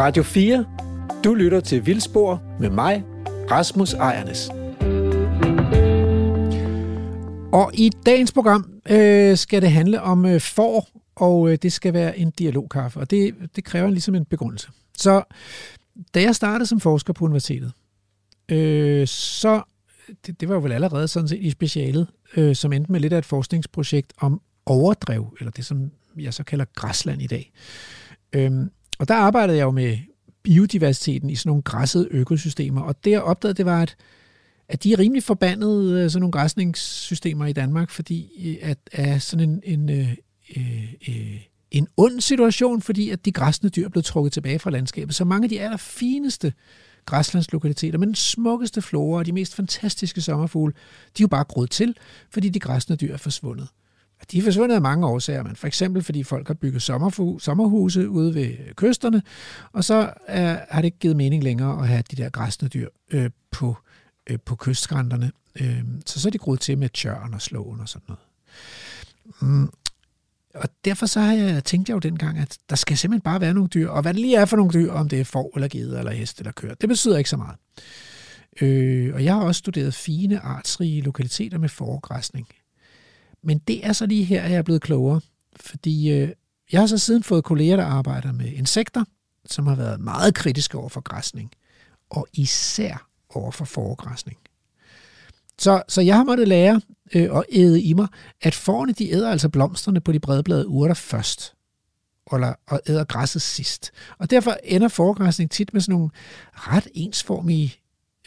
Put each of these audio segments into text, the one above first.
Radio 4. Du lytter til Vildspor med mig, Rasmus Ejernes. Og i dagens program øh, skal det handle om øh, får, og øh, det skal være en dialogkaffe, og det, det kræver ligesom en begrundelse. Så da jeg startede som forsker på universitetet, øh, så det, det var jo vel allerede sådan set i specialet, øh, som endte med lidt af et forskningsprojekt om overdrev, eller det som jeg så kalder græsland i dag. Øhm, og der arbejdede jeg jo med biodiversiteten i sådan nogle græssede økosystemer, og det jeg opdagede, det var, at, at de er rimelig forbandede, øh, sådan nogle græsningssystemer i Danmark, fordi øh, at er sådan en, en, øh, øh, øh, en ond situation, fordi at de græsne dyr er blevet trukket tilbage fra landskabet. Så mange af de allerfineste græslandslokaliteter med den smukkeste flora og de mest fantastiske sommerfugle, de er jo bare groet til, fordi de græsne dyr er forsvundet. De er forsvundet af mange årsager, men for eksempel fordi folk har bygget sommerhuse ude ved kysterne, og så er, har det ikke givet mening længere at have de der græsne dyr øh, på, øh, på kystskrænterne. Øh, så så er de groet til med tjørn og slåen og sådan noget. Mm. Og derfor så har jeg tænkt jeg jo dengang, at der skal simpelthen bare være nogle dyr, og hvad det lige er for nogle dyr, om det er får eller geder eller hest eller køer, det betyder ikke så meget. Øh, og jeg har også studeret fine, artsrige lokaliteter med foregræsning. Men det er så lige her, at jeg er blevet klogere, fordi øh, jeg har så siden fået kolleger, der arbejder med insekter, som har været meget kritiske over for græsning, og især over for foregræsning. Så, så jeg har måttet lære øh, æde i mig, at forne de æder altså blomsterne på de bredbladede urter først, eller, og æder græsset sidst. Og derfor ender foregræsning tit med sådan nogle ret ensformige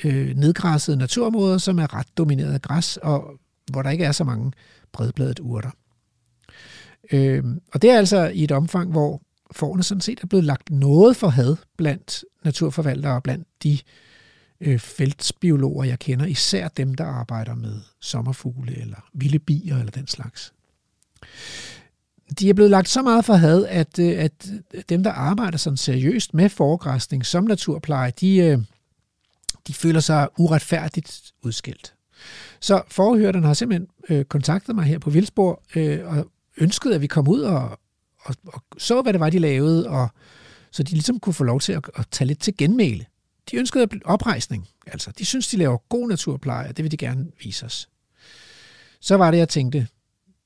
øh, nedgræssede naturområder, som er ret domineret af græs, og hvor der ikke er så mange bredbladet urter. Øh, og det er altså i et omfang, hvor forne sådan set er blevet lagt noget for had blandt naturforvaltere og blandt de øh, feltsbiologer, jeg kender, især dem, der arbejder med sommerfugle eller vilde bier eller den slags. De er blevet lagt så meget for had, at, øh, at dem, der arbejder sådan seriøst med foregræsning som naturpleje, de, øh, de føler sig uretfærdigt udskilt. Så forhørten har simpelthen øh, kontaktet mig her på Vildsborg øh, og ønsket, at vi kom ud og, og, og så, hvad det var, de lavede, og så de ligesom kunne få lov til at, at tage lidt til genmæle. De ønskede oprejsning. Altså, de synes, de laver god naturpleje, og det vil de gerne vise os. Så var det, jeg tænkte,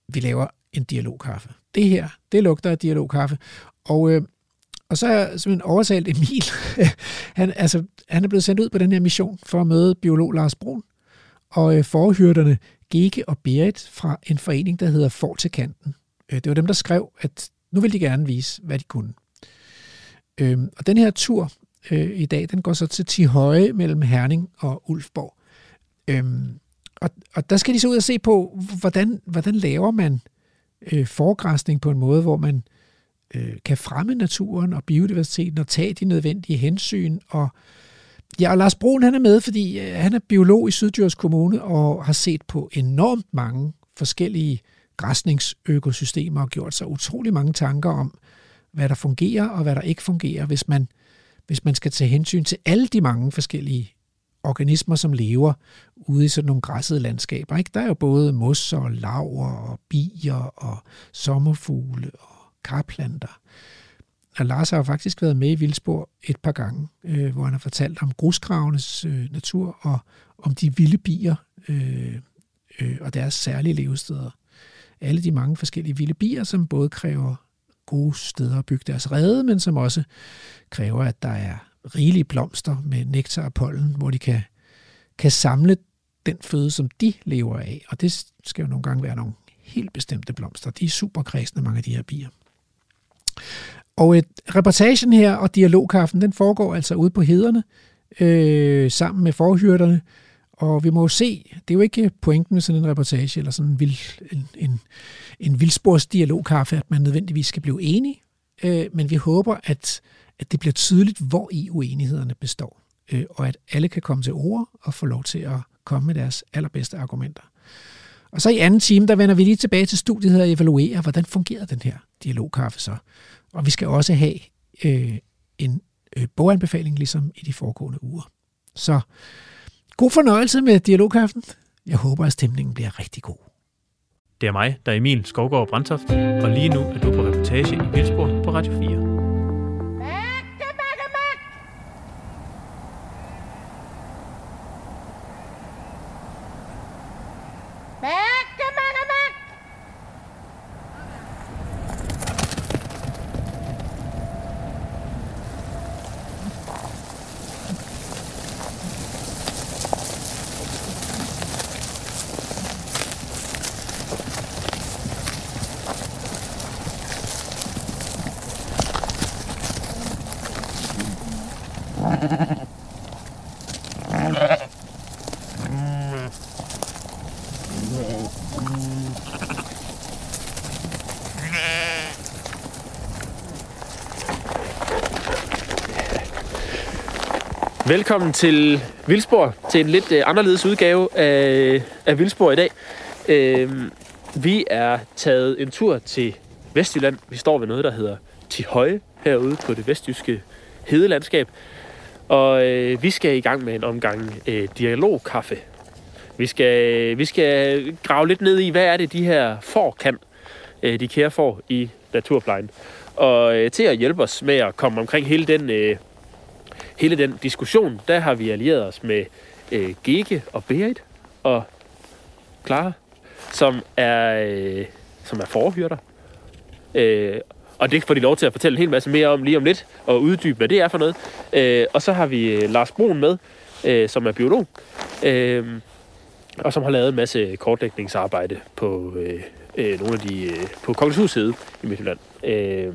vi laver en dialogkaffe. Det her, det lugter af dialogkaffe. Og, øh, og så har jeg simpelthen overtalt Emil. han, altså, han er blevet sendt ud på den her mission for at møde biolog Lars Brun og øh, forhyrderne Gege og Berit fra en forening, der hedder For til kanten. Øh, det var dem, der skrev, at nu vil de gerne vise, hvad de kunne. Øh, og den her tur øh, i dag, den går så til Tihøje mellem Herning og Ulfborg. Øhm, og, og der skal de så ud og se på, hvordan, hvordan laver man øh, forgræsning på en måde, hvor man øh, kan fremme naturen og biodiversiteten og tage de nødvendige hensyn. Og, ja, og Lars Brun han er med, fordi øh, han er biolog i Syddjurs Kommune og har set på enormt mange forskellige græsningsøkosystemer og gjort sig utrolig mange tanker om, hvad der fungerer og hvad der ikke fungerer, hvis man hvis man skal tage hensyn til alle de mange forskellige organismer, som lever ude i sådan nogle græssede landskaber. Ikke? Der er jo både mos og laver og bier og sommerfugle og karplanter. Og Lars har jo faktisk været med i Vildspor et par gange, øh, hvor han har fortalt om grusgravenes øh, natur og om de vilde bier øh, øh, og deres særlige levesteder. Alle de mange forskellige vilde bier, som både kræver gode steder at bygge deres rede, men som også kræver, at der er rigelige blomster med nektar og pollen, hvor de kan, kan samle den føde, som de lever af. Og det skal jo nogle gange være nogle helt bestemte blomster. De er super kredsende, mange af de her bier. Og et, reportagen her og dialogkaffen, den foregår altså ude på hederne, øh, sammen med forhyrterne. og vi må jo se, det er jo ikke pointen med sådan en reportage, eller sådan en, vild, en, en, en vildsporsdialogkaffe, at man nødvendigvis skal blive enige, øh, men vi håber, at, at det bliver tydeligt, hvor i uenighederne består, øh, og at alle kan komme til ord og få lov til at komme med deres allerbedste argumenter. Og så i anden time, der vender vi lige tilbage til studiet og evaluerer, hvordan fungerer den her dialogkaffe så. Og vi skal også have øh, en øh, boganbefaling, ligesom i de foregående uger. Så God fornøjelse med dialogkaffen. Jeg håber, at stemningen bliver rigtig god. Det er mig, der er Emil Skovgaard Brandtoft, og lige nu er du på reportage i Vildsborg på Radio 4. Velkommen til Vildspor, til en lidt øh, anderledes udgave af, af Vildspor i dag. Øh, vi er taget en tur til Vestjylland. Vi står ved noget, der hedder Tihøje, herude på det vestjyske hedelandskab. Og øh, vi skal i gang med en omgang øh, dialogkaffe. Vi skal, vi skal grave lidt ned i, hvad er det, de her får kan, øh, de kære får i naturplejen. Og øh, til at hjælpe os med at komme omkring hele den... Øh, hele den diskussion, der har vi allieret os med øh, Gege og Berit og Clara, som er, øh, som er forhyrter. Øh, og det får de lov til at fortælle en hel masse mere om lige om lidt, og uddybe, hvad det er for noget. Øh, og så har vi øh, Lars Brun med, øh, som er biolog, øh, og som har lavet en masse kortlægningsarbejde på øh, øh, nogle af de øh, på Kongens i Midtjylland. Øh,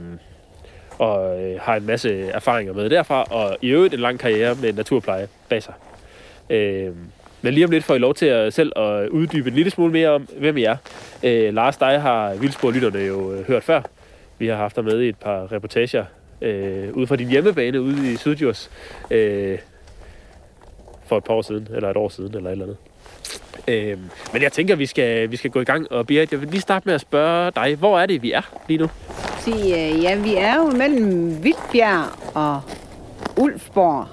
og øh, har en masse erfaringer med derfra, og i øvrigt en lang karriere med naturpleje bag sig. Øh, men lige om lidt får I lov til at selv at uddybe en lille smule mere om, hvem I er. Øh, Lars, dig har Vildspor-lytterne jo øh, hørt før. Vi har haft dig med i et par reportager øh, ude fra din hjemmebane ude i Sydjurs øh, for et par år siden, eller et år siden, eller et eller andet. Øh, men jeg tænker, vi skal, vi skal gå i gang, og Berit, jeg vil lige starte med at spørge dig, hvor er det, vi er lige nu? sige, øh, ja, vi er jo mellem Vildbjerg og Ulfborg.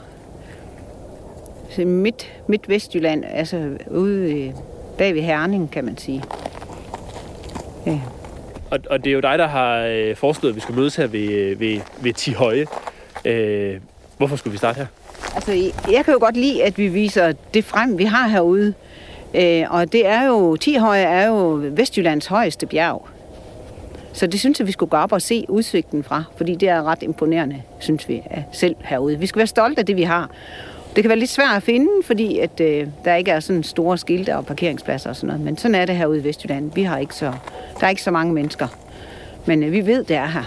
Så midt, midt Vestjylland, altså ude bag ved Herning, kan man sige. Ja. Og, og det er jo dig, der har øh, foreslået, at vi skal mødes her ved, ved, ved Tihøje. Øh, hvorfor skulle vi starte her? Altså, jeg kan jo godt lide, at vi viser det frem, vi har herude. Øh, og det er jo, Tihøje er jo Vestjyllands højeste bjerg. Så det synes jeg, vi skulle gå op og se udsigten fra, fordi det er ret imponerende, synes vi selv herude. Vi skal være stolte af det, vi har. Det kan være lidt svært at finde, fordi at, øh, der ikke er sådan store skilte og parkeringspladser og sådan noget. Men sådan er det herude i Vestjylland. Vi har ikke så, der er ikke så mange mennesker. Men øh, vi ved, det er her.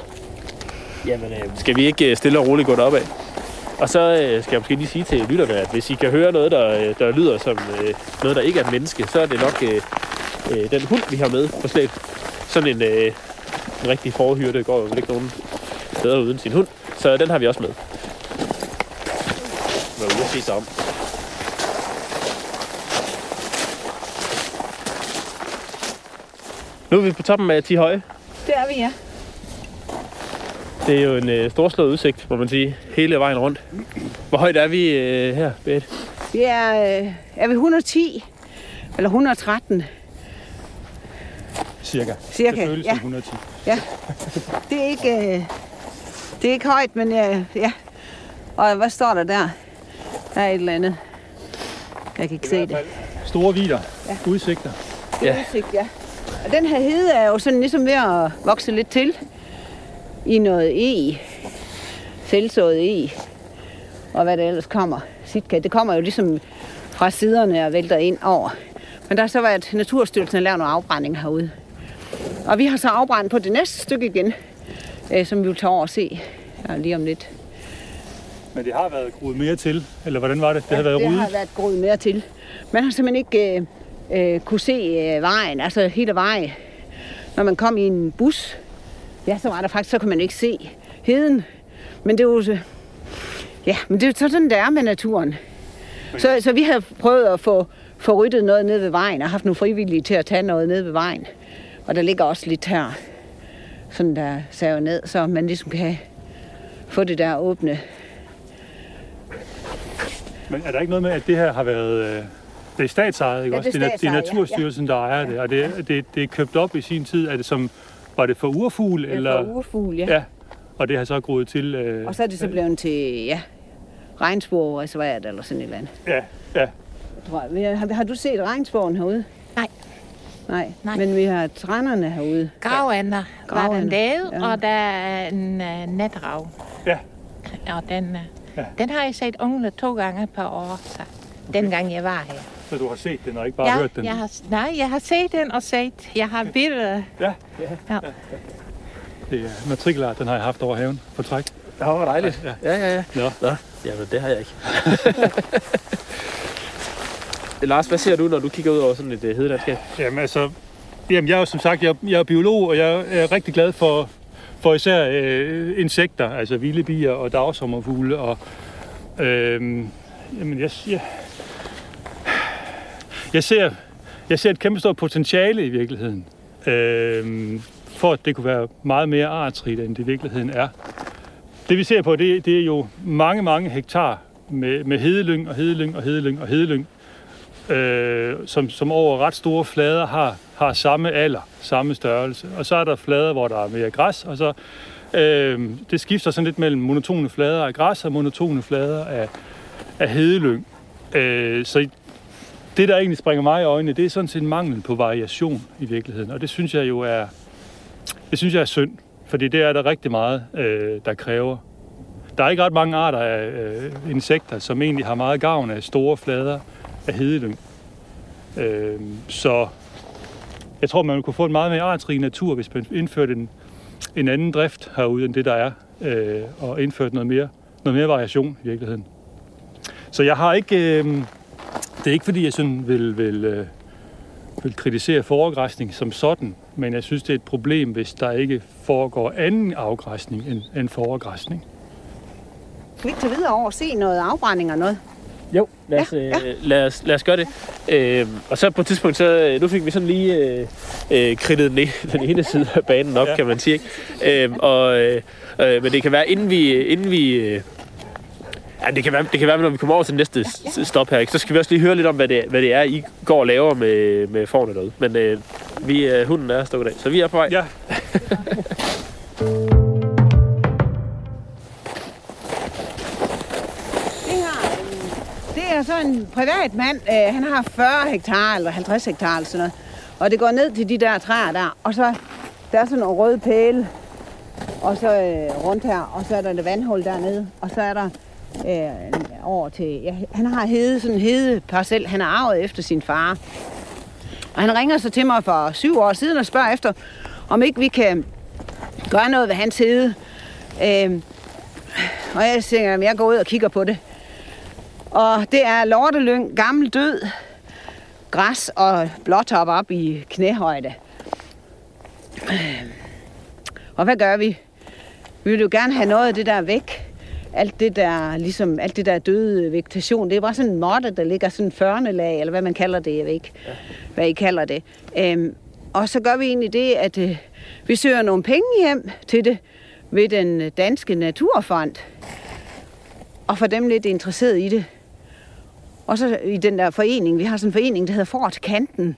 Jamen, øh, skal vi ikke øh, stille og roligt gå derop af? Og så øh, skal jeg måske lige sige til lytterne, at hvis I kan høre noget, der, øh, der lyder som øh, noget, der ikke er et menneske, så er det nok øh, øh, den hund, vi har med på slæb. Sådan en, øh, en rigtig forhyrte går jo ikke nogen steder uden sin hund. Så den har vi også med. Når vi se sig om. Nu er vi på toppen af 10 høje. Det er vi, ja. Det er jo en øh, storslået udsigt, må man sige, hele vejen rundt. Hvor højt er vi øh, her, Bette? Vi er, øh, er vi 110, eller 113. Cirka. Cirka, det føles ja. 110. Ja. Det er ikke, øh, det er ikke højt, men øh, ja. Og hvad står der der? Der er et eller andet. Jeg kan ikke se det. Store vider. Ja. Udsigter. Det er udsigt, ja. Og den her hede er jo sådan ligesom ved at vokse lidt til i noget e. Selvsået e. Og hvad der ellers kommer. Sitka. Det kommer jo ligesom fra siderne og vælter ind over. Men der har så været Naturstyrelsen at lave noget afbrænding herude. Og vi har så afbrændt på det næste stykke igen, øh, som vi vil tage over og se ja, lige om lidt. Men det har været groet mere til, eller hvordan var det? Det ja, har været det ryddet? har været groet mere til. Man har simpelthen ikke øh, øh, kunne se øh, vejen, altså hele vejen. Når man kom i en bus, ja, så var der faktisk, så kunne man ikke se heden. Men det er jo, ja, men det er jo sådan, det er med naturen. Så, så vi havde prøvet at få, få ryddet noget ned ved vejen, og haft nogle frivillige til at tage noget ned ved vejen. Og der ligger også lidt her, sådan der saver ned, så man ligesom kan få det der åbne. Men er der ikke noget med, at det her har været... Øh, det er statsejet, ikke Ja, også? det er det, er, statsejet, ja. Naturstyrelsen, der ejer det, og det, det, det er købt op i sin tid. Er det som, var det for urfugl? Eller... Eller, For urfugl, ja. ja. Og det har så groet til... Øh, Og så er det så blevet til, ja, regnsborreservat eller sådan et eller andet. Ja, ja. Tror jeg. Har, har du set regnsboren herude? Nej. Nej, Nej. men vi har trænerne herude. Gravender var den lavet, ja. ja. og der er en uh, netrav. Ja. Og den, uh, Ja. ja. den har jeg set ungle to gange per år, så dengang jeg var her. Så du har set den og ikke bare ja, hørt den? Jeg har, nej, jeg har set den og set, jeg har billeder. Ja, Ja. det er matrikelar, den har jeg haft over haven på træk. Det var dejligt. Ja. Ja, ja, ja. Nå. Nå. Jamen, det har jeg ikke. Lars, hvad ser du, når du kigger ud over sådan et uh, hedelandskab? Jamen altså, jamen, jeg er jo som sagt, jeg, jeg er biolog, og jeg er rigtig glad for, for især øh, insekter, altså vilde bier og dagsommerfugle. Og, øh, jamen, jeg, jeg, jeg, ser, jeg ser et kæmpe stort potentiale i virkeligheden, øh, for at det kunne være meget mere artsrigt, end det i virkeligheden er. Det vi ser på, det, det er jo mange, mange hektar med, med hedelyng og hedelyng og hedelyng og hedelyng, øh, som, som over ret store flader har, har samme alder, samme størrelse. Og så er der flader, hvor der er mere græs, og så øh, det skifter sådan lidt mellem monotone flader af græs og monotone flader af, af hedelyng. Øh, så det, der egentlig springer mig i øjnene, det er sådan set en mangel på variation i virkeligheden. Og det synes jeg jo er, det synes jeg er synd, fordi det er der rigtig meget, øh, der kræver. Der er ikke ret mange arter af øh, insekter, som egentlig har meget gavn af store flader af hedelyng. Øh, så jeg tror, man kunne få en meget mere artsrig natur, hvis man indførte en, en anden drift herude, end det der er, øh, og indførte noget mere, noget mere variation i virkeligheden. Så jeg har ikke... Øh, det er ikke, fordi jeg sådan vil, vil, øh, vil kritisere foregræsning som sådan, men jeg synes, det er et problem, hvis der ikke foregår anden afgræsning end, end foregræsning. Skal vi ikke tage videre over og se noget afbrænding og noget? Jo, lad os, Ja, ja, ja. lad os, lad os gøre det. Øh, og så på et tidspunkt, så, øh, nu fik vi sådan lige øh, øh, kridtet den, ene- den ene side af banen op, ja. Kan man sige. Ikke? Øh, og, øh, øh, men det kan være, inden vi... Inden vi øh, Ja, det kan, være, det kan være, når vi kommer over til næste s- stop her, ikke? så skal vi også lige høre lidt om, hvad det, hvad det er, I går og laver med, med forne derude. Men øh, vi, øh, hunden er stukket af, så vi er på vej. Ja, Det her, øh, det er så en privat mand. Øh, han har 40 hektar eller 50 hektar eller sådan noget. Og det går ned til de der træer der. Og så der er sådan nogle røde pæle. Og så øh, rundt her. Og så er der et vandhul dernede. Og så er der øh, over til... Ja, han har hede, sådan en hede parcel. Han har arvet efter sin far. Og han ringer så til mig for syv år siden og spørger efter, om ikke vi kan gøre noget ved hans hede. Øh, og jeg tænker, at jeg går ud og kigger på det. Og det er lortelyng, gammel død, græs og blåtop op i knæhøjde. Øh, og hvad gør vi? Vi vil jo gerne have noget af det der væk. Alt det der, ligesom, alt det der døde vegetation, det bare sådan en måtte, der ligger sådan en førnelag, eller hvad man kalder det, jeg ved ikke, ja. hvad I kalder det. Øhm, og så gør vi egentlig det, at øh, vi søger nogle penge hjem til det ved den danske naturfond, og får dem lidt interesseret i det. Og så i den der forening, vi har sådan en forening, der hedder For til kanten,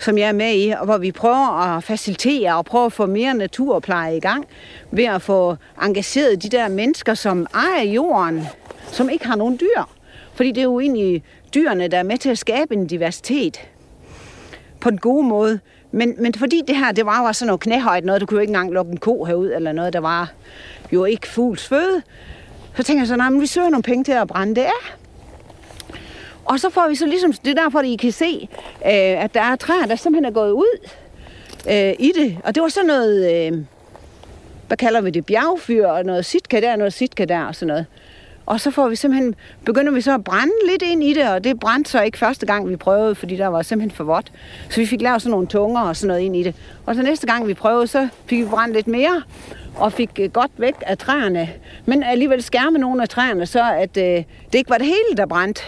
som jeg er med i, og hvor vi prøver at facilitere og prøve at få mere naturpleje i gang ved at få engageret de der mennesker, som ejer jorden, som ikke har nogen dyr. Fordi det er jo egentlig dyrene, der er med til at skabe en diversitet på den gode måde. Men, men fordi det her, det var jo sådan noget knæhøjt noget, du kunne jo ikke engang lukke en ko herud, eller noget, der var jo ikke fugls føde. Så tænker jeg så, nej, men vi søger nogle penge til at brænde det af. Og så får vi så ligesom, det er derfor, at I kan se, øh, at der er træer, der simpelthen er gået ud øh, i det. Og det var sådan noget, øh, hvad kalder vi det, bjergfyr, og noget sitka der, noget sitka der, og sådan noget. Og så får vi simpelthen, begynder vi så at brænde lidt ind i det, og det brændte så ikke første gang, vi prøvede, fordi der var simpelthen for vådt. Så vi fik lavet sådan nogle tunger og sådan noget ind i det. Og så næste gang, vi prøvede, så fik vi brændt lidt mere, og fik øh, godt væk af træerne. Men alligevel skærme nogle af træerne, så at øh, det ikke var det hele, der brændte.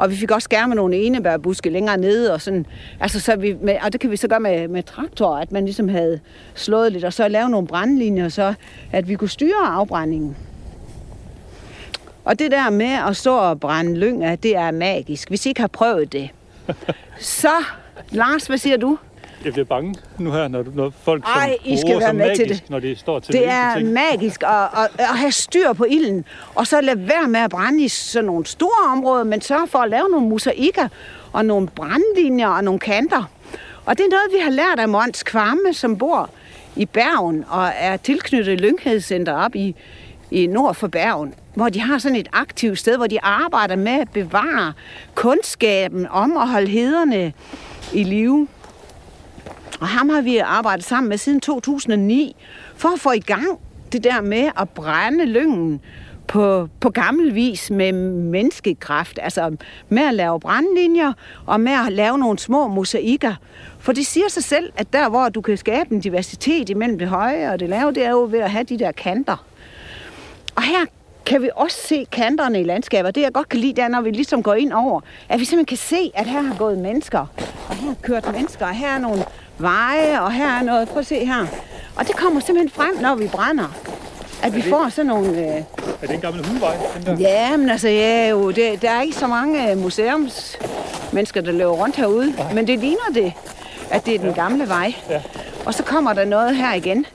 Og vi fik også skærme nogle enebærbuske længere nede, og sådan, altså så vi, med, og det kan vi så gøre med, med traktor, at man ligesom havde slået lidt, og så lave nogle brandlinjer, så at vi kunne styre afbrændingen. Og det der med at stå og brænde lyng af, det er magisk. Hvis I ikke har prøvet det. Så, Lars, hvad siger du? Jeg bliver bange nu her, når, når folk som Ej, I skal være med til magisk, det. når de står til Det hvilke er ting. magisk at, at, at have styr på ilden, og så lade være med at brænde i sådan nogle store områder, men sørge for at lave nogle mosaikker og nogle brandlinjer og nogle kanter. Og det er noget, vi har lært af Mons Kvamme, som bor i Bergen og er tilknyttet Lynghedcenter op i, i nord for Bergen, hvor de har sådan et aktivt sted, hvor de arbejder med at bevare kundskaben om at holde hederne i live. Og ham har vi arbejdet sammen med siden 2009, for at få i gang det der med at brænde lyngen på, på gammel vis med menneskekraft, altså med at lave brandlinjer og med at lave nogle små mosaikker. For det siger sig selv, at der, hvor du kan skabe en diversitet imellem det høje og det lave, det er jo ved at have de der kanter. Og her kan vi også se kanterne i landskabet. Det jeg godt kan lide, det er, når vi ligesom går ind over, at vi simpelthen kan se, at her har gået mennesker, og her har kørt mennesker, og her er nogle veje, og her er noget. Prøv at se her. Og det kommer simpelthen frem, når vi brænder. At vi får sådan nogle... Øh... Er det en gammel hundvej? Den der? Ja, men altså, ja, jo, det, der er ikke så mange øh, museumsmennesker, der løber rundt herude. Nej. Men det ligner det, at det er den ja. gamle vej. Ja. Og så kommer der noget her igen.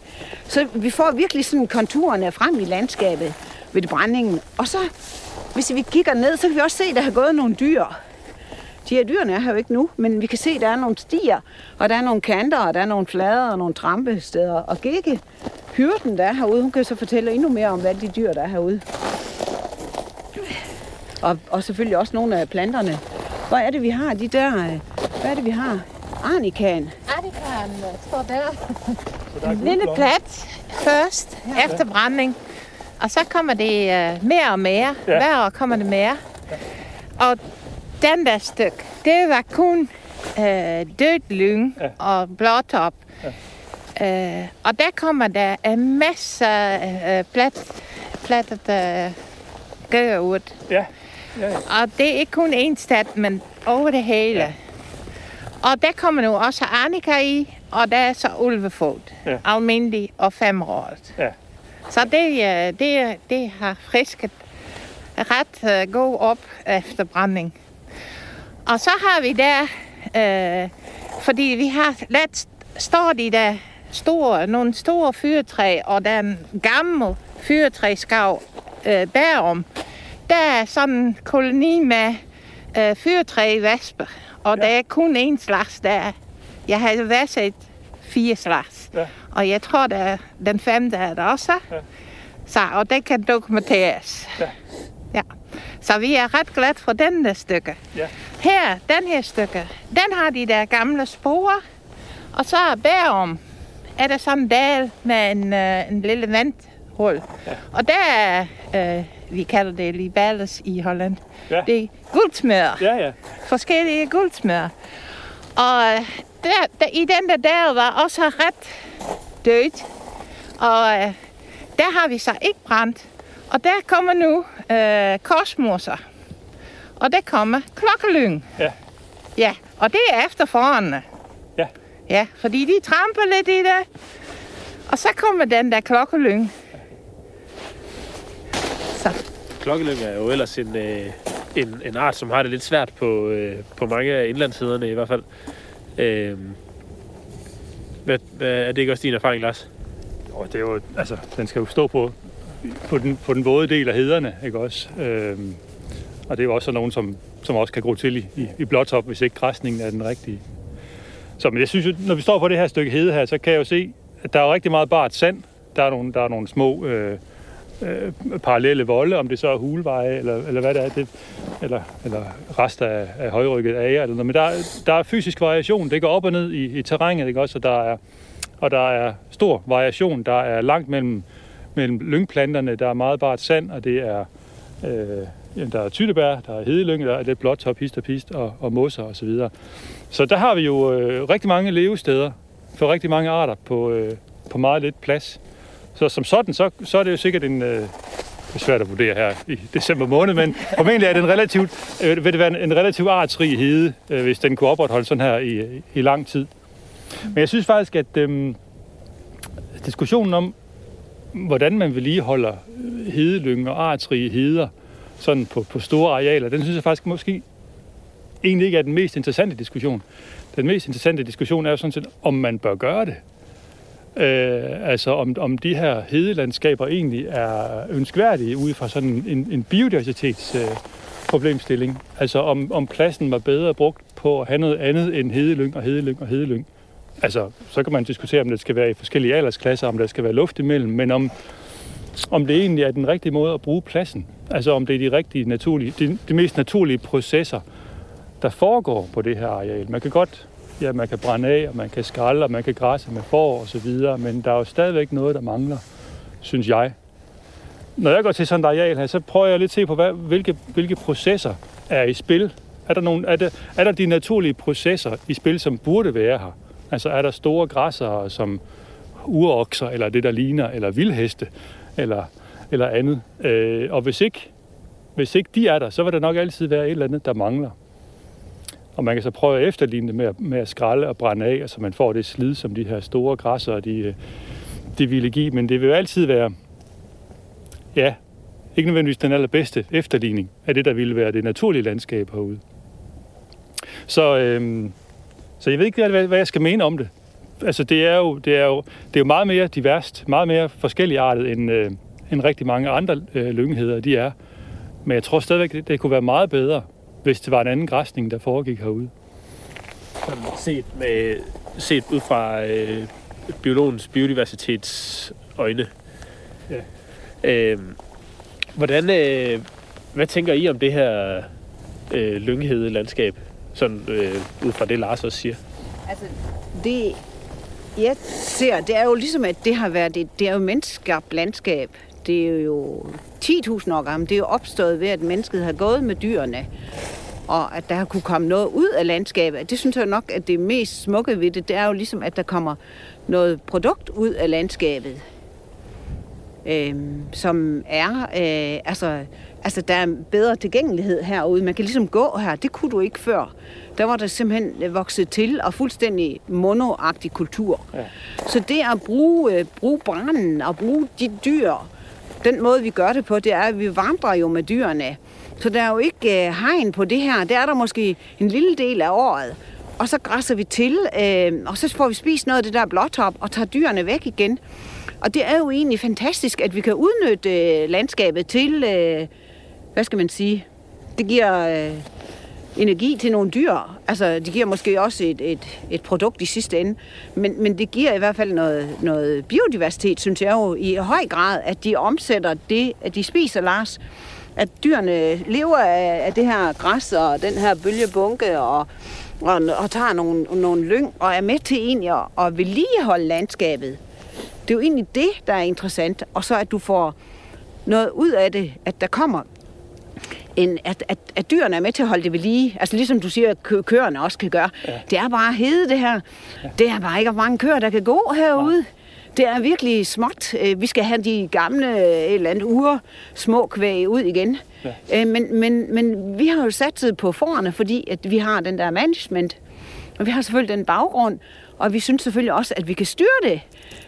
Så vi får virkelig sådan konturerne frem i landskabet ved brændingen. Og så, hvis vi kigger ned, så kan vi også se, at der har gået nogle dyr. De her dyrene er her jo ikke nu, men vi kan se, at der er nogle stier, og der er nogle kanter, og der er nogle flader og nogle trampesteder. Og Gikke, hyrden, der er herude, hun kan så fortælle endnu mere om, hvad de dyr, der er herude. Og, og selvfølgelig også nogle af planterne. Hvor er det, vi har de der... øh, Hvad er det, vi har? Arnikaen. Artikan står der. Så der er En lille plat først, efter brænding. Og så kommer det uh, mere og mere. Ja. Ja. Hver år kommer det mere. Og den der stykke, det var kun uh, dødt lyng Ja. og blåtop. Ja. Uh, og der kommer der en masse uh, plat, plattet uh, gør ud. Ja. Ja, ja. Og det er ikke kun én stat, men over det hele. Ja. Og der kommer nu også Annika i, og der er så ulvefod. Ja. Almindelig og femåret. Ja. Så det, øh, det, det har frisket ret uh, god op efter brænding. Og så har vi der, øh, fordi vi har let står de der store, nogle store fyrtræ, og der er en gammel fyrtræskav øh, bagom. Der er sådan en koloni med øh, fyrtrævasper, og ja. der er kun én slags der. Jeg har været set fire slags. Ja. Og jeg tror, der er den femte er der også. Ja. Så, og det kan dokumenteres. Ja. Så vi er ret glade for den der stykke. Ja. Her, den her stykke, den har de der gamle spor. Og så bagom er der sådan en dal med en, øh, en lille vandhul. Ja. Og der er, øh, vi kalder det libales i Holland, Ja. det er guldsmeder Ja, ja. forskellige guldsmeder. Og der, der, i den der dal var også ret dødt. Og øh, der har vi så ikke brændt. Og der kommer nu øh, korsmosser. Og der kommer klokkelyng. Ja. Ja, og det er efter forerne. Ja. Ja, fordi de tramper lidt i det. Og så kommer den der klokkelyng. Så. Klokkelyng er jo ellers en, øh, en, en art, som har det lidt svært på, øh, på mange af indlandshederne i hvert fald. Øh, hvad, hvad, er det ikke også din erfaring, Lars? Og det er jo, altså, den skal jo stå på, på, den, på den våde del af hederne, ikke også? Øhm, og det er jo også sådan nogen, som, som også kan gro til i, i, i blåtop, hvis ikke græsningen er den rigtige. Så men jeg synes når vi står på det her stykke hede her, så kan jeg jo se, at der er jo rigtig meget bart sand. Der er nogle, der er nogle små øh, øh, parallelle volde, om det så er hulveje, eller, eller hvad det er, det, eller, eller rester af, af højrykket ager, eller noget. Men der, der er fysisk variation. Det går op og ned i, i terrænet, ikke også? Og der er, og der er stor variation. Der er langt mellem, mellem lyngplanterne. Der er meget bart sand, og det er, øh, jamen, der er tyttebær, der er hedelyng, der er lidt blåtop, hist og pist, og, og mosser osv. Så, videre. så der har vi jo øh, rigtig mange levesteder for rigtig mange arter på, øh, på meget lidt plads. Så som sådan, så, så er det jo sikkert en... Øh, det er svært at vurdere her i december måned, men formentlig er det en relativt, øh, vil det være en, en relativt artsrig hede, øh, hvis den kunne opretholde sådan her i, i lang tid. Men jeg synes faktisk, at øh, diskussionen om, hvordan man vedligeholder hedelyng og artsrige heder sådan på, på store arealer, den synes jeg faktisk måske egentlig ikke er den mest interessante diskussion. Den mest interessante diskussion er jo sådan set, om man bør gøre det. Øh, altså om, om de her hedelandskaber egentlig er ønskværdige ud fra sådan en, en biodiversitets øh, problemstilling. Altså om, om pladsen var bedre brugt på at have noget andet end hedelyng og hedelyng og hedelyng. Altså, så kan man diskutere, om det skal være i forskellige aldersklasser, om der skal være luft imellem, men om, om det egentlig er den rigtige måde at bruge pladsen. Altså om det er de rigtige naturlige, de, de mest naturlige processer, der foregår på det her areal. Man kan godt, ja, man kan brænde af, og man kan skralde, og man kan græsse med får og så videre, men der er jo stadigvæk noget, der mangler, synes jeg. når jeg går til sådan et areal her, så prøver jeg lidt at se på, hvad, hvilke, hvilke processer er i spil. Er der, nogle, er, der, er der de naturlige processer i spil, som burde være her? Altså er der store græsser som urokser, eller det, der ligner, eller vildheste, eller, eller andet. Øh, og hvis ikke, hvis ikke de er der, så vil der nok altid være et eller andet, der mangler. Og man kan så prøve at efterligne det med, med at skralde og brænde af, så man får det slid, som de her store græsser, de, øh, de ville give. Men det vil jo altid være, ja, ikke nødvendigvis den allerbedste efterligning af det, der ville være det naturlige landskab herude. Så, øhm, så jeg ved ikke, hvad, hvad jeg skal mene om det. Altså, det er jo, det er jo, det er jo meget mere diverst, meget mere forskellige artet, end, øh, end rigtig mange andre øh, lyngheder, de er. Men jeg tror stadigvæk, det, det kunne være meget bedre, hvis det var en anden græsning, der foregik herude. Set, med, set ud fra øh, biologens biodiversitets øjne. Ja. Øh, hvordan, øh, hvad tænker I om det her øh, lynghede landskab? Sådan øh, ud fra det, Lars også siger. Altså, det jeg ser, det er jo ligesom, at det har været et, det er jo menneskeskabt landskab. Det er jo 10.000 år gammelt. Det er jo opstået ved, at mennesket har gået med dyrene og at der har kunne komme noget ud af landskabet. Det synes jeg nok, at det mest smukke ved det, det er jo ligesom, at der kommer noget produkt ud af landskabet, øh, som er, øh, altså, altså der er bedre tilgængelighed herude. Man kan ligesom gå her, det kunne du ikke før. Der var der simpelthen vokset til og fuldstændig monoagtig kultur. Ja. Så det at bruge, øh, bruge branden og bruge de dyr, den måde vi gør det på, det er, at vi vandrer jo med dyrene. Så der er jo ikke øh, hegn på det her. Der er der måske en lille del af året. Og så græsser vi til, øh, og så får vi spist noget af det der blåtop og tager dyrene væk igen. Og det er jo egentlig fantastisk, at vi kan udnytte øh, landskabet til, øh, hvad skal man sige, det giver øh, energi til nogle dyr. Altså, det giver måske også et, et, et produkt i sidste ende. Men, men det giver i hvert fald noget, noget biodiversitet, synes jeg jo, i høj grad, at de omsætter det, at de spiser, Lars, at dyrene lever af, af det her græs og den her bølgebunke og, og, og tager nogle, nogle lyng og er med til egentlig at, at vedligeholde landskabet. Det er jo egentlig det, der er interessant. Og så at du får noget ud af det, at der kommer en, at, at, at dyrene er med til at holde det ved lige. Altså ligesom du siger, at kø- køerne også kan gøre. Ja. Det er bare hede, det her. Ja. Det er bare ikke mange køer, der kan gå herude. Ja. Det er virkelig småt. Øh, vi skal have de gamle øh, et eller andet uger små kvæg ud igen. Ja. Øh, men, men, men vi har jo satset på forerne, fordi at vi har den der management. Og vi har selvfølgelig den baggrund, og vi synes selvfølgelig også, at vi kan styre det.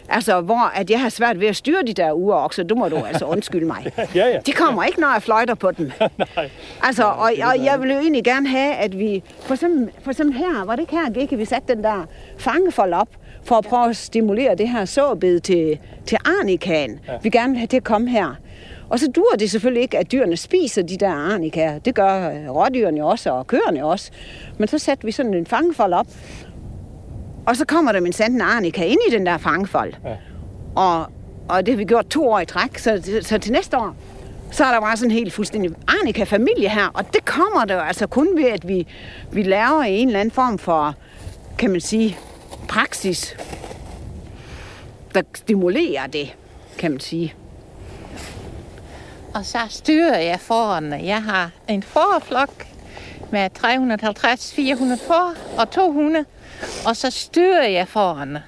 Altså, hvor at jeg har svært ved at styre de der ureokser, du må du altså undskylde mig. ja, ja. De kommer ikke, når jeg fløjter på dem. Nej. Altså, og, og jeg vil jo egentlig gerne have, at vi... For eksempel, for eksempel her, var det ikke her, ikke, vi satte den der fangefold op, for at prøve at stimulere det her såbed til, til arnikaen. Ja. Vi gerne vil have det at komme her. Og så dur det selvfølgelig ikke, at dyrene spiser de der arnikaer. Det gør rådyrene også, og køerne også. Men så satte vi sådan en fangefold op, og så kommer der min sanden arnika ind i den der fangefold. Ja. Og, og det har vi gjort to år i træk, så, så til næste år, så er der bare sådan en helt fuldstændig Arnika-familie her, og det kommer der altså kun ved, at vi, vi laver en eller anden form for, kan man sige, praksis, der stimulerer det, kan man sige. Og så styrer jeg forerne. Jeg har en forflok med 350-400 for og 200, og så styrer jeg forerne.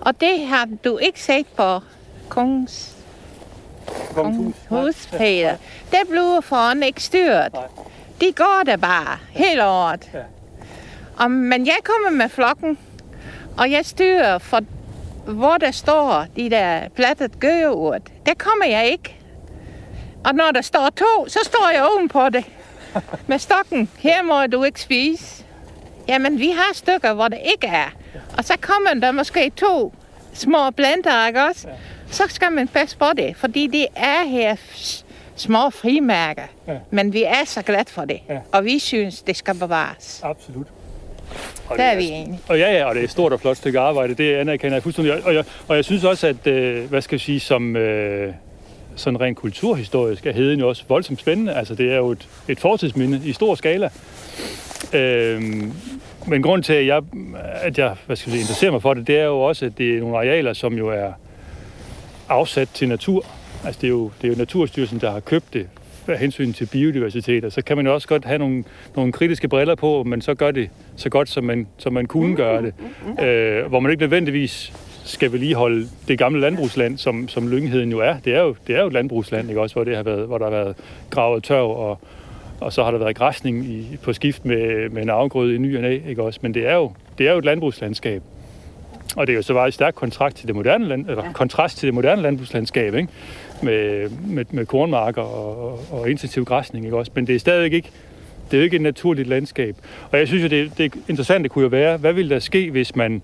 Og det har du ikke set på kongens Kongens hus, Peter. Det bliver foran ikke styret. De går der bare hele året. Og, men jeg kommer med flokken, og jeg styrer for, hvor der står de der plattet gøgeurt. Der kommer jeg ikke. Og når der står to, så står jeg ovenpå det. Med stokken. Her må du ikke spise. Jamen, vi har stykker, hvor det ikke er. Og så kommer der måske to små blender, ikke også? Så skal man passe på det, fordi det er her små frimærker. Ja. Men vi er så glade for det. Ja. Og vi synes, det skal bevares. Absolut. Og Der det er vi enige. Og ja, ja, og det er et stort og flot stykke arbejde, det anerkender jeg fuldstændig. Og- Og jeg, og jeg synes også, at, øh, hvad skal jeg sige, som øh, sådan rent kulturhistorisk er heden jo også voldsomt spændende. Altså, det er jo et, et fortidsminde i stor skala. Øhm, men grund til, at jeg, at jeg hvad skal jeg sige, interesserer mig for det, det er jo også, at det er nogle arealer, som jo er afsat til natur. Altså det er, jo, det er jo Naturstyrelsen, der har købt det af hensyn til biodiversitet, og så kan man jo også godt have nogle, nogle kritiske briller på, men så gør det så godt, som man, som man kunne gøre det. Øh, hvor man ikke nødvendigvis skal vedligeholde det gamle landbrugsland, som, som Lyngheden jo er. Det er jo, det er jo et landbrugsland, ikke også, hvor, det har været, hvor der har været gravet tørv, og, og så har der været græsning i, på skift med, med en afgrøde i ny og næ, ikke også. Men det er jo, det er jo et landbrugslandskab. Og det er jo så bare et stærkt kontrakt til det moderne land, eller kontrast til det moderne landbrugslandskab, ikke? Med, med, med kornmarker og, og, og intensiv græsning, ikke også? Men det er stadigvæk ikke, det er jo ikke et naturligt landskab. Og jeg synes jo, det, det interessante kunne jo være, hvad ville der ske, hvis man,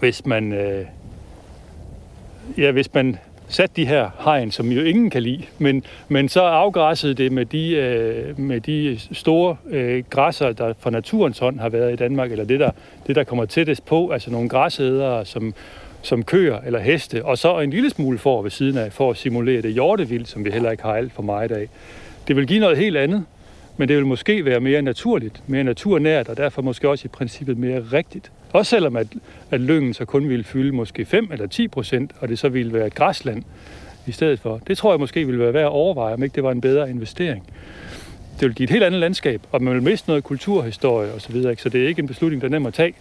hvis man, øh, ja, hvis man satte de her hegn, som jo ingen kan lide, men, men så afgræssede det med de, øh, med de store øh, græsser, der fra naturens hånd har været i Danmark, eller det, der, det, der kommer tættest på, altså nogle græsædere, som, som køer eller heste, og så en lille smule for ved siden af, for at simulere det hjortevild, som vi heller ikke har alt for meget af. Det vil give noget helt andet, men det vil måske være mere naturligt, mere naturnært, og derfor måske også i princippet mere rigtigt. Også selvom at, at lyngen så kun ville fylde måske 5 eller 10 procent, og det så ville være et græsland i stedet for. Det tror jeg måske ville være værd at overveje, om ikke det var en bedre investering. Det ville give et helt andet landskab, og man ville miste noget kulturhistorie osv., så, videre, så det er ikke en beslutning, der er nem at tage.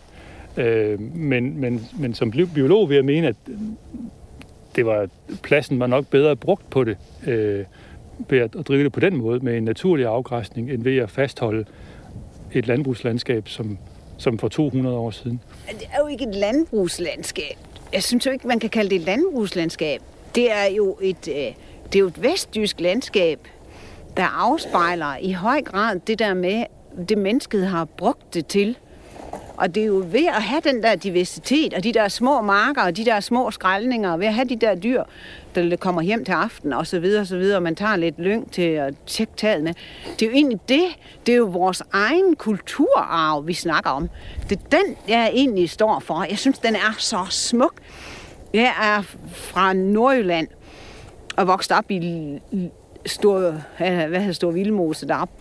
Øh, men, men, men som biolog vil jeg mene, at det var pladsen var nok bedre brugt på det, øh, ved at drive det på den måde, med en naturlig afgræsning, end ved at fastholde et landbrugslandskab, som, som for 200 år siden. Det er jo ikke et landbrugslandskab. Jeg synes jo ikke, man kan kalde det et landbrugslandskab. Det er jo et, øh, det er jo et vestjysk landskab, der afspejler i høj grad det der med, det mennesket har brugt det til. Og det er jo ved at have den der diversitet, og de der små marker, og de der små skraldninger, og ved at have de der dyr, der kommer hjem til aften, og så videre, og så videre, og man tager lidt lyng til at tjekke tallene. Det er jo egentlig det, det er jo vores egen kulturarv, vi snakker om. Det er den, jeg egentlig står for. Jeg synes, den er så smuk. Jeg er fra Nordjylland, og vokset op i Stor, øh, hvad hedder Stor Vildmose deroppe,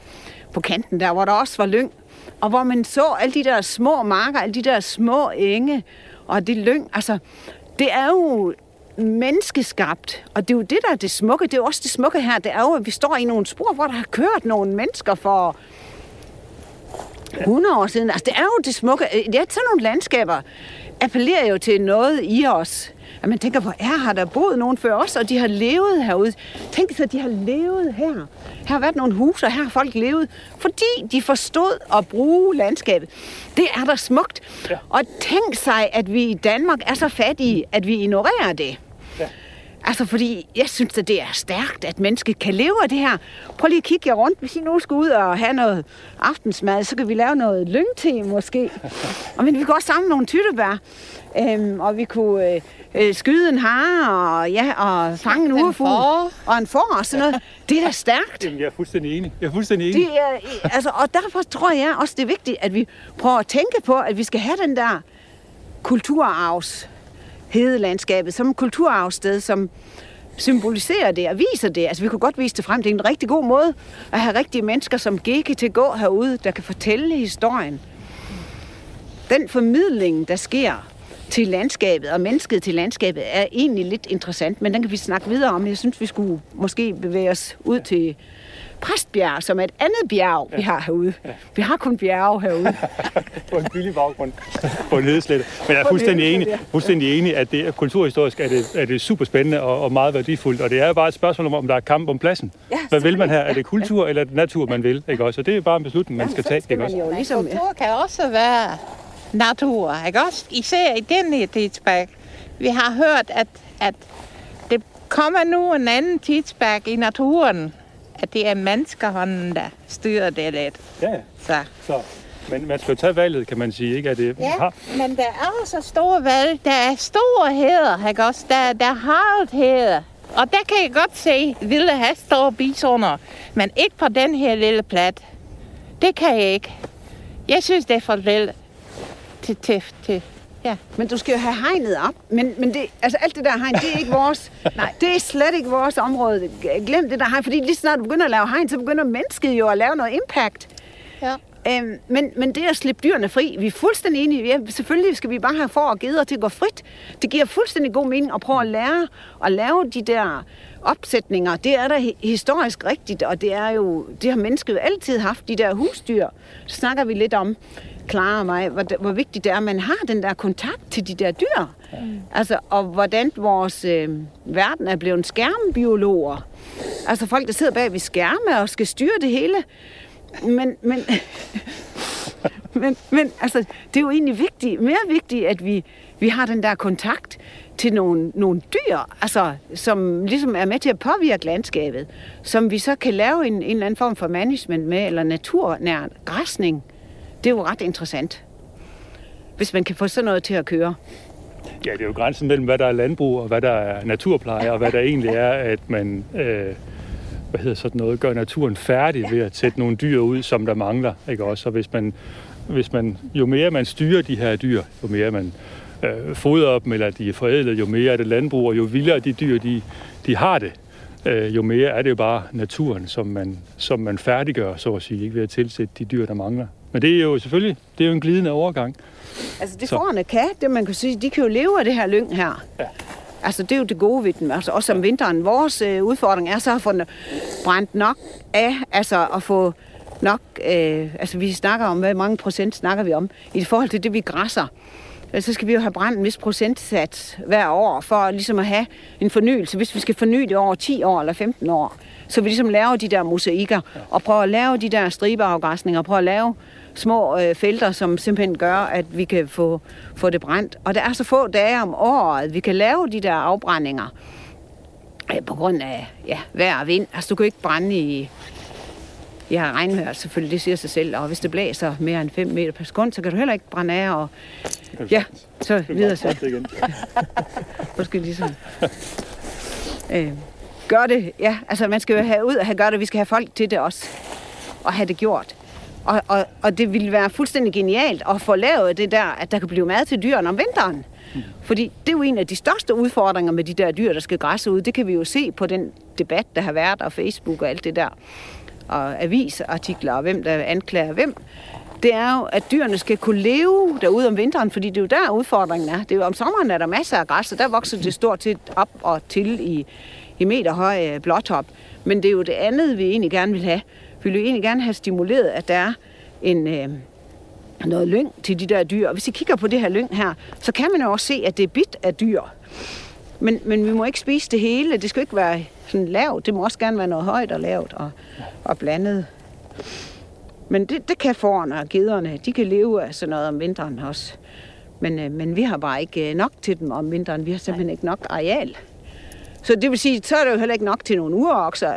på kanten der, hvor der også var lyng og hvor man så alle de der små marker, alle de der små enge, og det lyng, altså, det er jo menneskeskabt, og det er jo det, der er det smukke. Det er jo også det smukke her, det er jo, at vi står i nogle spor, hvor der har kørt nogle mennesker for 100 år siden. Altså, det er jo det smukke. Det er sådan nogle landskaber appellerer jo til noget i os. At man tænker, hvor er har der boet nogen før os, og de har levet herude. Tænk sig, de har levet her. Her har været nogle huse, og her har folk levet, fordi de forstod at bruge landskabet. Det er der smukt. Ja. Og tænk sig, at vi i Danmark er så fattige, at vi ignorerer det. Ja. Altså, fordi jeg synes, at det er stærkt, at mennesket kan leve af det her. Prøv lige at kigge jer rundt. Hvis I nu skal ud og have noget aftensmad, så kan vi lave noget lyngte måske. Og men vi kan også samle nogle tyttebær. Øhm, og vi kunne øh, øh, skyde en hare og, ja, og fange en urfugl og en får og sådan noget. Det er da stærkt. Jamen, jeg er fuldstændig enig. Jeg er fuldstændig enig. Det er, altså, og derfor tror jeg også, det er vigtigt, at vi prøver at tænke på, at vi skal have den der kulturarvs hedelandskabet som kulturarvsted, som symboliserer det og viser det. Altså, vi kunne godt vise det frem. Det er en rigtig god måde at have rigtige mennesker, som gik til gå herude, der kan fortælle historien. Den formidling, der sker til landskabet og mennesket til landskabet, er egentlig lidt interessant, men den kan vi snakke videre om. Jeg synes, vi skulle måske bevæge os ud til Præstbjerg, som er et andet bjerg, ja. vi har herude. Ja. Vi har kun bjerge herude. på en billig baggrund på en hedeslette. Men jeg er fuldstændig enig, fuldstændig enig at det er kulturhistorisk er det, er det super spændende og, og meget værdifuldt. Og det er jo bare et spørgsmål om, om der er kamp om pladsen. Ja, Hvad vil man her? Er det kultur eller er det natur, man vil? Ikke også? Og det er bare en beslutning, man skal tage. Ikke også? Jo, ligesom, kultur kan også være natur, ikke også? Især i den her tidsbag. Vi har hørt, at, at det kommer nu en anden tidsbag i naturen, at det er menneskehånden, der styrer det lidt. Ja, så. så. Men man skal jo tage valget, kan man sige, ikke? At det ja, har... men der er også store valg. Der er store heder, ikke også? Der, der er hardt heder. Og der kan jeg godt se vilde hester og bisoner, men ikke på den her lille plat. Det kan jeg ikke. Jeg synes, det er for lille til, til, til Ja. Men du skal jo have hegnet op. Men, men det, altså alt det der hegn, det er ikke vores, nej, det er slet ikke vores område. Glem det der hegn, fordi lige snart du begynder at lave hegn, så begynder mennesket jo at lave noget impact. Ja. Øhm, men, men det at slippe dyrene fri, vi er fuldstændig enige. Ja, selvfølgelig skal vi bare have for og geder til at gå frit. Det giver fuldstændig god mening at prøve at lære at lave de der opsætninger. Det er da hi- historisk rigtigt, og det er jo, det har mennesket jo altid haft, de der husdyr. Så snakker vi lidt om, Og mig, hvor, hvor vigtigt det er, at man har den der kontakt til de der dyr. Mm. Altså, og hvordan vores øh, verden er blevet skærmbiologer. Altså folk, der sidder bag ved skærme og skal styre det hele. Men, men, men, men altså, det er jo egentlig vigtigt, mere vigtigt, at vi, vi har den der kontakt til nogle, nogle dyr, altså, som ligesom er med til at påvirke landskabet, som vi så kan lave en, en eller anden form for management med, eller naturnær græsning. Det er jo ret interessant, hvis man kan få sådan noget til at køre. Ja, det er jo grænsen mellem, hvad der er landbrug og hvad der er naturpleje, og hvad der egentlig er, at man øh, hvad hedder sådan noget, gør naturen færdig ved at sætte nogle dyr ud, som der mangler. Ikke også? Og hvis man, hvis man, jo mere man styrer de her dyr, jo mere man øh, fodrer dem, eller de er forædlet, jo mere er det landbrug, og jo vildere de dyr, de, de har det, øh, jo mere er det jo bare naturen, som man, som man færdiggør, så at sige, ikke ved at tilsætte de dyr, der mangler. Men det er jo selvfølgelig, det er jo en glidende overgang. Altså det Så. forerne kan, det man kan sige, de kan jo leve af det her lyng her. Ja. Altså det er jo det gode ved dem, altså også om vinteren. Vores øh, udfordring er så at få brændt nok af, altså at få nok, øh, altså vi snakker om, hvad mange procent snakker vi om, i forhold til det vi græsser. Øh, Så skal vi jo have brændt en vis procentsats hver år, for ligesom at have en fornyelse, hvis vi skal forny det over 10 år eller 15 år. Så vi ligesom laver de der mosaikker, og prøver at lave de der stribeafgræsninger, og prøver at lave små øh, felter, som simpelthen gør, at vi kan få, få det brændt. Og der er så få dage om året, vi kan lave de der afbrændinger. Øh, på grund af ja, vejr og vind. Altså, du kan ikke brænde i... Jeg har regnvejr, selvfølgelig, det siger sig selv. Og hvis det blæser mere end 5 meter per sekund, så kan du heller ikke brænde af. Og ja, så videre så. Måske ligesom... Øh, gør det, ja. Altså, man skal jo have ud og have gør det. Vi skal have folk til det også. Og have det gjort. Og, og, og det ville være fuldstændig genialt at få lavet det der, at der kan blive mad til dyrene om vinteren. Fordi det er jo en af de største udfordringer med de der dyr, der skal græsse ud. Det kan vi jo se på den debat, der har været, og Facebook og alt det der. Og avisartikler, og hvem der anklager hvem. Det er jo, at dyrene skal kunne leve derude om vinteren, fordi det er jo der udfordringen er. Det er jo, om sommeren er der masser af græs, og der vokser det stort set op og til i, i meter høj blåtop. Men det er jo det andet, vi egentlig gerne vil have. Vi vil jo egentlig gerne have stimuleret, at der er en, øh, noget lyng til de der dyr. Og hvis I kigger på det her lyng her, så kan man jo også se, at det er bit af dyr. Men, men vi må ikke spise det hele. Det skal ikke være sådan lavt. Det må også gerne være noget højt og lavt og, og blandet. Men det, det kan forerne og gederne. De kan leve af sådan noget om vinteren også. Men, øh, men vi har bare ikke øh, nok til dem om vinteren. Vi har simpelthen ikke nok areal. Så det vil sige, så er det jo heller ikke nok til nogle urokser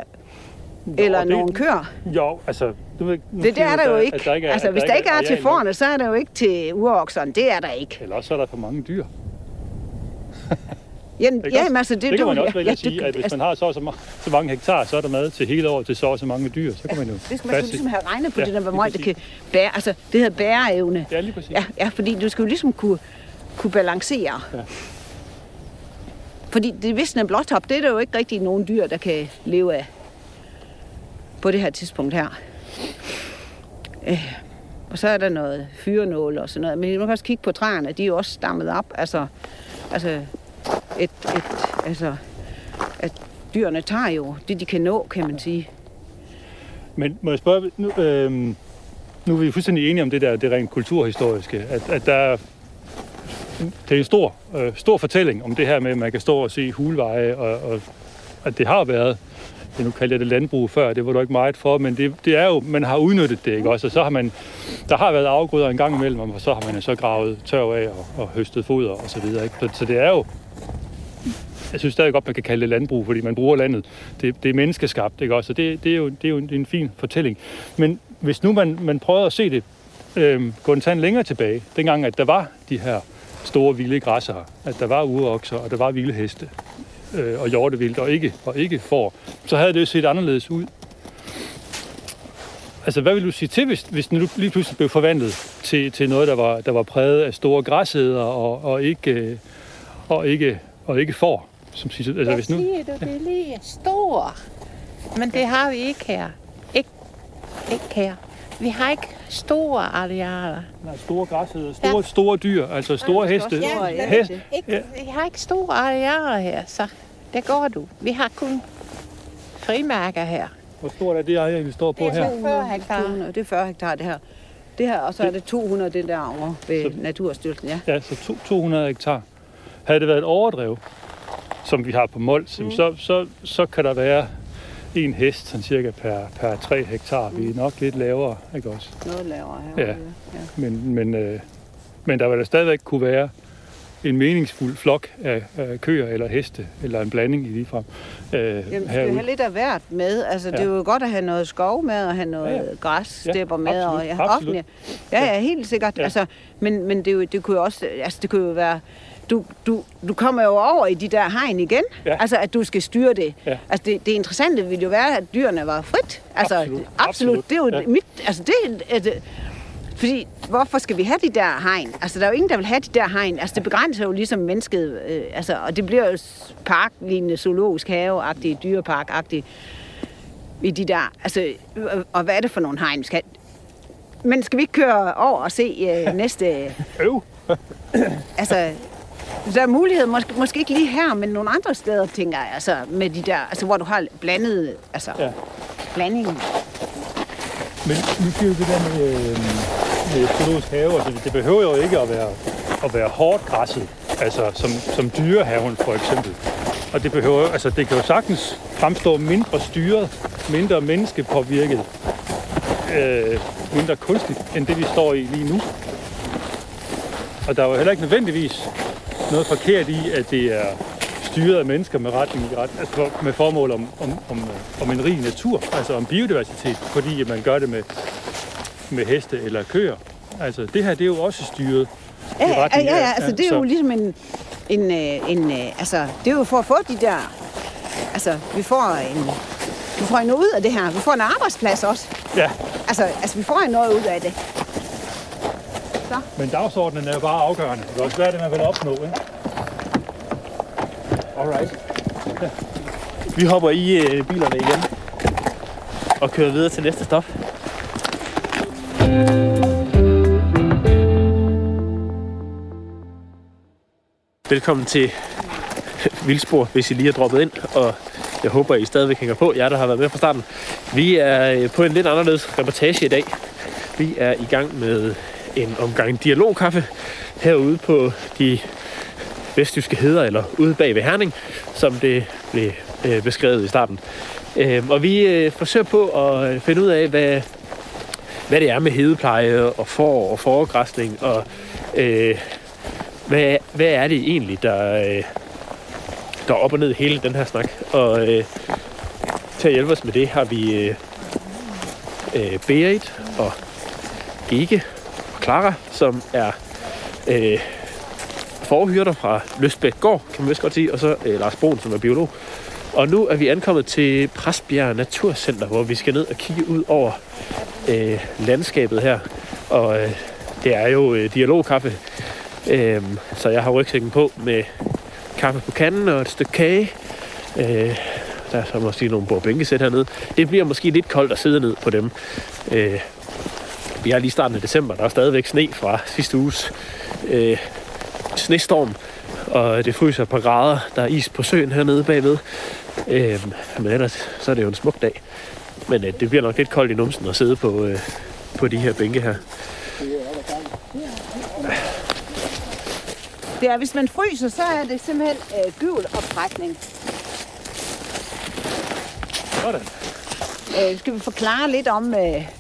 eller det- nogle køer. Jo, altså... Du ved, nu Det, det er du, der jo at ikke. der ikke er, altså, at hvis der ikke er til areal nok. forerne, så er der jo ikke til urokserne. Det er der ikke. Eller også er der for mange dyr. Jamen, Ikke jamen, altså, det, Det, det kan man jo- også vælge at det- sige, at hvis altså, man har så, så, ma- så mange hektar, så er der mad til hele året til så og så mange dyr. Så kan man jo Det skal man så ligesom have regnet på, Ja, det der, hvor meget det kan bære. Altså, det hedder bæreevne. Ja, lige præcis. Ja, ja, fordi du skal jo ligesom kunne, kunne balancere. Ja. Fordi det visne blåtop, det er der jo ikke rigtig nogen dyr, der kan leve af på det her tidspunkt her. Øh, og så er der noget fyrenål og sådan noget. Men man kan også kigge på træerne, de er jo også stammet op. Altså, altså, et, et, altså, at dyrene tager jo det, de kan nå, kan man sige. Men må jeg spørge, nu, øh, nu er vi fuldstændig enige om det der, det rent kulturhistoriske, at, at der er, det er en stor, øh, stor fortælling om det her med, at man kan stå og se hulveje, og, og at det har været, ja, nu kalder jeg det landbrug før, det var du ikke meget for, men det, det er jo, man har udnyttet det, ikke også? Og så har man, der har været afgrøder en gang imellem, og så har man jo så gravet tørv af og, og høstet foder og så videre, ikke? Så, så det er jo, jeg synes stadig godt, man kan kalde det landbrug, fordi man bruger landet. Det, det er menneskeskabt, ikke også? Og det, det, er jo, det er jo en, en fin fortælling. Men hvis nu man, man prøver at se det, øh, gå en tand længere tilbage, dengang at der var de her store vilde græsser, at der var urokser, og der var vilde heste, øh, og hjortevildt, og ikke, og ikke får, så havde det jo set anderledes ud. Altså, hvad vil du sige til, hvis, hvis den lige pludselig blev forvandlet til, til noget, der var, der var præget af store græsæder og, og ikke, øh, og ikke, og ikke får? Som siger, altså, hvis nu, siger du, det er lige stor. Men det har vi ikke her. Ikke, ikke her. Vi har ikke store arealer. Nej, store græsheder, store, ja. store dyr, altså store heste. store, ja. Hest, Ikke, Ja. Vi har ikke store arealer her, så det går du. Vi har kun frimærker her. hvor stort er det areal, vi står på Det er her? så 40 hektar. 200, det er 40 hektar, det her. Det her, og så er det 200, det der over ved Så- Naturstyrelsen, ja. Ja, så to- 200 hektar. Havde det været et overdrev, som vi har på Mols, mm. så, så, så kan der være en hest, sådan cirka per, per 3 hektar. Vi er nok lidt lavere, ikke også? Noget lavere her. Ja. Men, men, øh, men der vil da stadigvæk kunne være en meningsfuld flok af, af køer eller heste, eller en blanding i ligefrem. Øh, Jamen, skal jo have lidt af hvert med. Altså, det er jo godt at have noget skov med, og have noget Ja, ja, ja. ja. græsstepper Ja, med. og, absolut, ja, absolut. Ja, ja, helt sikkert. Ja. Ja. Altså, men men det, jo, det kunne jo også, altså, det kunne jo være, du, du, du kommer jo over i de der hegn igen. Ja. Altså, at du skal styre det. Ja. Altså, det, det interessante ville jo være, at dyrene var frit. Altså, Absolut, absolut. absolut. Det er jo Ja. mit, altså, det, det, fordi, hvorfor skal vi have de der hegn? Altså, der er jo ingen, der vil have de der hegn. Altså, det begrænser jo ligesom mennesket. Øh, altså, og det bliver jo parklignende, zoologisk have-agtige, dyrepark-agtige i de der... Altså, øh, og hvad er det for nogle hegn, vi skal Men skal vi ikke køre over og se øh, næste... Øv! Altså, der er mulighed, måske, måske ikke lige her, men nogle andre steder, tænker jeg, altså, med de der, altså, hvor du har blandet, altså, Ja. blandingen. Men nu siger det der med, øh, med zoologisk have, altså det behøver jo ikke at være, at være hårdt græsset, altså som, som dyrehaven for eksempel. Og det behøver altså det kan jo sagtens fremstå mindre styret, mindre menneskepåvirket, øh, mindre kunstigt, end det vi står i lige nu. Og der er jo heller ikke nødvendigvis noget forkert i, at det er styret af mennesker med retning i ret, altså med formål om, om, om, øh, om en rig natur, altså om biodiversitet, fordi man gør det med, med heste eller køer. Altså det her, det er jo også styret Ja, i ja, retning ja, af- ja, altså det er jo så- ligesom en, en, øh, en øh, altså det er jo for at få de der, altså vi får en, vi får noget ud af det her, vi får en arbejdsplads også, Ja, altså, altså vi får noget ud af det. Men dagsordenen er jo bare afgørende. Det er også hvad det, man vil opnå, ikke? Alright. Vi hopper i øh, bilerne igen og kører videre til næste stop. Velkommen til Vildspor, hvis I lige er droppet ind, og jeg håber, I stadigvæk hænger på, jer der har været med fra starten. Vi er øh, på en lidt anderledes reportage i dag. Vi er i gang med en omgang dialogkaffe herude på de vestjyske heder, eller ude bag ved Herning, som det blev øh, beskrevet i starten. Øh, og vi øh, forsøger på at øh, finde ud af, hvad, hvad det er med hedepleje og for og foregræsning, og øh, hvad, hvad er det egentlig, der, øh, der er op og ned hele den her snak. Og øh, til at hjælpe os med det har vi øh, øh, Berit og Gike Clara, som er øh, forhyrter fra Løsbæk Gård, kan man vist godt sige, og så øh, Lars Broen, som er biolog. Og nu er vi ankommet til Præstbjerg Naturcenter, hvor vi skal ned og kigge ud over øh, landskabet her. Og øh, det er jo øh, dialogkaffe, øh, så jeg har rygsækken på med kaffe på kanden og et stykke kage. Øh, der er så måske nogle bordbænkesæt hernede. Det bliver måske lidt koldt at sidde ned på dem. Øh, vi er lige i starten af december, der er stadigvæk sne fra sidste uges øh, snestorm, og det fryser et par grader. Der er is på søen hernede bagved. Øh, men ellers så er det jo en smuk dag. Men øh, det bliver nok lidt koldt i numsen at sidde på, øh, på de her bænke her. Det er, hvis man fryser, så er det simpelthen øh, gyveloprætning. Sådan. Øh, skal vi forklare lidt om, øh,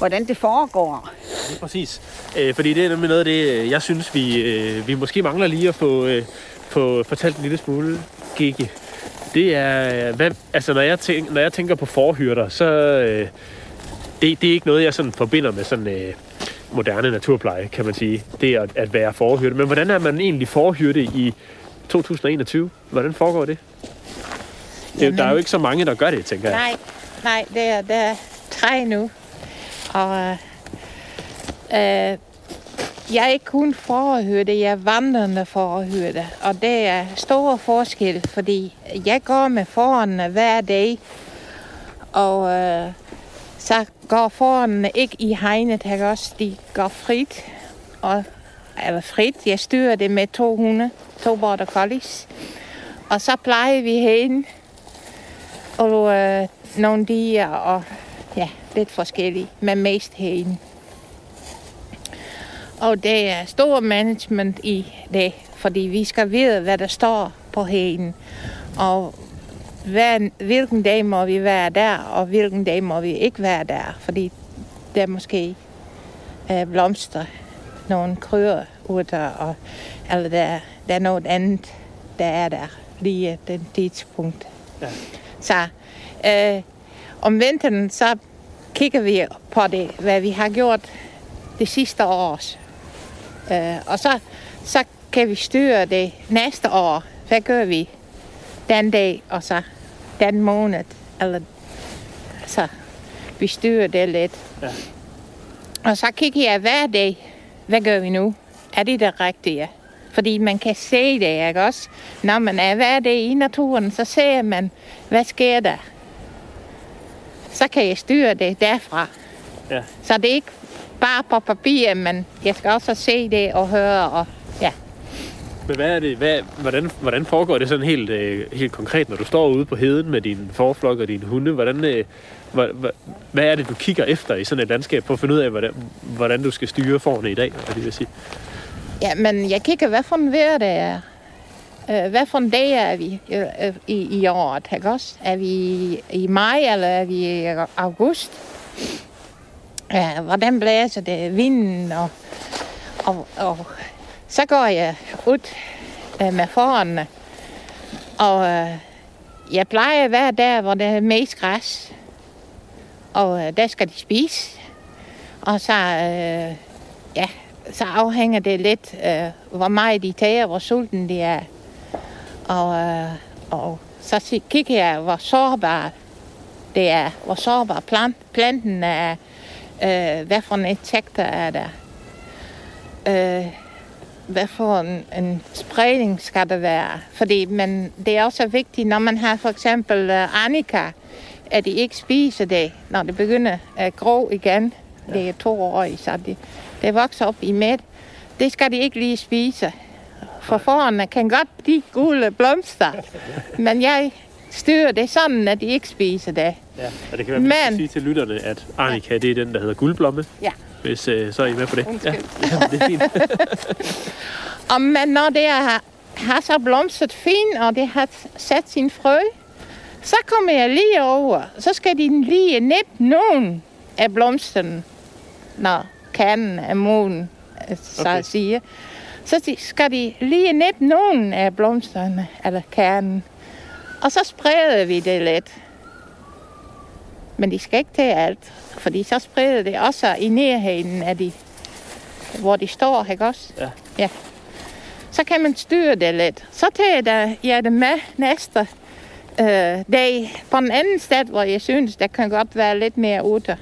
hvordan det foregår? Lige præcis. Øh, fordi det er nemlig noget af det, øh, jeg synes, vi, øh, vi måske mangler lige at få, øh, få fortalt en lille smule, Gigi. Det er, øh, hvad, altså når jeg, tænker, når jeg tænker på forhyrter, så øh, det, det er ikke noget, jeg sådan forbinder med sådan øh, moderne naturpleje, kan man sige. Det er at, at være forhyrte. Men hvordan er man egentlig forhyrte i 2021? Hvordan foregår det? det Jamen- der er jo ikke så mange, der gør det, tænker jeg. Nej, nej, det er, det er tre nu. Og øh, øh, jeg er ikke kun forhørte, jeg er vandrende forhørte. Og det er stor forskel, fordi jeg går med forerne hver dag. Og øh, så går forerne ikke i hegnet, her også? De går frit, og, eller frit. Jeg styrer det med to hunde, to border collies. Og så plejer vi hende, og øh, nogle diger og ja, lidt forskellige, men mest hende. Og det er stor management i det, fordi vi skal vide, hvad der står på hæden. Og hvad, hvilken dag må vi være der, og hvilken dag må vi ikke være der, fordi der måske er blomster, nogle krøer der, og, eller der, der er noget andet, der er der lige den tidspunkt. Ja. Så øh, om vinteren, så kigger vi på det, hvad vi har gjort det sidste år. Øh, og så, så kan vi styre det næste år. Hvad gør vi den dag, og så den måned? Eller, så vi styrer det lidt. Ja. Og så kigger jeg hver dag, hvad gør vi nu? Er det det rigtige? Fordi man kan se det, ikke også? Når man er hver dag i naturen, så ser man, hvad sker der? Så kan jeg styre det derfra. Ja. Så det er ikke bare på papir, men jeg skal også se det og høre. Og, ja. Men hvad er det, hvad, hvordan, hvordan foregår det sådan helt, øh, helt konkret, når du står ude på heden med din forflok og dine hunde? Hvordan, øh, hvad, hvad, hvad er det, du kigger efter i sådan et landskab for at finde ud af, hvordan, hvordan du skal styre forne i dag, hvad det vil sige? Ja, men jeg kigger, hvad for en vejr det er. Øh, hvad for en dag er vi øh, øh, i, i året, ikke også? Er vi i maj, eller er vi i august? Ja, hvordan blæser det? Vinden, og, og, og så går jeg ud med forerne, og jeg plejer at være der, hvor der er mest græs, og der skal de spise. Og så, ja, så afhænger det lidt, øh, hvor meget de tager, hvor sulten de er. Og, øh, og så kigger jeg, hvor sårbar det er, hvor sårbar plant, planten er, øh, hvad for en insekter er der, øh, hvad for en, en spredning skal der være. Fordi men det er også vigtigt, når man har for eksempel uh, Annika, at de ikke spiser det, når det begynder at gro igen. Det er to år, så det, det vokser op i mæt. Det skal de ikke lige spise. For foran kan godt de gule blomster. Men jeg styrer det sådan, at de ikke spiser det. Ja, og det kan være, Men, sige til lytterne, at Arnika, det er den, der hedder guldblomme. Ja. Hvis øh, så er I med på det. Ja, ja, det er fint. og men når det har, har så blomstret fint, og det har sat sin frø, så kommer jeg lige over. Så skal de lige nippe nogen af blomsterne, når kernen af moden, så okay. at sige. Så skal de lige nippe nogen af blomsterne, eller kernen. Og så spreder vi det lidt. Men de skal ikke til alt, fordi så spreder det også i nærheden af de, hvor de står, ikke også? Ja. ja. Så kan man styre det lidt. Så tager jeg det med næste øh, dag på en anden sted, hvor jeg synes, der kan godt være lidt mere ude.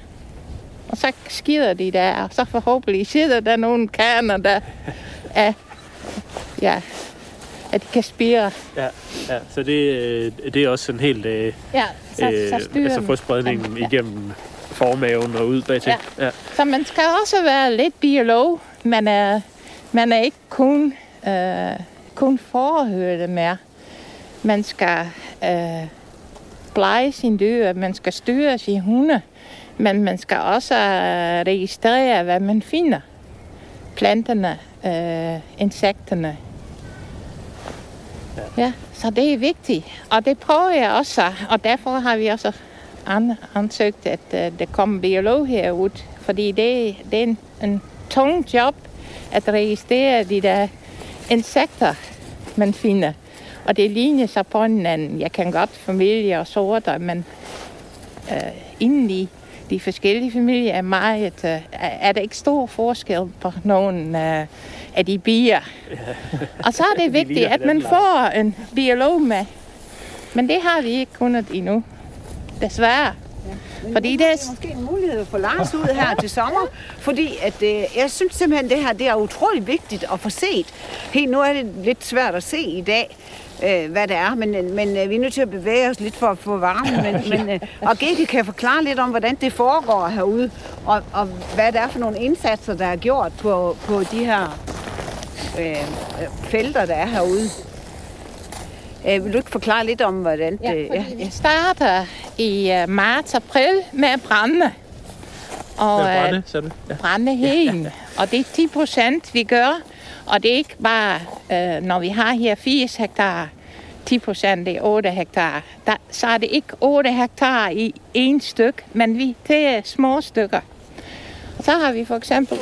Og så skider de der, og så forhåbentlig sidder der nogle kerner, der er, ja, at de kan spire. Ja, ja så det, øh, det er også sådan helt... Øh, ja, så, øh, så Altså få spredningen ja. igennem formaven og ud bagtil. Ja. ja. Så man skal også være lidt biolog. Man er, man er ikke kun, øh, kun forhørte mere. Man skal øh, pleje sin dyr, man skal styre sin hunde. Men man skal også øh, registrere, hvad man finder. Planterne, øh, insekterne. Ja. ja, så det er vigtigt. Og det prøver jeg også, og derfor har vi også ansøgt, at uh, der kommer biolog herud. Fordi det, det er en, en tung job at registrere de der insekter, man finder. Og det ligner sig på hinanden. Jeg kan godt familie og sorter, men uh, indeni de forskellige familier er meget... Uh, er der ikke stor forskel på nogen uh, af de bier. Og så er det vigtigt, at man får en biolog med. Men det har vi ikke kunnet endnu. Desværre. Men fordi det er måske en mulighed for Lars ud her til sommer, fordi at, øh, jeg synes simpelthen, det her det er utrolig vigtigt at få set. Helt nu er det lidt svært at se i dag, øh, hvad det er. Men, men øh, vi er nødt til at bevæge os lidt for at få varme. Men, men, øh, og Gigi kan forklare lidt om, hvordan det foregår herude, og, og hvad det er for nogle indsatser, der er gjort på, på de her øh, felter, der er herude. Øh, vil du ikke forklare lidt om, hvordan Ja, det... fordi vi starter i uh, marts-april med at brænde. Og, øh, brænde, sagde du? Ja. brænde hen. Og det er 10 procent, vi gør. Og det er ikke bare, øh, når vi har her 80 hektar, 10 procent er 8 hektar. Der, så er det ikke 8 hektar i en styk, men vi, det er små stykker. Og så har vi for eksempel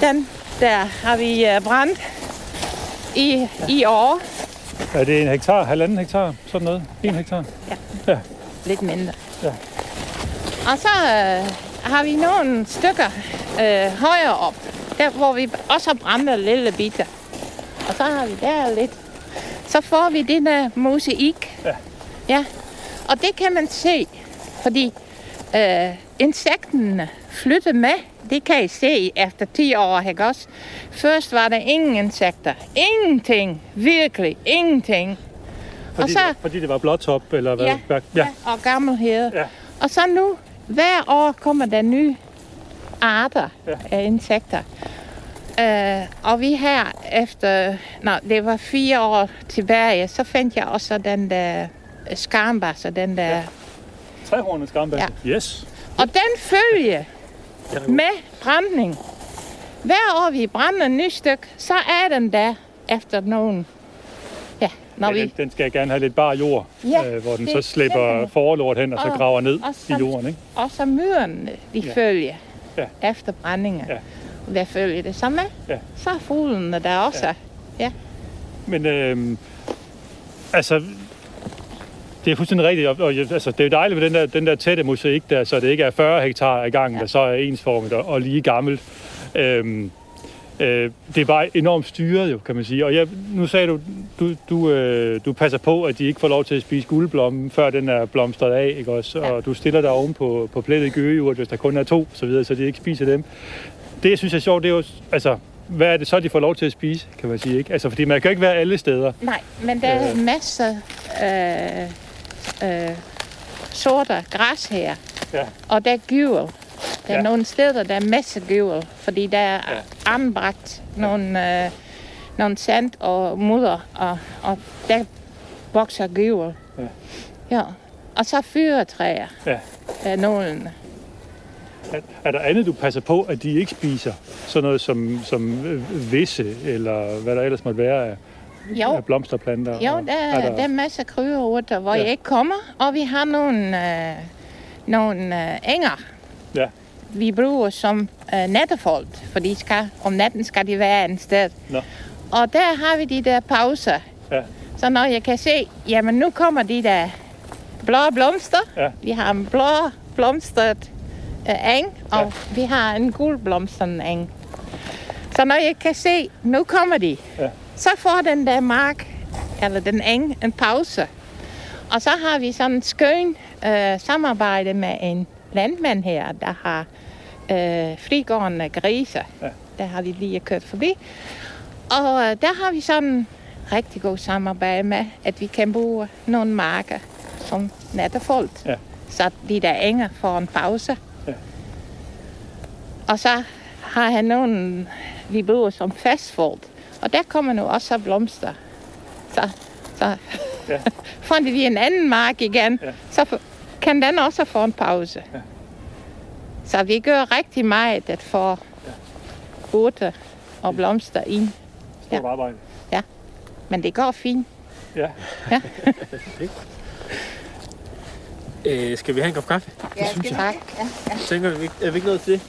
den der har vi øh, brændt i, i år. Er det en hektar, halvanden hektar, sådan noget? En hektar? Lidt mindre. Ja. Og så øh, har vi nogle stykker øh, højere op, der hvor vi også har brændt lille bitter. Og så har vi der lidt. Så får vi det der mosaik. Ja. ja. Og det kan man se, fordi øh, insekterne flytter med. Det kan I se efter 10 år, ikke også? Først var der ingen insekter. Ingenting. Virkelig ingenting. Fordi, og så, det, fordi det var blåtop, eller hvad? Ja, ja. ja. og gammelhed. Ja. Og så nu, hver år kommer der nye arter Ja. af insekter. Uh, og vi her efter, når det var fire år tilbage, så fandt jeg også den der skambasser, den der. Ja. Trehornet skambasse. Ja. Yes. Og den følge med brændning. Hver år vi brænder en ny stykke, så er den der efter nogen. Ja, når Ja, vi... den, den skal gerne have lidt bar jord, Ja, øh, hvor den så er slipper forlort hen, og så Og- graver ned og i så- jorden, ikke? Og så myrerne, de ja. følger Ja. ja. efter brændinger. Ja. Ja. Hvad følger det så med? Ja. Så er fuglene der også. Ja. Men øh, altså, det er fuldstændig rigtigt. Og, og, altså, det er jo dejligt med den der, den der tætte mosaik der, så det ikke er 40 hektar ad gangen, ja. der så er ensformet og, og lige gammelt. Øhm, øh, det er bare enormt styret jo, kan man sige. Og jeg, nu sagde du, du, du, øh, du passer på, at de ikke får lov til at spise guldblommen, før den er blomstret af, ikke også? Ja. Og du stiller dig oven på, på plettet gøgeurt, hvis der kun er to, så videre, så de ikke spiser dem. Det, jeg synes er sjovt, det er jo, altså, hvad er det så, de får lov til at spise, kan man sige, ikke? Altså, fordi man kan jo ikke være alle steder. Nej, men der er Øh. masser af øh, sorter græs her. Ja. Og der er gyvel. Der er Ja. nogle steder, der er masser af gyvel, fordi der er Ja. anbragt nogle, øh, nogle sand og mudder, og, og der vokser gyvel. Ja. ja. Og så fyretræer Ja. er nogle. Er, er der andet, du passer på, at de ikke spiser? Sådan noget som, som visse, eller hvad der ellers måtte være af, Jo, af blomsterplanter? jo og- der, er, der... der er masser af krydderurter, hvor ja. jeg ikke kommer, og vi har nogle, øh, nogle øh, enger, Ja, vi bruger som øh, nattefolk, for de skal, om natten skal de være et sted. Nå. Og der har vi de der pauser. Ja. Så når jeg kan se, jamen nu kommer de der blå blomster. Ja. Vi har en blå blomstret øh, eng, og vi har en gul blomstret eng. Så når jeg kan se, nu kommer de, Ja. så får den der mark, eller den eng, en pause. Og så har vi sådan en skøn øh, samarbejde med en landmand her, der har øh, frigående grise. Ja. Der har de lige kørt forbi. Og øh, der har vi sådan rigtig god samarbejde med, at vi kan bruge nogle marker som nattefolk. Ja. Så de der enger får en pause. Ja. Og så har han nogle, vi bruger som fastfold. Og der kommer nu også blomster. Så, så Ja. får de en anden mark igen, Ja. så kan den også få en pause. Ja. Så vi gør rigtig meget at få urter og blomster ind. stort Ja. arbejde. Men det går fint. Ja. Øh, skal vi have en kop kaffe? Ja, Tak. Tænker vi, er vi ikke nået til det?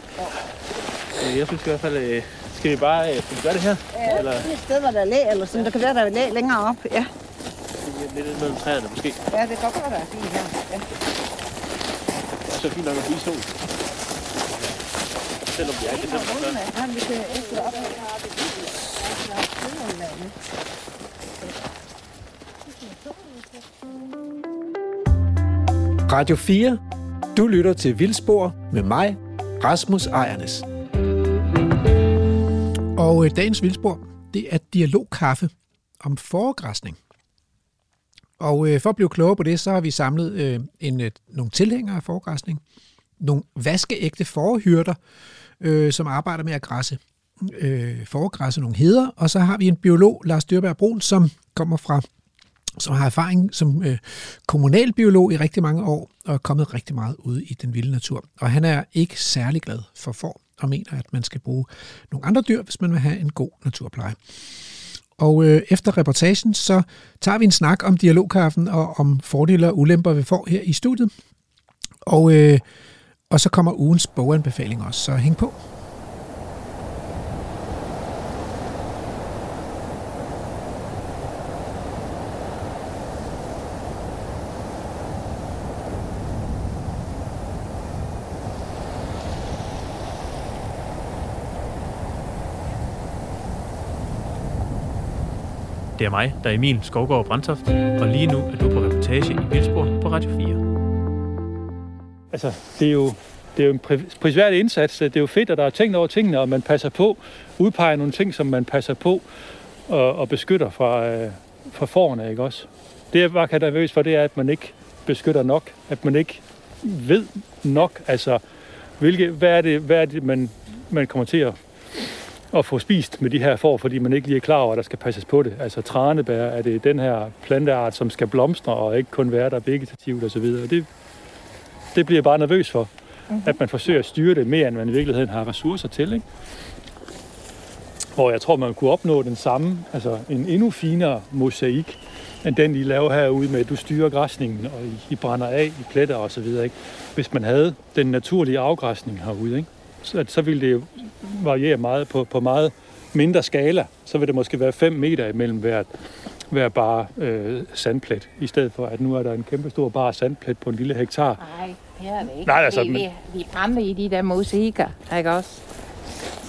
Øh, jeg synes i hvert fald, øh, skal vi bare øh, skal vi gøre det her? Ja, Eller det er et sted, hvor der er læ, eller sådan. Der kan være, der er læ længere op. Ja, lidt lidt mellem træerne måske? ja det kan godt være, der er fint her. Ja. Det er så fint nok at blive i. Selvom vi er i december. så- Ja, vi kan efter op. Radio 4. Du lytter til Vildspor med mig, Rasmus Ejernes. Og øh, dagens Vildspor, det er dialogkaffe om foregræsning. Og øh, for at blive klogere på det, så har vi samlet øh, en, øh, nogle tilhængere af forgræsning, nogle vaskeægte forhyrter, øh, som arbejder med at græsse, øh, forgræsse nogle heder, og så har vi en biolog, Lars Dyrberg Brun, som kommer fra som har erfaring som øh, kommunalbiolog i rigtig mange år, og er kommet rigtig meget ude i den vilde natur. Og han er ikke særlig glad for får, og mener, at man skal bruge nogle andre dyr, hvis man vil have en god naturpleje. Og øh, efter reportagen, så tager vi en snak om dialogkaffen og om fordele og ulemper vi får her i studiet. Og, øh, og så kommer ugens boganbefaling også, så hæng på. Det er mig, der er Emil Skovgaard Brandtoft, og lige nu er du på reportage i Vildsborg på Radio 4. Altså, det er jo, det er jo en prisværdig indsats. Det er jo fedt, at der er tænkt over tingene, og man passer på, udpeger nogle ting, som man passer på og, og beskytter fra, øh, fra forerne, ikke også? Det, jeg bare kan være nervøs for, det er, at man ikke beskytter nok. At man ikke ved nok, altså, hvilke, hvad er det, hvad er det man, man kommer til at, at få spist med de her får, fordi man ikke lige er klar over, at der skal passes på det. Altså tranebær, er det den her planteart, som skal blomstre og ikke kun være der vegetativt osv. Det, det bliver jeg bare nervøs for, mm-hmm. at man forsøger at styre det mere, end man i virkeligheden har ressourcer til. Ikke? Hvor jeg tror, man kunne opnå den samme, altså en endnu finere mosaik, end den, I laver herude med, at du styrer græsningen, og I, I brænder af i pletter og så videre. Ikke? Hvis man havde den naturlige afgræsning herude, ikke? Så, så ville det jo variere meget på, på meget mindre skala. Så vil det måske være 5 meter imellem hvert, hver bare øh, sandplet, i stedet for, at nu er der en kæmpe stor bare sandplet på en lille hektar. Nej, det er det ikke. Nej, altså, vi, men- vi, vi brænder i de der mosaikker, ikke også?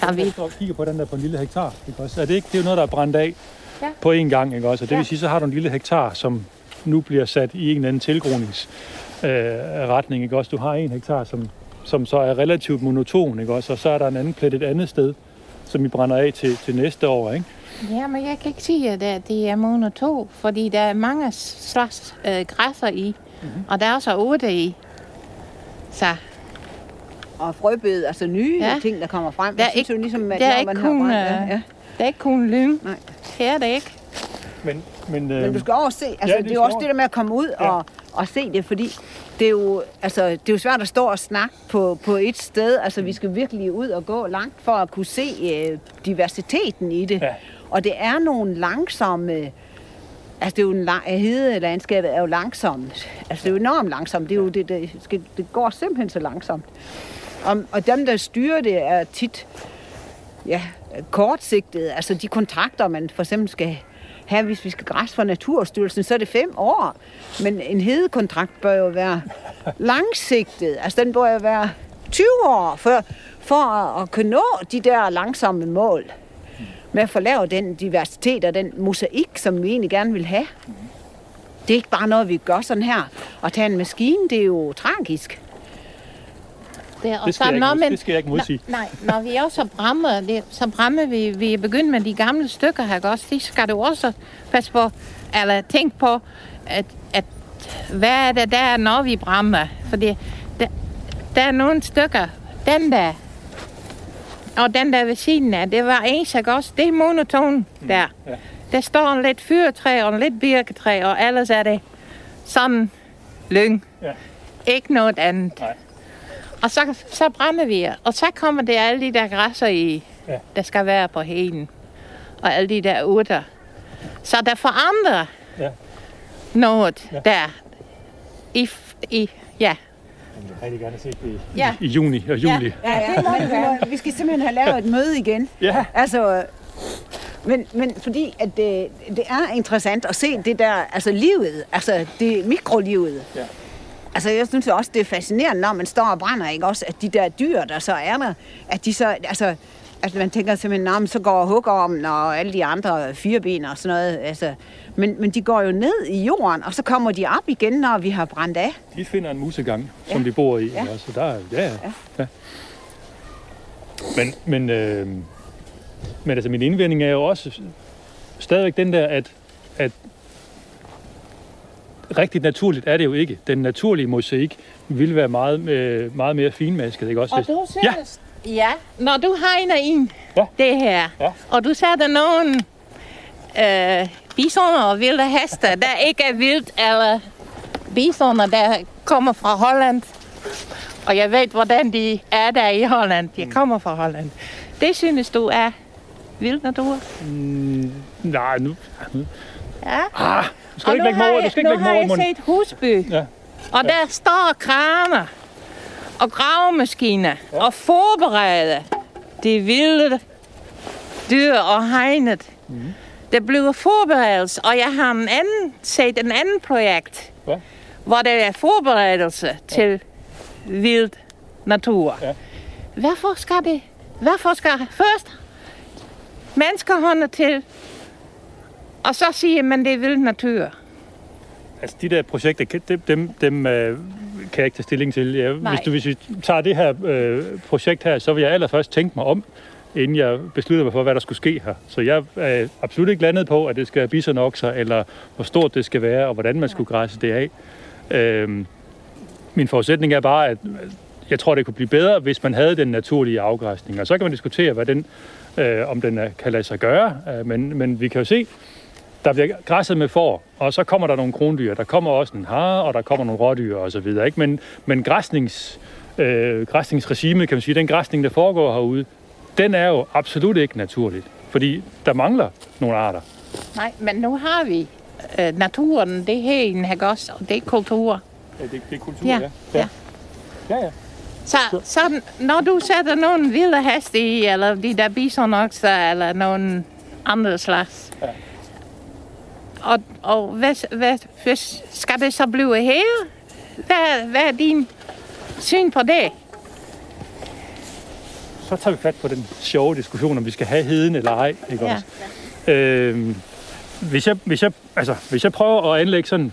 Så vi, Jeg står og kigger på den der på en lille hektar. Ikke også? Er det ikke det er jo noget, der er brændt af Ja. på én gang? Ikke også? Og det Ja. vil sige, så har du en lille hektar, som nu bliver sat i en eller anden tilgroningsretning. Øh, retning, ikke også? Du har en hektar, som, som så er relativt monoton, ikke også? og så er der en anden plet et andet sted, som I brænder af til, til næste år. Ikke? ja, men jeg kan ikke sige, at det- er monoto, fordi der er mange slags øh, græsser i, mm-hmm. og der er også otte i. Så Og frøbed, altså nye Ja. ting, der kommer frem. Der er Jeg synes ikke- jo ligesom, at der er ikke man har kun, brændt, øh, ja, det er ikke kun lyng. Nej. Det er det ikke. Men, men, øh, Men du skal også se, altså Ja, det det, er også det der med at komme ud ja. og, og se det, fordi det er, jo, altså, det er jo svært at stå og snakke på, på et sted. Altså vi skal virkelig ud og gå langt for at kunne se øh, diversiteten i det. Ja. Og det er nogle langsomme, altså det er jo en lang, hedelandskabet er jo langsomt. Altså det er jo enormt langsomt. Det, er jo, det, det, skal, det går simpelthen så langsomt. Og, og dem, der styrer det, er tit ja, kortsigtet. Altså de kontrakter, man for eksempel skal her hvis vi skal græs for Naturstyrelsen, så er det fem år. Men en hedekontrakt bør jo være langsigtet. Altså den bør jo være 20 år for, for at, at kunne nå de der langsomme mål. Med at få lavet den diversitet og den mosaik, som vi egentlig gerne vil have. Det er ikke bare noget, vi gør sådan her. Og tage en maskine, det er jo tragisk. Det, er- og Det skal så jeg ikke når mod- man- det skal jeg ikke modsige. Nå- Nej, når vi også brænder, det, så brænder vi, vi er begyndt med de gamle stykker her, ikke også? De skal du også passe på, eller tænke på, at, at hvad er det der, når vi brænder? Fordi der, der er nogle stykker, den der, og den der ved siden af, det var ens, ikke også? Det er monoton der. ja. Der står en lidt fyrtræ og en lidt birketræ, og ellers er det sådan lyng. Ja. Ikke noget andet. Nej. Og så, så brænder vi, og så kommer det alle de der græsser i, Ja. ja. der skal være på heden. Og alle de der urter. Så der forandrer Ja. noget Ja. ja. der. I, i, ja. Jeg vil rigtig gerne se det i, Ja. i juni og juli. Ja, ja, men vi, må, vi skal simpelthen have lavet et møde igen. Ja. Altså, men, men fordi at det, det er interessant at se det der, altså livet, altså det mikrolivet. Ja. Altså jeg synes også, det er fascinerende, når man står og brænder, ikke også, at de der dyr, der så er der, at de så, altså, at man tænker simpelthen, nah, så går hugormen og alle de andre fireben og sådan noget, altså, men, men de går jo ned i jorden, og så kommer de op igen, når vi har brændt af. De finder en musegang, som Ja. de bor i. Ja. Ja. Så der, er- ja, ja. Ja. ja. Men, men, øh, men altså, min indvending er jo også stadigvæk den der, at, at rigtigt naturligt er det jo ikke. Den naturlige mosaik vil være meget, øh, meget mere finmasket, ikke også? Og du synes, ja. ja, når du hegner ind Ja. det her, Ja. og du sætter nogle øh, bisoner og vilde heste, der ikke er vildt, eller bisoner, der kommer fra Holland, og jeg ved, hvordan de er der i Holland. De kommer fra Holland. Det synes du er vild natur? Nej, nu... Ja. Ah, skal og ikke nu lægge mig har over, du jeg, skal ikke nu lægge mig har over i jeg munden. set Husby, Ja. og der står kraner og gravemaskiner og forbereder de vilde dyr og hegnet. Mm. Der bliver forberedelse, og jeg har en anden, set en anden projekt, Ja. hvor der er forberedelse til vild natur. Ja. Hvorfor skal det? Hvorfor skal først menneskehånden til, og så siger man, det er vild natur? Altså, de der projekter, dem, dem, dem øh, kan jeg ikke tage stilling til. Ja, hvis, du, hvis vi tager det her øh, projekt her, så vil jeg allerførst tænke mig om, inden jeg beslutter mig for, hvad der skulle ske her. Så jeg er absolut ikke landet på, at det skal være bisonokser, eller hvor stort det skal være, og hvordan man skulle græsse det af. Øhm, min forudsætning er bare, at jeg tror, det kunne blive bedre, hvis man havde den naturlige afgræsning. Og så kan man diskutere, hvad den, øh, om den er, kan lade sig gøre. Øh, men, men vi kan jo se, der bliver græsset med får, og så kommer der nogle krondyr. Der kommer også en hare, og der kommer nogle rådyr og så videre. Ikke? Men, men græsnings, øh, græsningsregimet, kan man sige, den græsning, der foregår herude, den er jo absolut ikke naturligt. Fordi der mangler nogle arter. Nej, men nu har vi øh, naturen, det her i den her også, og det er kultur. Ja, det, det er kultur, Ja, ja. ja, ja. Så, så når du sætter nogle vilde heste i, eller de der bisonokser, eller nogle andre slags, Ja. Og, og hvad, hvad, hvad, skal det så blive her? Hvad, hvad er din syn på det? Så tager vi fat på den sjove diskussion, om vi skal have heden eller ej. Ikke Ja. også? Øhm, hvis, jeg, hvis, jeg, altså, hvis jeg prøver at anlægge sådan,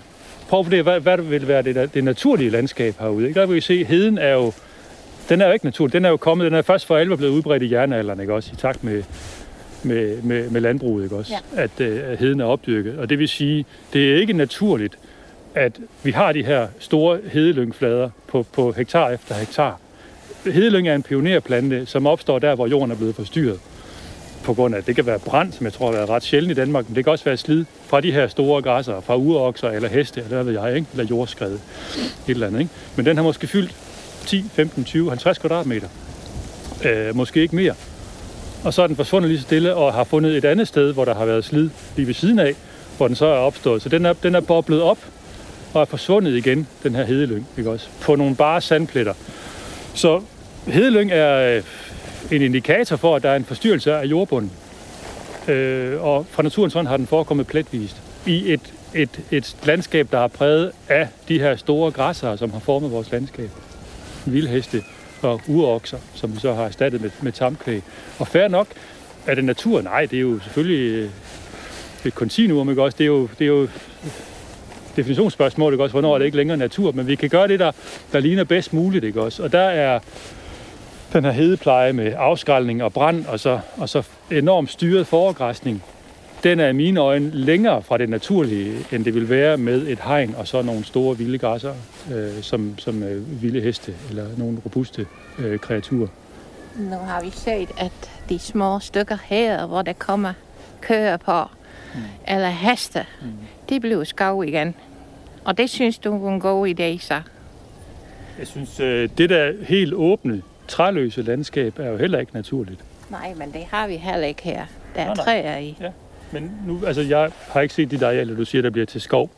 prøv at vurdere, hvad, hvad vil være det, det naturlige landskab herude. Ikke? Der vil I se, heden er jo, den er jo ikke naturlig. Den er jo kommet, den er først for alvor blevet udbredt i jernalderen, ikke også? I takt med, med, med, med landbruget, ikke også? Ja. At, øh, at heden er opdyrket. Og det vil sige, det er ikke naturligt, at vi har de her store hedelyngflader på, på hektar efter hektar. Hedelyng er en pionerplante, som opstår der, hvor jorden er blevet forstyrret. På grund af, det kan være brand, som jeg tror været ret sjældent i Danmark, men det kan også være slid fra de her store græsser, fra urokser eller heste, eller hvad ved jeg, ikke? eller jordskred, et eller andet. Ikke? Men den har måske fyldt 10, 15, 20, 50 kvadratmeter. Øh, måske ikke mere. Og så er den forsvundet lige så stille og har fundet et andet sted, hvor der har været slid lige ved siden af, hvor den så er opstået. Så den er, den er boblet op og er forsvundet igen, den her hedelyng, ikke også? På nogle bare sandpletter. Så hedelyng er øh, en indikator for, at der er en forstyrrelse af jordbunden. Øh, og fra naturens hånd har den forekommet pletvist i et, et, et landskab, der er præget af de her store græsser, som har formet vores landskab. Vildheste og urokser, som vi så har erstattet med, med tamkvæg. Og fair nok, er det natur? Nej, det er jo selvfølgelig øh, et kontinuum, ikke også? Det er jo, det er jo definitionsspørgsmål, ikke også? Hvornår er det ikke længere natur? Men vi kan gøre det, der, der ligner bedst muligt, ikke også? Og der er den her hedepleje med afskraldning og brand, og så, og så enormt styret foregræsning, den er i mine øjne længere fra det naturlige, end det vil være med et hegn og så nogle store vilde græsser, øh, som, som øh, vilde heste eller nogle robuste øh, kreaturer. Nu har vi set, at de små stykker her, hvor der kommer køer på, mm. eller heste, mm. de bliver skov igen. Og det synes du er en god idé, så? Jeg synes, øh, det der helt åbne, træløse landskab er jo heller ikke naturligt. Nej, men det har vi heller ikke her. Der er Nej, nej. træer i. Men nu, altså, jeg har ikke set de der arealer, du siger, der bliver til skov.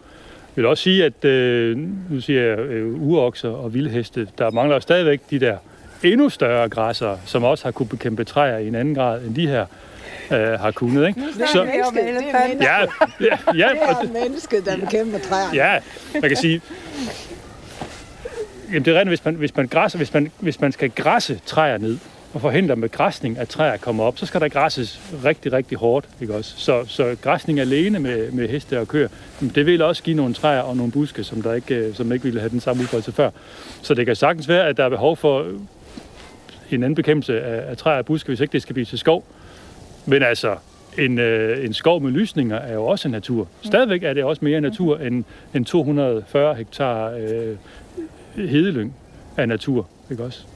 Jeg vil også sige, at øh, nu siger jeg øh, urokser og vildheste, der mangler stadigvæk de der endnu større græsser, som også har kunne bekæmpe træer i en anden grad, end de her øh, har kunnet. Ikke? Så, Det er mennesket, ja, ja, ja, det er mennesket, der bekæmper træerne. ja, man kan sige, jamen det er rent, hvis man, hvis man, græsser, hvis man, hvis man skal græsse træer ned, og forhindre med græsning, at træer kommer op, så skal der græsses rigtig, rigtig hårdt. Ikke også? Så, så græsning alene med, med heste og køer, det vil også give nogle træer og nogle buske, som, der ikke, øh, som ikke ville have den samme udbredelse før. Så det kan sagtens være, at der er behov for en anden bekæmpelse af, af træer og buske, hvis ikke det skal blive til skov. Men altså, en, øh, en skov med lysninger er jo også natur. Stadigvæk er det også mere natur end, end 240 hektar øh, hedelyng af natur. Ikke også?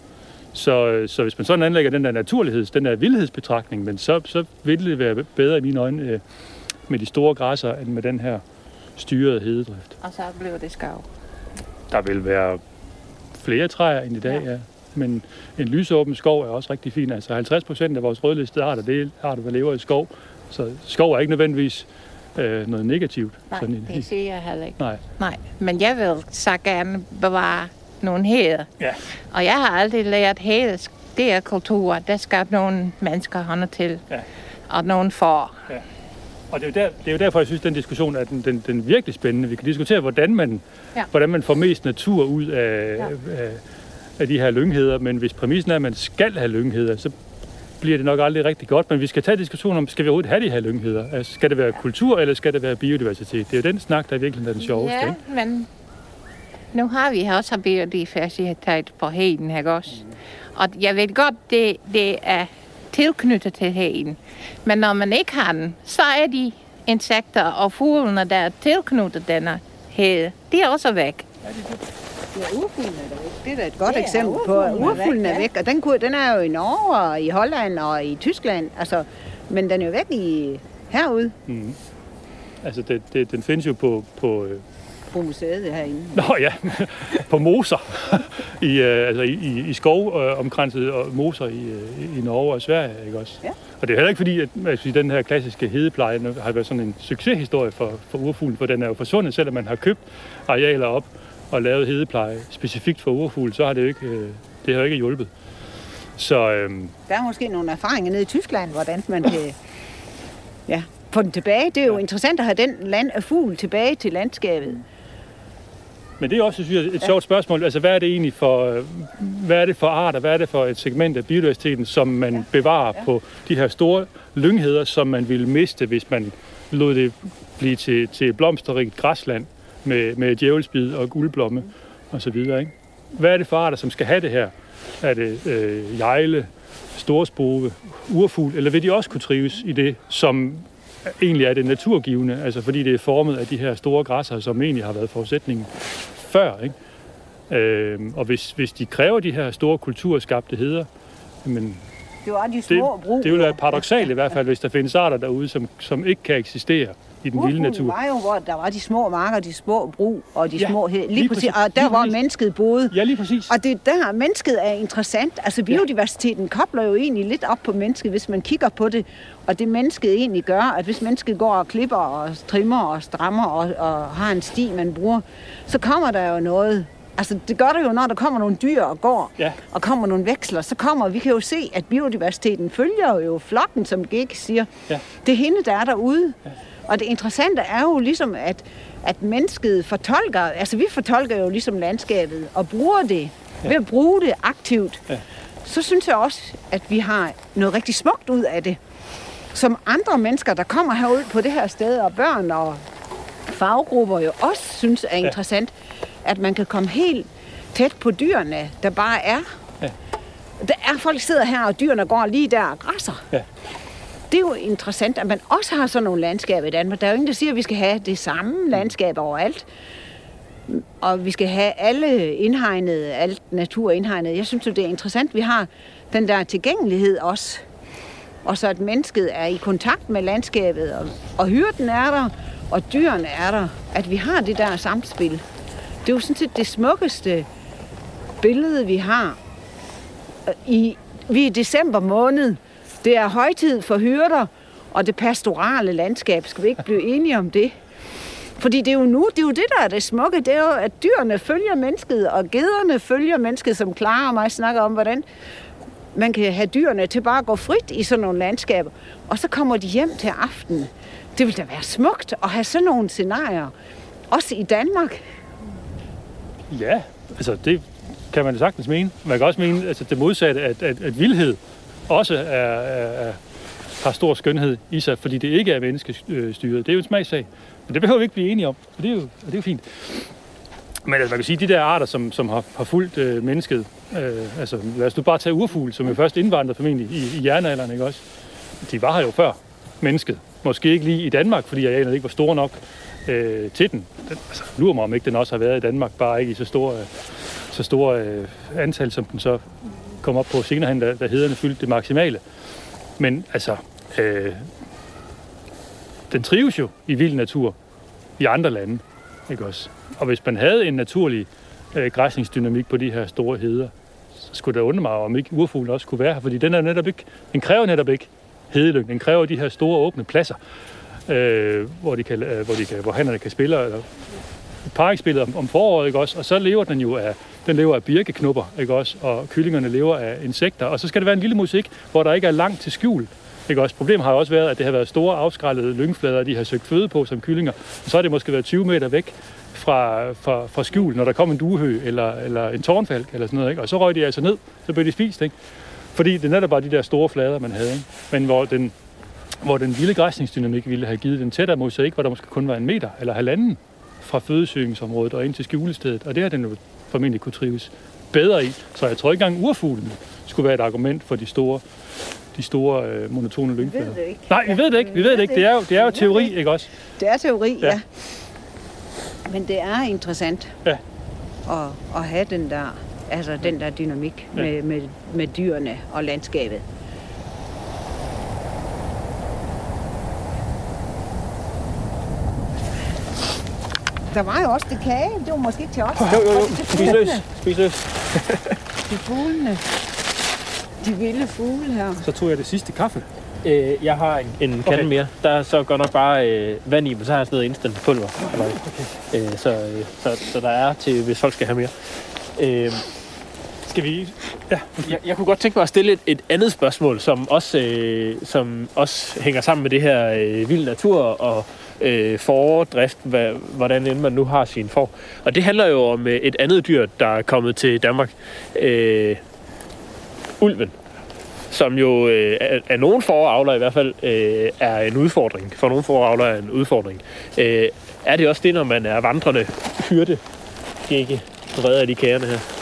Så, så hvis man sådan anlægger den der naturlighed, den der vildhedsbetragtning, men så, så vil det være bedre i mine øjne øh, med de store græsser, end med den her styrede hededrift. Og så bliver det skav. Der vil være flere træer end i dag, ja. ja. Men en lysåben skov er også rigtig fin. Altså 50 procent af vores rødlistede arter, det er arter, der lever i skov. Så skov er ikke nødvendigvis øh, noget negativt. Nej, sådan det siger jeg heller ikke. Nej. Nej, men jeg vil så gerne bevare nogle heder. Ja. Og jeg har aldrig lært heder. Det er kultur. Der skal nogle mennesker hånd til. Ja. Og nogen får. Og det er, jo der, det er jo derfor, jeg synes, at den diskussion er den, den, den virkelig spændende. Vi kan diskutere, hvordan man, Ja. hvordan man får mest natur ud af, Ja. af, af de her lyngheder. Men hvis præmissen er, at man skal have lyngheder, så bliver det nok aldrig rigtig godt. Men vi skal tage diskussionen om, skal vi overhovedet have de her lyngheder? Altså, skal det være kultur, eller skal det være biodiversitet? Det er jo den snak, der er virkelig er den sjoveste. Ja, ikke? men nu har vi også biodiversitet på heden, ikke også? Og jeg ved godt, det, det er tilknyttet til heden. Men når man ikke har den, så er de insekter og fuglene, der er tilknyttet denne hede, de er også væk. Ja, urfuglen er der væk. Det er da et godt er eksempel på, at urfuglen er er ja. væk. Og den, kunne, den er jo i Norge og i Holland og i Tyskland. Altså, men den er jo væk i, herude Mm. Altså, det, det, den findes jo på, på, øh, på museet herinde. Nå ja, på moser i, øh, altså i, i, i skov øh, omkranset og moser i, øh, i Norge og Sverige, ikke også? Ja. Og det er heller ikke fordi, at altså, den her klassiske hedepleje har været sådan en succeshistorie for, for urfuglen, for den er jo forsvundet, selvom man har købt arealer op og lavet hedepleje specifikt for urfugl, så har det jo ikke, øh, det har jo ikke hjulpet. Så øh, Der er måske nogle erfaringer nede i Tyskland, hvordan man kan ja, få den tilbage. Det er jo Ja. interessant at have den land af fugl tilbage til landskabet. Men det er også synes jeg, et sjovt spørgsmål. Altså, hvad er det egentlig for, øh, hvad er det for arter, hvad er det for et segment af biodiversiteten, som man ja. bevarer ja. på de her store lyngheder, som man ville miste, hvis man lod det blive til, til blomsterrigt græsland med, med djævelsbid og guldblomme og så videre, ikke? Hvad er det for arter, som skal have det her? Er det øh, jejle, storspove, urfugl, eller vil de også kunne trives i det, som egentlig er det naturgivende, altså fordi det er formet af de her store græsser, som egentlig har været forudsætningen før. Ikke? Øhm, og hvis, hvis de kræver de her store kulturskabte heder, men Det var de det, små brug. det vil være paradoxalt i hvert fald, hvis der findes arter derude, som, som ikke kan eksistere i den vilde natur. var jo, hvor der var de små marker, de små brug og de Ja, små hed. Lige, lige præcis. præcis. Og der, Lige hvor præcis. mennesket boede. Ja, lige præcis. Og det er der, mennesket er interessant. Altså biodiversiteten kobler jo egentlig lidt op på mennesket, hvis man kigger på det. Og det mennesket egentlig gør, at hvis mennesket går og klipper og trimmer og strammer og, og har en sti, man bruger, så kommer der jo noget. Altså det gør der jo, når der kommer nogle dyr og går, Ja. og kommer nogle veksler, så kommer, vi kan jo se, at biodiversiteten følger jo flokken, som Gik siger. Ja. Det er hende, der er derude. Ja. Og det interessante er jo ligesom, at, at mennesket fortolker, altså vi fortolker jo ligesom landskabet og bruger det, ja. ved at bruge det aktivt. Ja. Så synes jeg også, at vi har noget rigtig smukt ud af det. Som andre mennesker, der kommer herud på det her sted, og børn og faggrupper jo også synes er interessant, at man kan komme helt tæt på dyrene, der bare er. Ja. Der er folk, der sidder her, og dyrene går lige der og græsser. Ja. Det er jo interessant, at man også har sådan nogle landskaber i Danmark. Der er jo ingen, der siger, at vi skal have det samme landskab overalt. Og vi skal have alle indhegnet, alt natur indhegnet. Jeg synes jo, det er interessant, at vi har den der tilgængelighed også. Og så at mennesket er i kontakt med landskabet, og, og hyrden er der, og dyrene er der. At vi har det der samspil. Det er jo sådan set det smukkeste billede, vi har. I, vi er i december måned. Det er højtid for hyrder og det pastorale landskab. Skal vi ikke blive enige om det? Fordi det er jo nu, det er jo det, der er det smukke. Det er jo, at dyrene følger mennesket, og gederne følger mennesket, som Clara og mig snakker om, hvordan man kan have dyrene til bare at gå frit i sådan nogle landskaber. Og så kommer de hjem til aften. Det vil da være smukt at have sådan nogle scenarier. Også i Danmark. Ja, altså det kan man sagtens mene. Man kan også mene altså det modsatte, at, at, at vildhed også er, er, er, har stor skønhed i sig, fordi det ikke er menneskestyret. Det er jo en smagssag. Men det behøver vi ikke blive enige om, og det er jo, og det er jo fint. Men altså, man kan sige, at de der arter, som, som har, har fulgt øh, mennesket, øh, altså lad os nu bare tage urfugl, som jo først indvandrede formentlig i, i jernalderen, ikke også? De var her jo før. mennesket. Måske ikke lige i Danmark, fordi arealerne ikke var store nok øh, til den. den altså, lurer mig om ikke, den også har været i Danmark, bare ikke i så store, øh, så store øh, antal, som den så kom op på senere hen, da, da hederne fyldte det maksimale. Men altså, øh, den trives jo i vild natur i andre lande. Ikke også? Og hvis man havde en naturlig øh, græsningsdynamik på de her store heder, så skulle det undre mig, om ikke urfuglen også kunne være her, fordi den, er netop ikke, den kræver netop ikke hedelyng. Den kræver de her store åbne pladser, øh, hvor, de kan, øh, hvor, de kan, hvor hannerne kan spille eller parkspillet om, om foråret, ikke også? Og så lever den jo af, den lever af birkeknupper, ikke også? Og kyllingerne lever af insekter. Og så skal det være en lille musik, hvor der ikke er langt til skjul. Ikke også? Problemet har jo også været, at det har været store afskrællede lyngflader, de har søgt føde på som kyllinger. Og så har det måske været 20 meter væk fra, fra, fra skjul, når der kom en duehø eller, eller en tårnfalk eller sådan noget. Ikke? Og så røg de altså ned, så blev de spist. Ikke? Fordi det netop bare de der store flader, man havde. Ikke? Men hvor den, hvor den vilde græsningsdynamik ville have givet den tættere mosaik, hvor der måske kun var en meter eller halvanden fra fødesøgningsområdet og ind til skjulestedet. Og det har den jo formentlig kunne trives bedre i. Så jeg tror ikke engang urfuglene skulle være et argument for de store, de store øh, monotone lyngflader. Vi ved det ikke. Nej, vi ved det ikke. Vi ved det ikke. Det er jo, det er jo teori, ikke også? Det er teori, ja. Ja. Men det er interessant Ja. at, at have den der, altså den der dynamik ja. med, med, med dyrene og landskabet. Der var jo også det kage. Det var måske ikke til os. Jo, jo, jo. Spis løs. Spis løs. Til fuglene. De vilde fugle her. Så tog jeg det sidste kaffe. Øh, jeg har en, en kande Okay. mere. Der er så godt nok bare øh, vand i, men så har jeg sådan noget instant pulver. Okay. Øh, så, øh, så, så der er til, hvis folk skal have mere. Øh, Skal vi... Ja, jeg, jeg kunne godt tænke mig at stille et, et andet spørgsmål, som også, øh, som også hænger sammen med det her øh, vild natur og øh, fordrift, hvad, hvordan end man nu har sin for. Og det handler jo om øh, et andet dyr, der er kommet til Danmark. Øh, ulven som jo øh, af, af nogle foravler i hvert fald øh, er en udfordring. For nogle foravler er en udfordring. Øh, er det også det, når man er vandrende hyrde? Ikke redder de kærne her.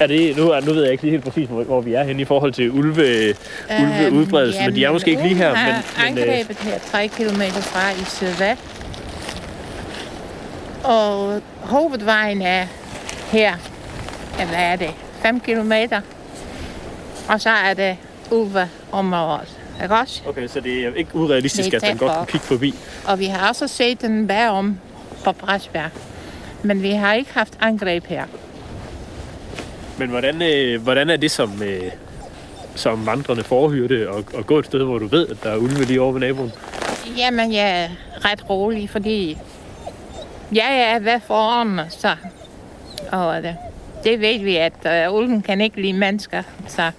Er det, nu, nu ved jeg ikke lige helt præcis, hvor, hvor vi er henne i forhold til ulve, ulveudbredelsen, men de er måske ikke lige her. Øhm, Men, men, øh, angrebet her 3 km fra i sydvest. Og hovedvejen er her, hvad er det, 5 km. Og så er det ulveområdet, ikke også? okay, så det er ikke urealistisk, er at den godt kan kigge forbi. Og vi har også set den bag om på Bræsberg. Men vi har ikke haft angreb her. Men hvordan, øh, hvordan er det som, øh, som vandrende forhyrte og, og gå et sted, hvor du ved, at der er ulve lige over ved naboen? Jamen, jeg er ret rolig, fordi jeg er ved foran, så... Og det, det ved vi, at uh, ulven kan ikke lide mennesker, så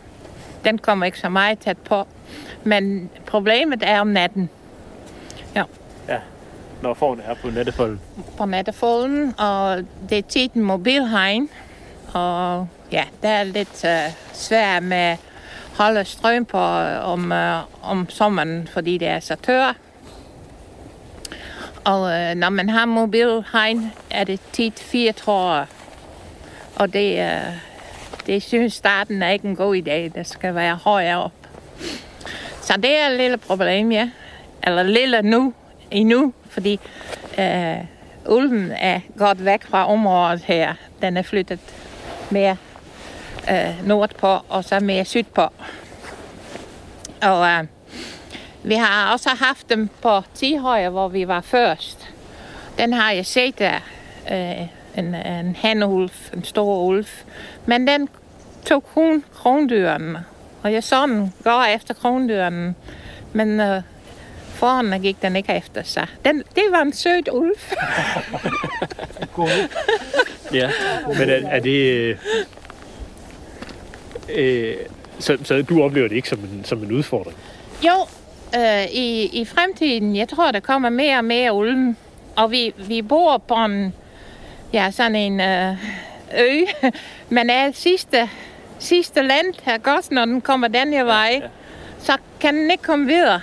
den kommer ikke så meget tæt på. Men problemet er om natten Når forne er på nattefolden. på nattefolden, og det er tit en mobilhegn. Og ja, det er lidt øh, uh, svært med at holde strøm på øh, om, uh, om sommeren, fordi det er så tør. Og uh, når man har mobilhegn, er det tit fire tråder. Og det, uh, det synes starten er ikke en god idé. Det skal være højere op. Så det er et lille problem, ja. Eller lille nu, endnu, fordi øh, ulven er godt væk fra området her. Den er flyttet mere øh, nordpå og så mere sydpå. Og øh, vi har også haft dem på Tihøje, hvor vi var først. Den har jeg set der. Øh, en, øh, en hanulf, en stor ulv. Men den tog kun krondyren, Og jeg så den gå efter krondyren. Men øh, foran gik den ikke efter sig. Den, det var en sød ulv. Ja, men er, er det... Øh, Øh, så, så du oplever det ikke som en, som en udfordring? Jo, øh, i, i fremtiden, jeg tror, der kommer mere og mere ulven. Og vi, vi bor på en, ja, sådan en øh, ø, men er sidste, sidste land her godt, når den kommer den her vej, ja. så kan den ikke komme videre.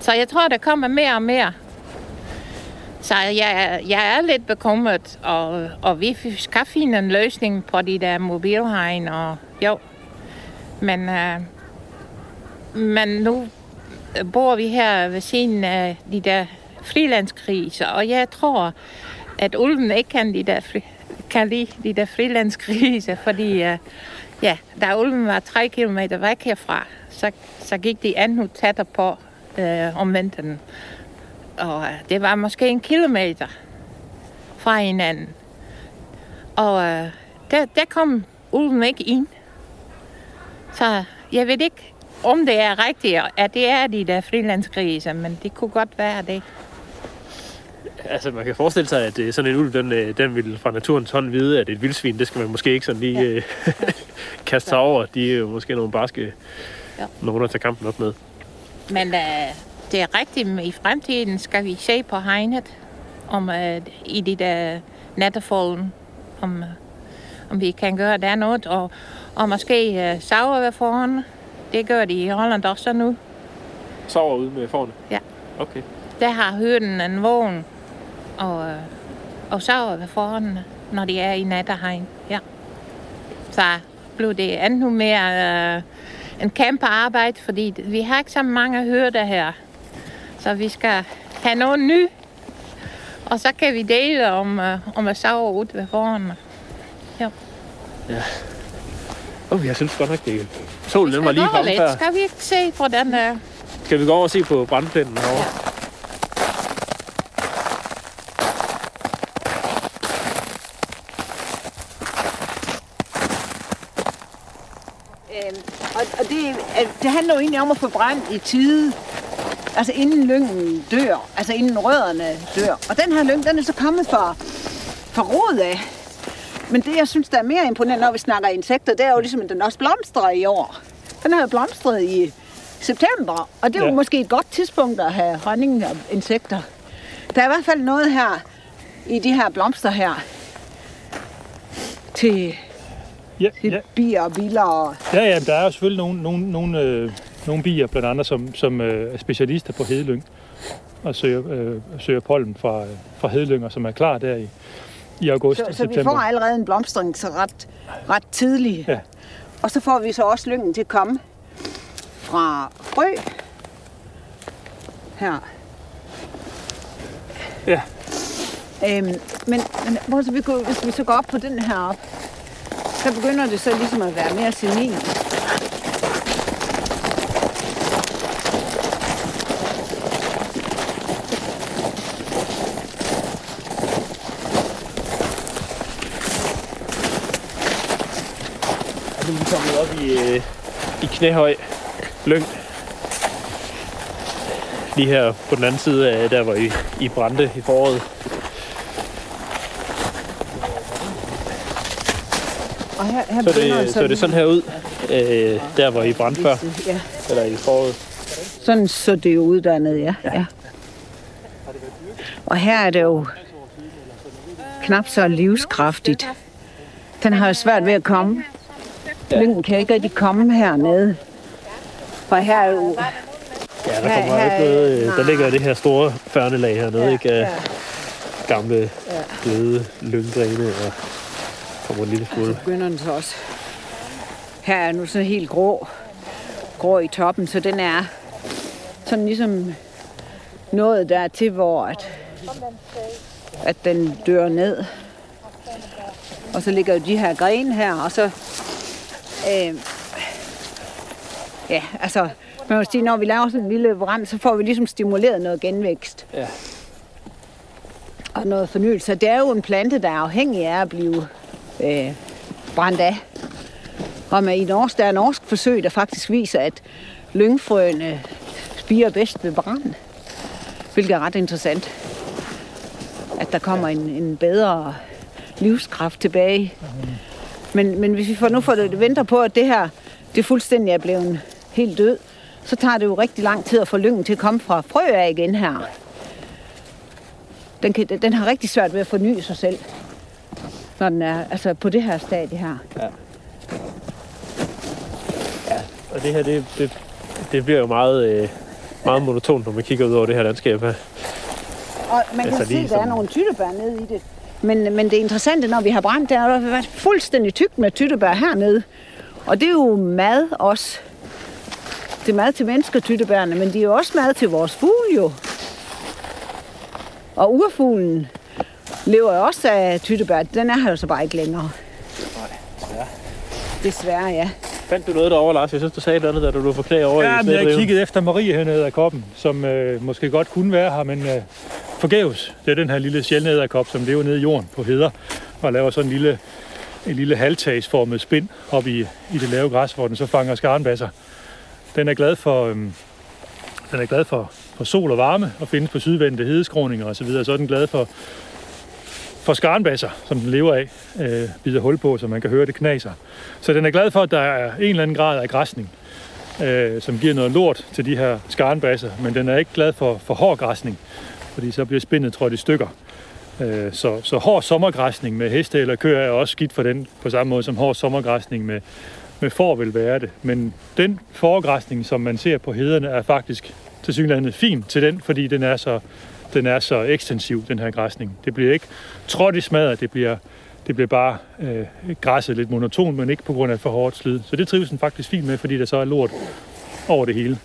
Så jeg tror, der kommer mere og mere. Så jeg, jeg er lidt bekymret, og, og vi skal finde en løsning på de der mobilhegn, og jo. Men, øh, men nu bor vi her ved siden af de der frilandskriser, og jeg tror, at ulven ikke kan, de der fri, kan lide de der frilandskriser, fordi uh, ja, da ulven var tre kilometer væk herfra, så, så gik de andet tættere på øh, uh, om vinteren. Og uh, det var måske en kilometer fra hinanden. Og uh, der, der kom ulven ikke ind. Så jeg ved ikke, om det er rigtigt, at det er de der frilandskriser, men det kunne godt være det. Altså, man kan forestille sig, at øh, sådan en ulv, den, øh, den vil fra naturens hånd vide, at et vildsvin, det skal man måske ikke sådan lige ja. kaste sig over. De er jo måske nogle barske ja. nogen at tage kampen op med. Men uh, det er rigtigt, i fremtiden skal vi se på hegnet om, uh, i de der nattefolden, om, om vi kan gøre der noget, og, og måske uh, sauer ved foran. Det gør de i Holland også nu. Sauer ude med forne? Ja. Okay. Der har hyrden en vogn og, og sauer ved foran, når de er i natterhegn. Ja. Så blev det endnu mere uh, en kæmpe arbejde, fordi vi har ikke så mange hyrder her. Så vi skal have noget ny, og så kan vi dele om, uh, om at sauer ud ved foran. Ja. Ja. Oh, jeg synes godt nok, det solen den var lige fremme før. Skal vi ikke se på den der? Skal vi gå over og se på brandplænen herovre? Ja. Øhm, og, og det, det handler jo egentlig om at få brand i tide. Altså inden lyngen dør. Altså inden rødderne dør. Og den her lyng, den er så kommet fra, fra rod af. Men det, jeg synes, der er mere imponerende, når vi snakker insekter, det er jo ligesom, at den også blomstrer i år. Den har jo blomstret i september, og det er ja. jo måske et godt tidspunkt at have honning og insekter. Der er i hvert fald noget her, i de her blomster her, til, Ja, til ja. bier og biler. Og, Ja, ja, der er jo selvfølgelig nogle, nogle, nogle, øh, nogle bier, blandt andet, som, som øh, er specialister på hedelyng og søger, øh, søger pollen fra, øh, fra hedelynger, som er klar der i, i august så, og så vi september. får allerede en blomstring så ret, ret tidligt. Ja. Og så får vi så også lyngen til at komme fra frø. Her. Ja. Øhm, men men hvor så vi går, hvis vi så går op på den her op, så begynder det så ligesom at være mere senil. Og nu er vi kommet op i, øh, i knæhøj lyng. Lige her på den anden side af der, hvor I, I brændte i foråret. Og her, her Så det, så er det sådan her ud, øh, der hvor I brændte før, Ja, eller i foråret. sådan så det jo uddannet, ja. ja. ja. Og her er det jo knap så livskraftigt. Den har jo svært ved at komme. Lyngen kan ikke rigtig komme hernede. For her er jo... Ja, der Her- kommer jo her- ikke noget. øh, Der ligger det her store førnelag hernede, Ja, ikke? Ja. gamle, bløde lynggrene og kommer en lille smule. Så begynder den så også. Her er nu sådan helt grå. Grå i toppen, så den er sådan ligesom noget der til, hvor at, at den dør ned. Og så ligger jo de her grene her, og så... Øh, ja, altså, man må sige, når vi laver sådan en lille brand, så får vi ligesom stimuleret noget genvækst. Ja. Og noget fornyelse. Det er jo en plante, der er afhængig af at blive øh, brændt af. Og med i norsk, der er norsk forsøg, der faktisk viser, at lyngfrøene spiger bedst ved brand. Hvilket er ret interessant. At der kommer en, en bedre livskraft tilbage. Men, men hvis vi får, nu får det, venter på, at det her det fuldstændig er blevet helt død, så tager det jo rigtig lang tid at få lyngen til at komme fra frø af igen her. Den, kan, den har rigtig svært ved at forny sig selv, når den er altså på det her stadie her. Og det her, det, det, det bliver jo meget, øh, meget monotont, når man kigger ud over det her landskab her. Og man kan Altså, se, der er sådan- nogle tyttebær nede i det. Men, men det interessante, når vi har brændt, det er, at der har været fuldstændig tykt med tyttebær hernede. Og det er jo mad også. det er mad til mennesker, tyttebærne, men de er jo også mad til vores fugle jo. Og urfuglen lever jo også af tyttebær. Den er her jo så bare ikke længere. Desværre, ja. Fandt du noget derovre, Lars? Jeg synes, du sagde noget andet, da du var for knæ over Ja, i men jeg kiggede efter Marie hernede af koppen, som øh, måske godt kunne være her, men øh, forgæves. Det er den her lille sjældnæderkop, som lever nede i jorden på heder, og laver sådan en lille, en lille halvtagsformet spind op i, i det lave græs, hvor den så fanger skarnbasser. Den er glad for, øhm, den er glad for, for sol og varme og findes på sydvendte hedeskråninger osv. Så er den glad for, for skarnbasser, som den lever af, øh, bider hul på, så man kan høre det knaser. Så den er glad for, at der er en eller anden grad af græsning, øh, som giver noget lort til de her skarnbasser, men den er ikke glad for, for hård græsning, fordi så bliver spindet trådt i stykker. Øh, så, så hård sommergræsning med heste eller køer er også skidt for den, på samme måde som hård sommergræsning med, med får vil være det. Men den foregræsning, som man ser på hederne, er faktisk til synligheden fin til den, fordi den er så, den er så ekstensiv, den her græsning. Det bliver ikke trådt i smadret, det bliver, det bliver bare øh, græsset lidt monotont, men ikke på grund af for hårdt slid. Så det trives den faktisk fint med, fordi der så er lort over det hele.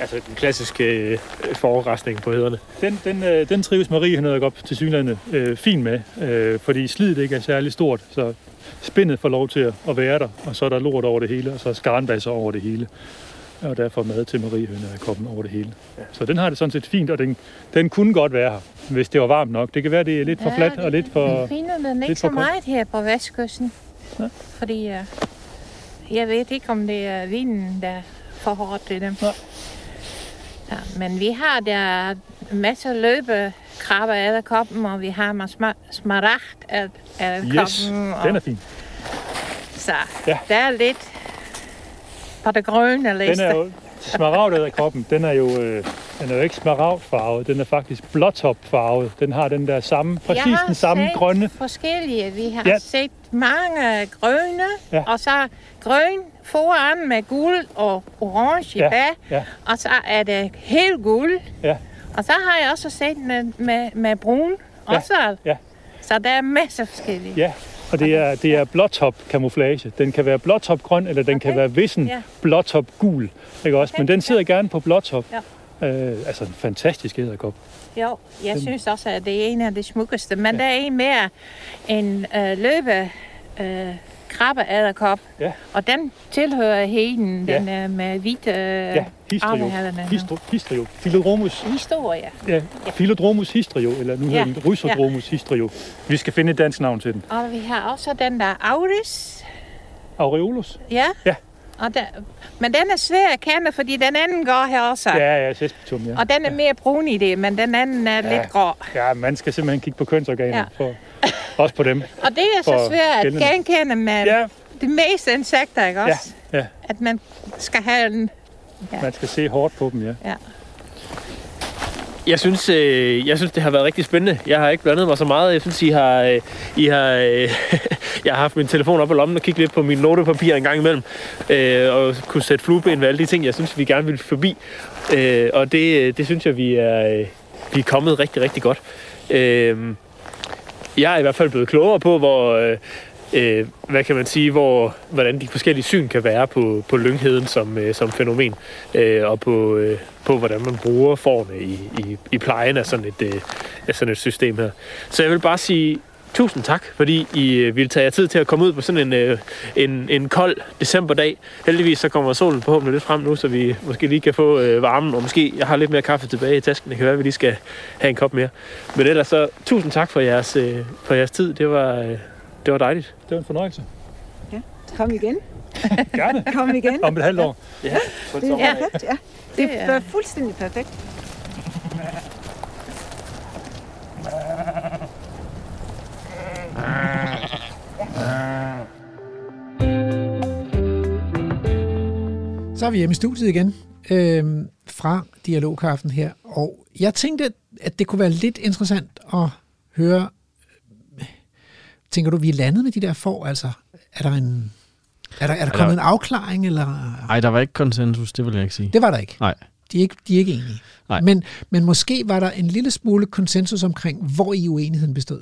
Altså den klassiske øh, forrestning på hederne. Den, den, øh, den trives Marie hernede op til synligheden øh, fint med, øh, fordi slidet ikke er særlig stort, så spindet får lov til at, at være der, og så er der lort over det hele, og så er skarnbasser over det hele. Og derfor mad til Marie hernede af koppen over det hele. Ja. Så den har det sådan set fint, og den, den kunne godt være her, hvis det var varmt nok. Det kan være, det er lidt for fladt og lidt for... Vi finder den ikke lidt så meget her på vestkysten. Ja. Fordi uh, jeg ved ikke, om det er vinden, der er for hårdt til dem. Nej. Ja, men vi har der masser af løbekrabber af koppen, og vi har med sma- smaragd af, af Yes, koppen. Og, den er fin. Så Ja. der er lidt på det grønne Den liste. er jo smaragdet af koppen. Den er jo, øh, den er jo ikke smaragdfarvet, den er faktisk blåtopfarvet. Den har den der samme, præcis den samme set grønne. forskellige. Vi har Ja. set mange grønne, ja. og så grøn foran med guld og orange Ja, i bag, ja. og så er det helt guld. Ja. Og så har jeg også set med, med, med brun Ja, også. ja. Så der er masser af forskellige. Ja, og det er, det er blåtop camouflage. Den kan være blåtop grøn, eller den okay. kan være vissen Ja. blåtop gul. Ikke også? Okay, Men den sidder gerne på blåtop. Ja. Øh, altså en fantastisk æderkop. Jo, jeg Den- synes også, at det er en af de smukkeste. Men ja. der er en mere en øh, løbe øh, krabbeæderkop. Ja. Og den tilhører heden, Ja. den er med hvide øh, Ja, histrio. armehælerne. Histro, histrio. Philodromus, Historie. ja, Philodromus histrio, eller nu hedder Ja, den Rhizodromus histrio. Vi skal finde et dansk navn til den. Og vi har også den der Auris. Aureolus? Ja. Ja. Og der, men den er svær at kende, fordi den anden går her også. Ja, ja, Sespetum, ja. Og den er mere brun i det, men den anden er Ja. lidt grå. Ja, man skal simpelthen kigge på kønsorganer, ja. Ja. for, også på dem. Og det er så svært at genkende med Ja, de meste insekter, ikke ja, også? ja. At man skal have en... Man skal se hårdt på dem, ja. Ja. Jeg synes, øh, jeg synes, det har været rigtig spændende. Jeg har ikke blandet mig så meget. Jeg synes, I har, øh, I har, øh, jeg har haft min telefon op på lommen og kigget lidt på min notepapir en gang imellem. Øh, og kunne sætte flueben ved alle de ting, jeg synes, vi gerne vil forbi. Øh, og det, øh, det synes jeg, vi er, øh, vi er kommet rigtig, rigtig godt. Øh, jeg er i hvert fald blevet klogere på, hvor, øh, øh, hvad kan man sige, hvor, hvordan de forskellige syn kan være på, på lyngheden som, øh, som fænomen, øh, og på, øh, på, hvordan man bruger forne i, i, i plejen af sådan, et, øh, af sådan et system her. Så jeg vil bare sige tusind tak, fordi I øh, ville tage jer tid til at komme ud på sådan en, øh, en, en kold decemberdag. Heldigvis så kommer solen forhåbentlig lidt frem nu, så vi måske lige kan få øh, varmen, og måske jeg har lidt mere kaffe tilbage i tasken. Det kan være, at vi lige skal have en kop mere. Men ellers så tusind tak for jeres, øh, for jeres tid. Det var, øh, det var dejligt. Det var en fornøjelse. Kom igen. Gerne. Kom igen. Om et halvt år. Det er Ja. perfekt, ja. Det Det er- fuldstændig perfekt. Så er vi hjemme i studiet igen øh, fra Dialogkaffen her, og jeg tænkte, at det kunne være lidt interessant at høre, tænker du, vi er landet med de der får, altså er der en, er der, er der kommet en afklaring, eller? Nej, der var ikke konsensus, det vil jeg ikke sige. Det var der ikke. Nej. De er ikke, de er ikke enige. Nej. Men, men måske var der en lille smule konsensus omkring, hvor i uenigheden bestod.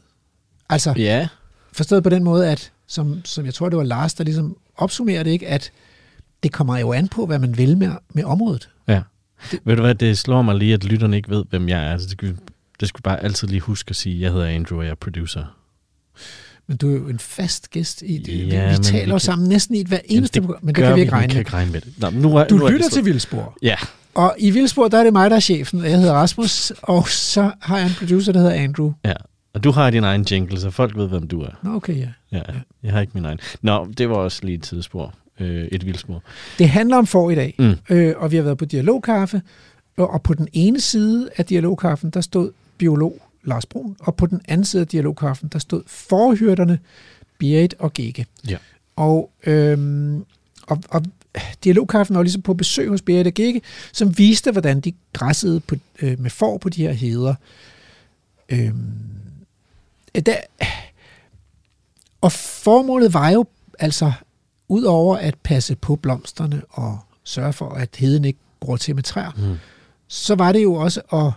Altså, Ja, Forstået på den måde, at, som, som jeg tror, det var Lars, der ligesom opsummerede det, ikke? at det kommer jo an på, hvad man vil med, med området. Ja. Det, Ved du hvad, det slår mig lige, at lytterne ikke ved, hvem jeg er. Altså, det, skulle, det skulle bare altid lige huske at sige, at jeg hedder Andrew, og jeg er producer. Men du er jo en fast gæst i det. Ja, vi, vi taler vi jo kan- sammen næsten i et hver eneste program, men det kan vi ikke regne kan med. ikke regne med det. Nå, nu er, Du nu er lytter til Vildspor. Ja, Og i Vildspor, der er det mig, der er chefen. Jeg hedder Rasmus, og så har jeg en producer, der hedder Andrew. ja. Og du har din egen jingle, så folk ved, hvem du er. Nå, okay, ja. Ja, jeg har ikke min egen. Nå, det var også lige et tidsspor. Øh, et vildspor. Det handler om får i dag, Mm. øh, og vi har været på dialogkaffe, og, og på den ene side af dialogkaffen, der stod biolog Lars Brun, og på den anden side af dialogkaffen, der stod forhyrderne Berit og Gække. Ja. Og, øhm, og, og dialogkaffen var ligesom på besøg hos Berit og Gække, som viste, hvordan de græssede på, øh, med får på de her heder. Øhm, der, og formålet var jo altså, udover at passe på blomsterne og sørge for, at heden ikke går til med træer, Mm. så var det jo også at,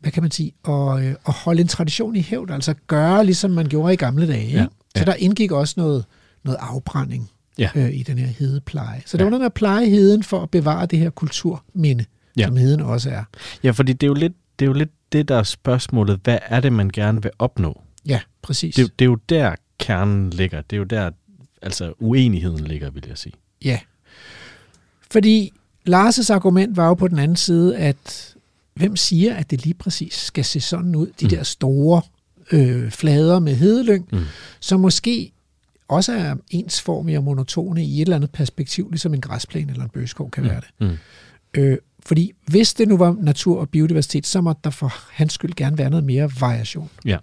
hvad kan man sige, at, øh, at holde en tradition i hævd, altså gøre, ligesom man gjorde i gamle dage. Ikke? Ja, Så ja. der indgik også noget, noget afbrænding Ja. øh, i den her hedepleje. Så det Ja. var noget med at pleje heden for at bevare det her kulturminde, Ja. som heden også er. Ja, fordi det er jo lidt det, er jo lidt det der er spørgsmålet. Hvad er det, man gerne vil opnå? Ja, præcis. Det, er jo- det er jo der, kernen ligger. Det er jo der, altså uenigheden ligger, vil jeg sige. Ja. Fordi Lars' argument var jo på den anden side, at hvem siger, at det lige præcis skal se sådan ud, de Mm. der store øh, flader med hedelyng, Mm. som måske også er ensformige og monotone i et eller andet perspektiv, ligesom en græsplæne eller en bøgeskov kan Mm. være det. Mm. Øh, fordi hvis det nu var natur og biodiversitet, så måtte der for hans skyld gerne være noget mere variation. Ja.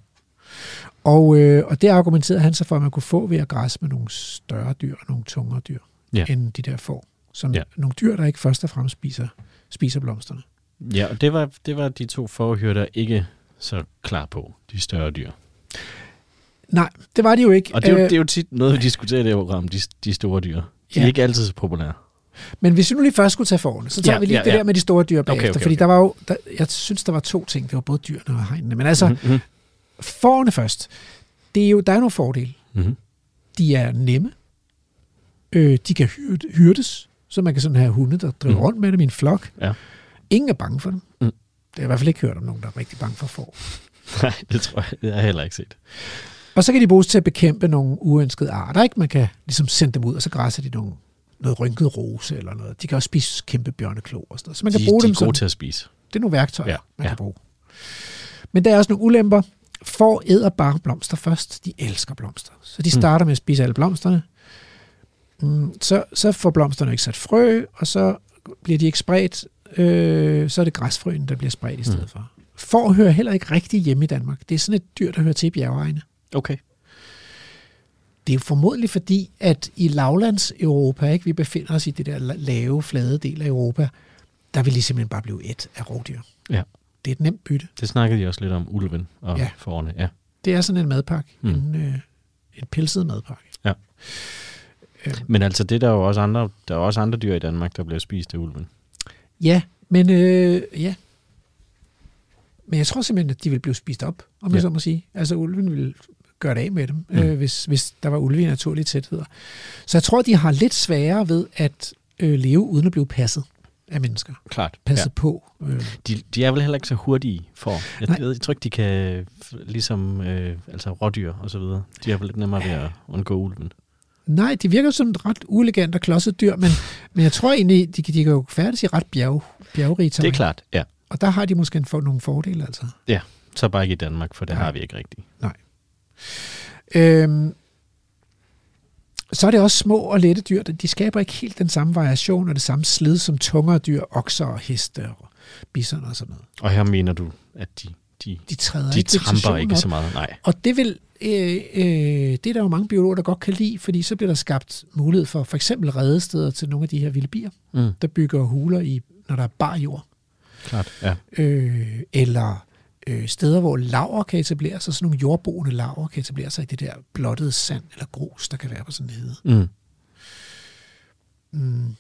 Og, øh, og det argumenterede han så for, at man kunne få ved at græsse med nogle større dyr og nogle tungere dyr, Ja. end de der får. Som ja. nogle dyr, der ikke først og fremmest spiser, spiser blomsterne. Ja, og det var, det var de to forhyrter ikke så klar på, de større dyr. Nej, det var de jo ikke. Og det er, jo, Øh, det er jo tit noget, vi diskuterer i det program, de, de store dyr. De er Ja. ikke altid så populære. Men hvis vi nu lige først skulle tage forerne, så tager Ja, vi lige ja, det ja. der med de store dyr bagefter. okay, fordi okay. der var jo, der, jeg synes, der var to ting. Det var både dyrene og hegnene. Men altså, mm-hmm. Mm-hmm. forerne først. Det er jo, der er nogle fordele. Mm-hmm. De er nemme. Øh, de kan hyrde, hyrdes, så man kan sådan have hunde, der driver Mhm. mm. rundt med dem i en flok. Ja. Ingen er bange for dem. Mm. Det har jeg i hvert fald ikke hørt om nogen, der er rigtig bange for får. Nej, det tror jeg, det har jeg heller ikke set. Og så kan de bruges til at bekæmpe nogle uønskede arter. Ikke? Man kan ligesom sende dem ud, og så græsser de nogle, noget rynket rose eller noget. De kan også spise kæmpe bjørneklo og sådan noget. Så man kan de, bruge de dem er gode sådan. til at spise. Det er nogle værktøjer, Ja, man ja. kan bruge. Men der er også nogle ulemper. Får æder bare blomster først. De elsker blomster. Så de starter med at spise alle blomsterne. Mm, så, så får blomsterne ikke sat frø, og så bliver de ikke spredt. Øh, så er det græsfrøen, der bliver spredt i stedet Mm. for. Får hører heller ikke rigtig hjemme i Danmark. Det er sådan et dyr, der hører til i bjergeegne. Okay. Det er jo formodentlig fordi, at i lavlands Europa, ikke, vi befinder os i det der la- lave, flade del af Europa, der vil de simpelthen bare blive et af rovdyr. Ja. Det er et nemt bytte. Det snakkede de også lidt om, ulven og ja. Ja. forerne. Ja. Det er sådan en madpakke. Mm. En, øh, en pelset madpakke. Ja. Øh, Men altså, det er der jo også andre, der er også andre dyr i Danmark, der bliver spist af ulven. Ja, men øh, ja. Men jeg tror simpelthen, at de vil blive spist op, om Ja. jeg så må sige. Altså ulven vil gøre det af med dem, Mm. øh, hvis, hvis der var ulve i naturlige tætheder. Så jeg tror, de har lidt sværere ved at øh, leve uden at blive passet af mennesker. Klart. Passet ja. på. Øh, De, de er vel heller ikke så hurtige for. Jeg, Nej. ved, jeg tror ikke, de kan, ligesom øh, altså rådyr og så videre, de er vel lidt nemmere ved at undgå ulven. Nej, de virker som et ret uelegant og klodset dyr, men, men jeg tror egentlig, de, kan- de kan jo færdes i ret bjerg, bjergrige Det er terræn. klart, ja. Og der har de måske få nogle fordele, altså. Så bare ikke i Danmark, for det Nej. har vi ikke rigtigt. Øhm, så er det også små og lette dyr. De skaber ikke helt den samme variation og det samme slid som tungere dyr, okser og heste og bison og sådan noget. Og her mener du, at de, de, De træder de ikke tramper ikke op. så meget. Nej. Og det vil øh, øh, det er der jo mange biologer, der godt kan lide, fordi så bliver der skabt mulighed for for eksempel redesteder til nogle af de her vilde bier, Mm, der bygger huler i, når der er bar jord. klart, ja. øh, eller øh, steder, hvor laver kan etablere sig, sådan nogle jordboende laver kan etablere sig i det der blottede sand eller grus, der kan være på sådan en hede. Mm. Mm.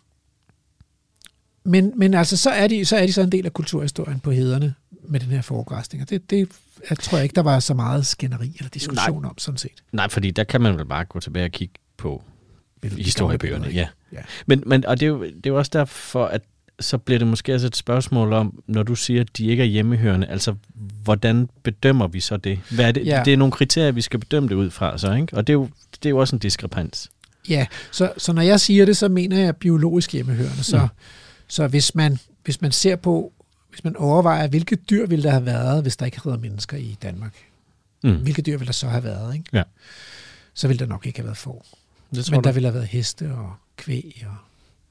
Men, men altså, så er, de, så er de så en del af kulturhistorien på hederne med den her foregræsning. Og det, det jeg tror jeg ikke, der var så meget skænderi eller diskussion om, sådan set. Nej, fordi der kan man vel bare gå tilbage og kigge på historiebøgerne. Ja. Ja. Men, men og det er, jo, det er jo også derfor, at så bliver det måske også et spørgsmål om, når du siger, at de ikke er hjemmehørende, altså hvordan bedømmer vi så det? Hvad er det? Ja. Det er nogle kriterier, vi skal bedømme det ud fra, så, ikke? Og det er jo, det er jo også en diskrepans. Ja, så, så når jeg siger det, så mener jeg biologisk hjemmehørende. Så, Mm. Så hvis, man, hvis man ser på, hvis man overvejer, hvilke dyr ville der have været, hvis der ikke havde været mennesker i Danmark? Mm. Hvilke dyr ville der så have været? Ikke? Ja. Så ville der nok ikke have været får. Det Men der du? ville have været heste og kvæg og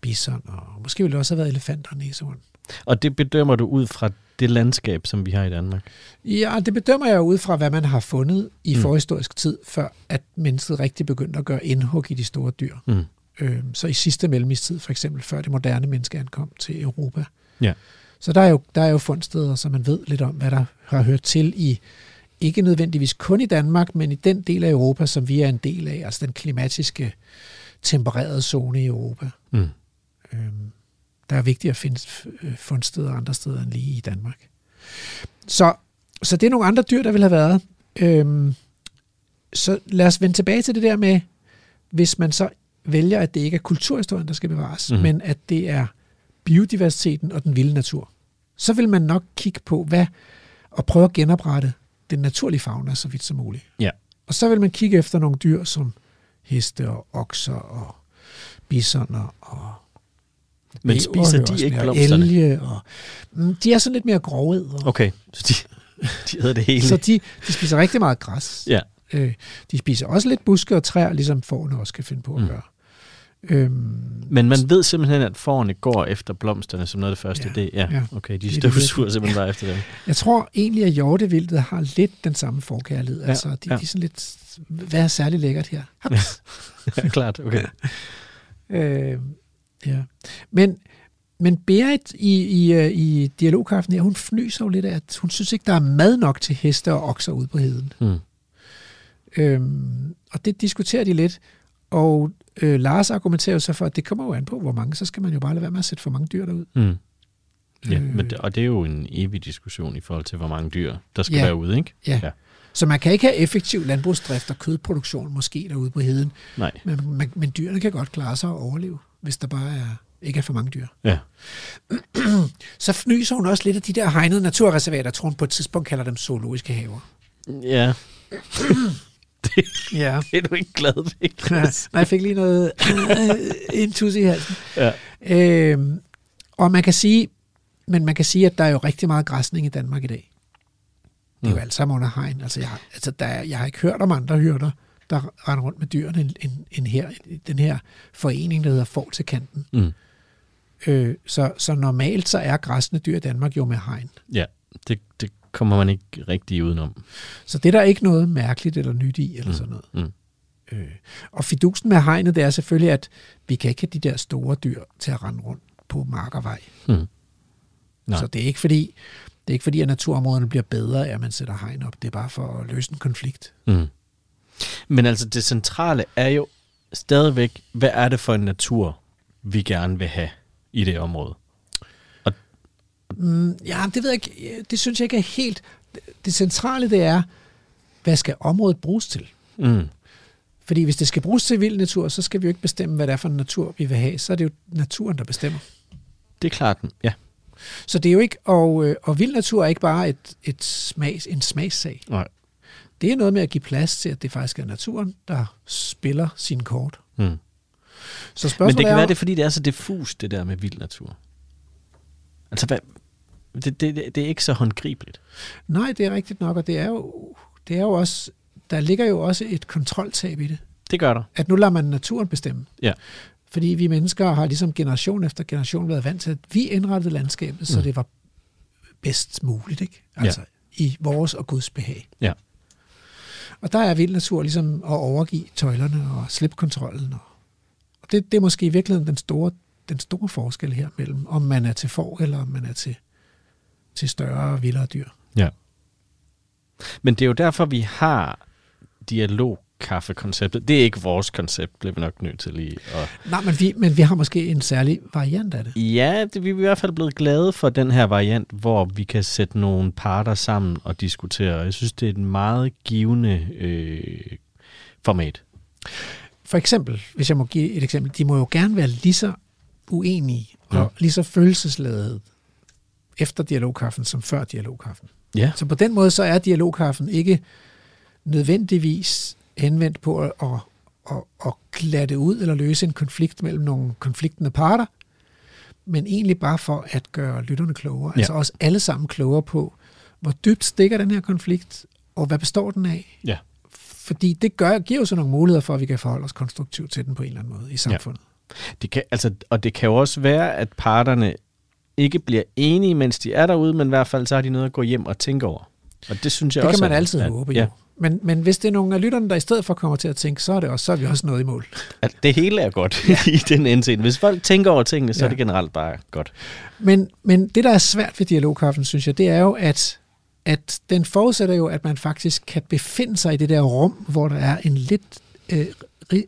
bison, og måske ville der også have været elefanter og næsehorn. Og det bedømmer du ud fra det landskab, som vi har i Danmark. Ja, det bedømmer jeg ud fra, hvad man har fundet i mm. forhistorisk tid, før at mennesket rigtig begyndte at gøre indhug i de store dyr. Mm. Øh, så i sidste mellemistid, for eksempel, før det moderne menneske ankom til Europa. Ja. Så der er, jo, der er jo fundsteder, så man ved lidt om, hvad der har hørt til i, ikke nødvendigvis kun i Danmark, men i den del af Europa, som vi er en del af, altså den klimatiske tempererede zone i Europa. Mm. Øhm, der er vigtigt at finde øh, fundsteder andre steder end lige i Danmark. Så, så det er nogle andre dyr, der vil have været. Øhm, så lad os vende tilbage til det der med, hvis man så vælger, at det ikke er kulturhistorien, der skal bevares, mm. men at det er biodiversiteten og den vilde natur. Så vil man nok kigge på, hvad og prøve at genoprette den naturlige fauna så vidt som muligt. Ja. Og så vil man kigge efter nogle dyr som heste og okser og bisoner og Men spiser de ikke blomsterne? Elge og, mm, de er sådan lidt mere grove. Og, Okay, så de, de hedder det hele. Så de, de spiser rigtig meget græs. Ja. Øh, de spiser også lidt buske og træer, ligesom fårene også kan finde på at Mm. gøre. Øhm, Men man ved simpelthen, at forerne går efter blomsterne som noget af det første. Ja, det, ja, ja. okay, de er støvsuger simpelthen bare efter dem. jeg tror egentlig, at hjortevildet har lidt den samme forkærlighed. Ja, altså, de, ja. de er sådan lidt, hvad er særlig lækkert her? Haps. Ja, klart, okay. Øh, ja. Men, men Berit i, i, øh, i dialogkaften her, hun fnyser jo lidt af, at hun synes ikke, der er mad nok til heste og okser ude på heden. Mm. Øhm, og det diskuterer de lidt. Og øh, Lars argumenterer jo så for, at det kommer jo an på, hvor mange. Så skal man jo bare lade være med at sætte for mange dyr derud. Mm. Ja, Øh. men det, og det er jo en evig diskussion i forhold til, hvor mange dyr, der skal Ja. være ude, ikke? Ja. Ja. Så man kan ikke have effektiv landbrugsdrift og kødproduktion måske derude på heden. Nej. Men, men, men dyrene kan godt klare sig og overleve, hvis der bare er, ikke er for mange dyr. Ja. Så fnyser hun også lidt af de der hegnede naturreservater, tror hun på et tidspunkt kalder dem zoologiske haver. Ja, Ja. det er du ikke glad ved, Nej, Chris. jeg fik lige noget en tus i halsen. Ja. Øhm, og man kan sige, men man kan sige, at der er jo rigtig meget græsning i Danmark i dag. Det er jo Mm. alt sammen under hegn. Altså, jeg, altså der er, jeg har ikke hørt om andre hyrder, der render rundt med dyrene end, end, end her, den her forening, der hedder Får til kanten. Mm. Øh, så, så normalt så er græsne dyr i Danmark jo med hegn. Ja, det, det kommer man ikke rigtig udenom. Så det er der ikke noget mærkeligt eller nyt i, eller Mm. sådan noget. Mm. Øh, og fidusen med hegnet, det er selvfølgelig, at vi kan ikke have de der store dyr til at rende rundt på mark og vej. Mm. Nej. Så det er ikke fordi, det er ikke fordi, at naturområderne bliver bedre at man sætter hegn op. Det er bare for at løse en konflikt. Mm. Men altså, det centrale er jo stadigvæk, hvad er det for en natur, vi gerne vil have i det område? Mm, ja, det ved jeg ikke. Det synes jeg ikke er helt... Det centrale, det er, hvad skal området bruges til? Mm. Fordi hvis det skal bruges til vild natur, så skal vi jo ikke bestemme, hvad det er for en natur, vi vil have. Så er det jo naturen, der bestemmer. Det er klart, ja. Så det er jo ikke... Og, øh, og vild natur er ikke bare et, et smags, en smagssag. Nej. Det er noget med at give plads til, at det faktisk er naturen, der spiller sin kort. Mm. Så spørgsmålet Men det kan er, være, det er, fordi det er så diffus, det der med vild natur. Altså, hvad, det, det, det, er ikke så håndgribeligt. Nej, det er rigtigt nok, og det er jo, det er jo også, der ligger jo også et kontroltab i det. Det gør der. At nu lader man naturen bestemme. Ja. Fordi vi mennesker har ligesom generation efter generation været vant til, at vi indrettede landskabet, så Mm. det var bedst muligt, ikke? Altså i vores og Guds behag. Ja. Og der er vild natur ligesom at overgive tøjlerne og slippe kontrollen. Og, det, det er måske i virkeligheden den store, den store forskel her mellem, om man er til får, eller om man er til, til større og vildere dyr. Ja. Men det er jo derfor, vi har dialogkaffekonceptet. Det er ikke vores koncept, bliver vi nok nødt til lige at... Nej, men vi, men vi har måske en særlig variant af det. Ja, det, vi er i hvert fald blevet glade for den her variant, hvor vi kan sætte nogle parter sammen og diskutere. Jeg synes, det er et meget givende øh, format. for eksempel, hvis jeg må give et eksempel, de må jo gerne være lige så uenige og Ja. lige så følelsesladede efter dialogkaffen som før dialogkaffen. Ja. Så på den måde, så er dialogkaffen ikke nødvendigvis henvendt på at, at, at, at glatte ud eller løse en konflikt mellem nogle konfliktende parter, men egentlig bare for at gøre lytterne klogere. Ja. Altså også alle sammen klogere på, hvor dybt stikker den her konflikt, og hvad består den af? Ja. Fordi det gør, giver jo så nogle muligheder for, at vi kan forholde os konstruktivt til den på en eller anden måde i samfundet. Det kan, altså, og det kan jo også være, at parterne ikke bliver enige, mens de er derude, men i hvert fald så har de noget at gå hjem og tænke over. Og det synes jeg Det også kan man altid at- håbe, ja, jo. Men, men hvis det er nogle af lytterne, der i stedet for kommer til at tænke, så er, det også, så er vi også noget i mål. At det hele er godt i den indseende. Hvis folk tænker over tingene, så Ja. er det generelt bare godt. Men, men det, der er svært ved dialogkaffen, synes jeg, det er jo, at, at den forudsætter jo, at man faktisk kan befinde sig i det der rum, hvor der er en lidt øh,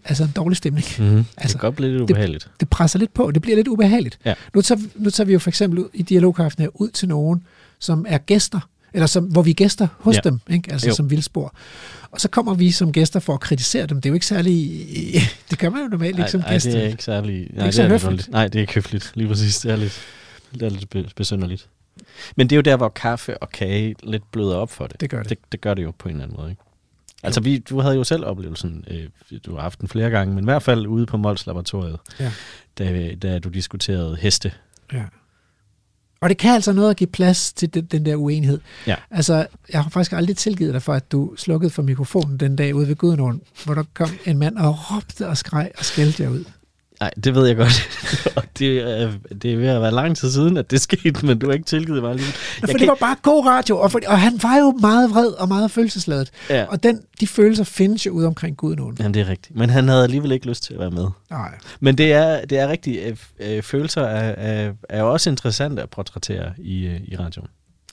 altså en dårlig stemning. Det Altså, kan godt blive lidt ubehageligt. Det presser lidt på, det bliver lidt ubehageligt. Ja. Nu, tager, nu tager vi jo for eksempel ud, i dialogkaffen her ud til nogen, som er gæster, eller som, hvor vi er gæster hos Ja. dem, ikke? altså Jo. som vildspor. Og så kommer vi som gæster for at kritisere dem. Det er jo ikke særlig... Det gør man jo normalt ikke som nej, gæst. det er ikke særlig... Nej, ikke det er lidt høfligt. underligt. Nej, det er ikke høfligt. Lige præcis. Det er lidt, det er lidt be- besynderligt. Men det er jo der, hvor kaffe og kage lidt bløder op for det. Det gør det. Det, det gør det jo på en eller anden måde, ikke? Altså, vi, du havde jo selv oplevelsen, øh, du har haft den flere gange, men i hvert fald ude på Mols Laboratoriet, Ja. da, da du diskuterede heste. Ja. Og det kan altså noget at give plads til den, den der uenighed. Ja. Altså, jeg har faktisk aldrig tilgivet dig for, at du slukkede for mikrofonen den dag ude ved Gudnåen, hvor der kom en mand og råbte og skreg og skældte jer ud. Nej, det ved jeg godt. det er, det er ved at være lang tid siden, at det skete, men du har ikke tilgivet mig lige. Ja, for det var bare god radio, og, for, og han var jo meget vred og meget følelsesladet. Ja. Og den, de følelser findes jo ude omkring Gudnåen. Jamen, det er rigtigt. Men han havde alligevel ikke lyst til at være med. Nej. Men det er, det er rigtigt. Øh, øh, følelser er, er, er jo også interessante at portrættere i, øh, i radioen.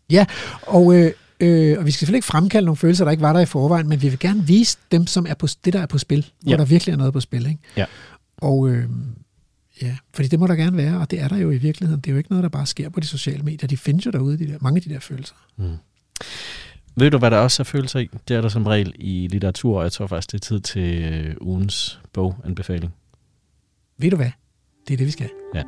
Ja, og, øh, øh, og vi skal selvfølgelig ikke fremkalde nogle følelser, der ikke var der i forvejen, men vi vil gerne vise dem, som er på, det, der er på spil, hvor Ja. der virkelig er noget på spil. Ikke? Ja. Og øh, ja, fordi det må der gerne være, og det er der jo i virkeligheden. Det er jo ikke noget, der bare sker på de sociale medier. De findes jo derude, de der, mange af de der følelser. Ved du, hvad der også er følelser i? Det er der som regel i litteratur, og jeg tror faktisk, det er tid til øh, ugens boganbefaling. Ved du hvad? Det er det, vi skal. Ja.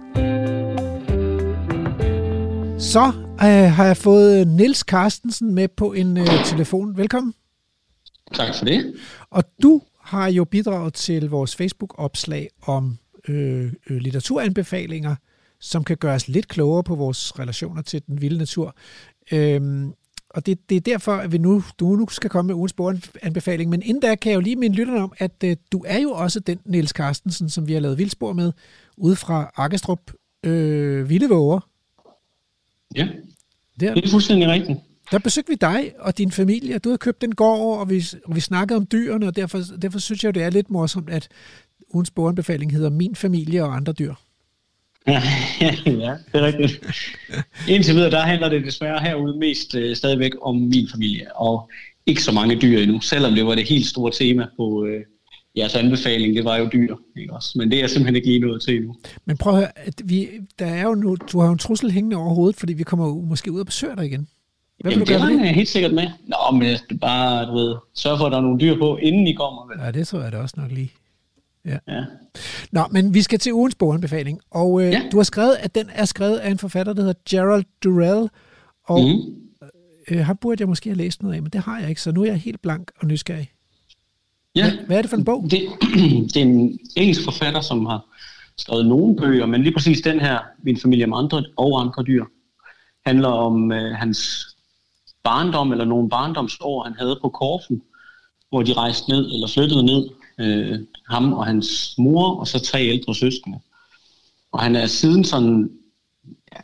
Så øh, har jeg fået Nils Carstensen med på en øh, telefon. Velkommen. Tak for det. Og du har jo bidraget til vores Facebook-opslag om øh, øh, litteraturanbefalinger, som kan gøre os lidt klogere på vores relationer til den vilde natur. Øhm, og det, det er derfor, at vi nu, du nu skal komme med ugens boganbefaling. Men inden da kan jeg jo lige minde lytterne om, at øh, du er jo også den Niels Carstensen, som vi har lavet vildspor med, ude fra Arkestrup øh, Vildevåger. Ja, Der, det er fuldstændig rigtigt. Der besøgte vi dig og din familie. Du havde købt en gård, og vi, og vi snakkede om dyrene, og derfor, derfor synes jeg det er lidt morsomt, at ugens boganbefaling hedder Min familie og andre dyr. ja, det er rigtigt. Indtil videre, der handler det desværre herude mest øh, stadigvæk om min familie, og ikke så mange dyr endnu, selvom det var det helt store tema på øh, jeres anbefaling, det var jo dyr, ikke også? Men det er simpelthen ikke lige nået til endnu. Men prøv at høre, at vi, der er jo nu, du har jo en trussel hængende over hovedet, fordi vi kommer jo måske ud og besøger dig igen. Hvad vil Jamen, du det regner det? jeg helt sikkert med. Nå, men jeg skal bare, du ved, sørge for, at der er nogle dyr på, inden I kommer. Vel? Ja, det tror jeg da også nok lige. Ja. Nå, men vi skal til ugens boganbefaling, og øh, Ja. du har skrevet, at den er skrevet af en forfatter, der hedder Gerald Durrell, og mm. Øh, ham burde jeg måske have læst noget af, men det har jeg ikke, så nu er jeg helt blank og nysgerrig. ja. Hvad, hvad er det for en bog? Det, det er en engelsk forfatter, som har skrevet nogle bøger, men lige præcis den her, Min familie med andre og andre dyr, handler om øh, hans barndom, eller nogle barndomsår, han havde på Korfu, hvor de rejste ned, eller flyttede ned, øh, ham og hans mor, og så tre ældre søskende. Og han er siden sådan,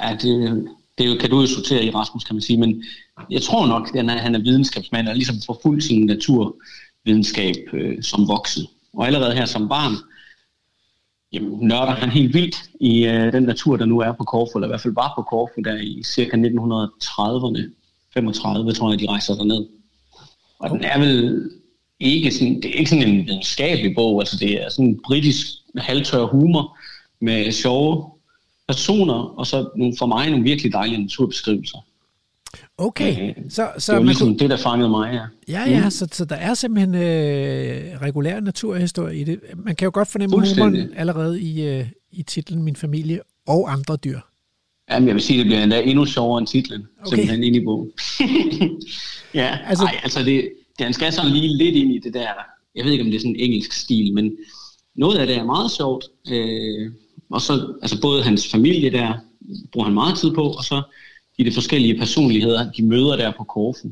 ja, det, det kan du jo sortere i Rasmus, kan man sige, men jeg tror nok, at han er, han er videnskabsmand, og ligesom forfulgt sin naturvidenskab øh, som voksen. Og allerede her som barn, jamen, nørder han helt vildt i øh, den natur, der nu er på Korfu, eller i hvert fald var på Korfu der i cirka 1930'erne, 35 tror jeg, de rejser derned. Og den er vel ikke sådan, det er ikke sådan en videnskabelig bog, altså det er sådan en britisk halvtør humor med sjove personer, og så nogle, for mig nogle virkelig dejlige naturbeskrivelser. Okay, Øh, så, Det så var man ligesom kunne, det, der fangede mig, ja. ja, ja, så, så der er simpelthen øh, regulær naturhistorie i det. Man kan jo godt fornemme humoren allerede i, øh, i titlen Min familie og andre dyr. Jamen, jeg vil sige, det bliver endda endnu sjovere end titlen, Okay. simpelthen ind i bogen. ja, Altså- Ej, altså det, den skal sådan lige lidt ind i det der, jeg ved ikke, om det er sådan en engelsk stil, men noget af det er meget sjovt. Øh, og så, altså både hans familie der, bruger han meget tid på, og så de, de forskellige personligheder, de møder der på Korfu.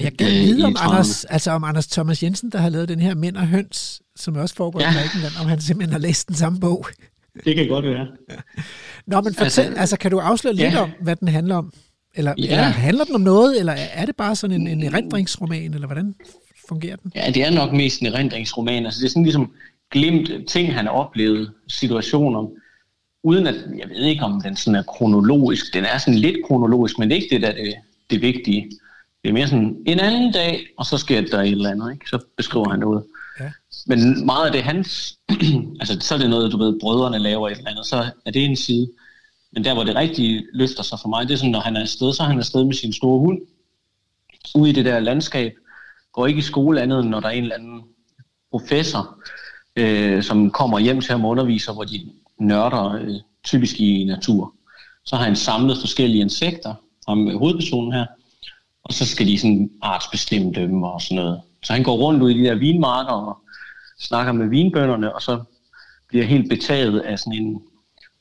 Jeg kan Øh, vide i om 30'erne. Anders, altså om Anders Thomas Jensen, der har lavet den her Mænd og Høns, som også foregår ja. i. Grækenland, om han simpelthen har læst den samme bog. Det kan godt være. Nå, men fortæl, altså, Altså- kan du afsløre lidt Ja. om, hvad den handler om? Eller, Ja. eller handler den om noget, eller er det bare sådan en, en erindringsroman, eller hvordan fungerer den? Ja, det er nok mest en erindringsroman. Altså, det er sådan ligesom glimt ting, han har oplevet, situationer, uden at, jeg ved ikke, om den sådan er kronologisk. Den er sådan lidt kronologisk, men det er ikke det, der er det, det vigtige. Det er mere sådan en anden dag, og så sker der et eller andet, ikke? Så beskriver han noget. Men meget af det hans, altså så er det noget, du ved, brødrene laver et eller andet, så er det en side. Men der, hvor det rigtige løfter sig for mig, det er sådan, når han er afsted, så er han afsted med sin store hund, ude i det der landskab, går ikke i skole andet, end når der er en eller anden professor, øh, som kommer hjem til ham og underviser, hvor de nørder øh, typisk i natur. Så har han samlet forskellige insekter, ham hovedpersonen her, og så skal de sådan artsbestemme dem og sådan noget. Så han går rundt ud i de der vinmarker og snakker med vinbønderne, og så bliver helt betaget af sådan en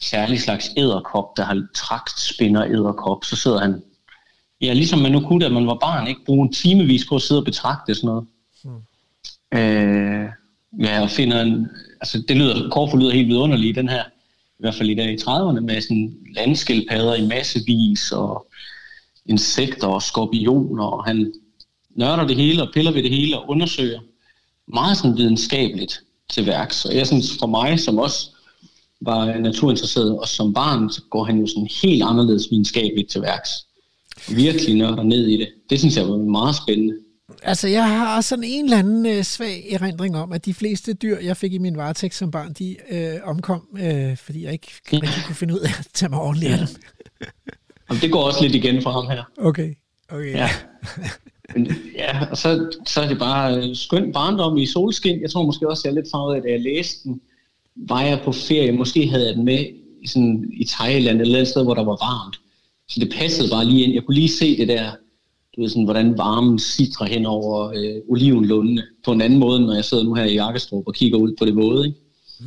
særlig slags æderkop, der har trakt spinder æderkop. Så sidder han, ja, ligesom man nu kunne, da man var barn, ikke bruge en timevis på at sidde og betragte sådan noget. Øh, ja, og finder en, altså det lyder, Korfu lyder helt vidunderligt, den her, i hvert fald i dag i 30'erne, med sådan landskildpadder i massevis, og insekter og skorpioner, og han nørder det hele og piller ved det hele og undersøger meget sådan videnskabeligt til værks. Og jeg synes for mig, som også var naturinteresseret, og som barn, så går han jo sådan helt anderledes videnskabeligt til værks. Virkelig nørder ned i det. Det synes jeg var meget spændende. Altså, jeg har sådan en eller anden øh, svag erindring om, at de fleste dyr, jeg fik i min varetægt som barn, de øh, omkom, øh, fordi jeg ikke rigtig kunne finde ud af at tage mig ordentligt af dem. Og det går også lidt igen for ham her. Okay, okay. Ja. Men, ja, og så, så er det bare øh, skøn barndom i solskin. Jeg tror måske også, jeg er lidt farvet af, da jeg læste den. Var jeg på ferie, måske havde jeg den med i, sådan, i Thailand eller et sted, hvor der var varmt. Så det passede bare lige ind. Jeg kunne lige se det der, du ved sådan, hvordan varmen sidder hen over øh, olivenlundene på en anden måde, når jeg sidder nu her i Jakkestrup og kigger ud på det våde. Ikke? Mm.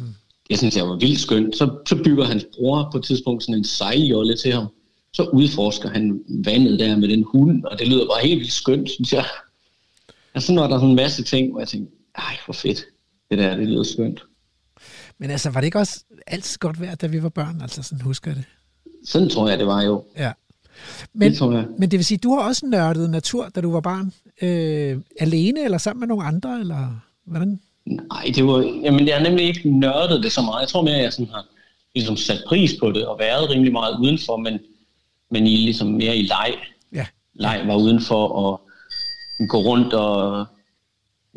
Jeg synes, jeg var vildt skønt. Så, så bygger hans bror på et tidspunkt sådan en sejljolle til ham. Så udforsker han vandet der med den hund, og det lyder bare helt vildt skønt, synes jeg. Og så når der er sådan en masse ting, hvor jeg tænker, ej, hvor fedt. Det der, det lyder skønt. Men altså, var det ikke også altid godt værd, da vi var børn? Altså, sådan husker jeg det. Sådan tror jeg, det var jo. Ja. Men, Det tror jeg. men det vil sige, du har også nørdet natur, da du var barn. Øh, alene eller sammen med nogle andre, eller hvordan? Nej, det var, jamen, jeg har nemlig ikke nørdet det så meget. Jeg tror mere, at jeg sådan har ligesom sat pris på det og været rimelig meget udenfor, men, men i, ligesom mere i leg. Ja. Leg var udenfor at gå rundt og...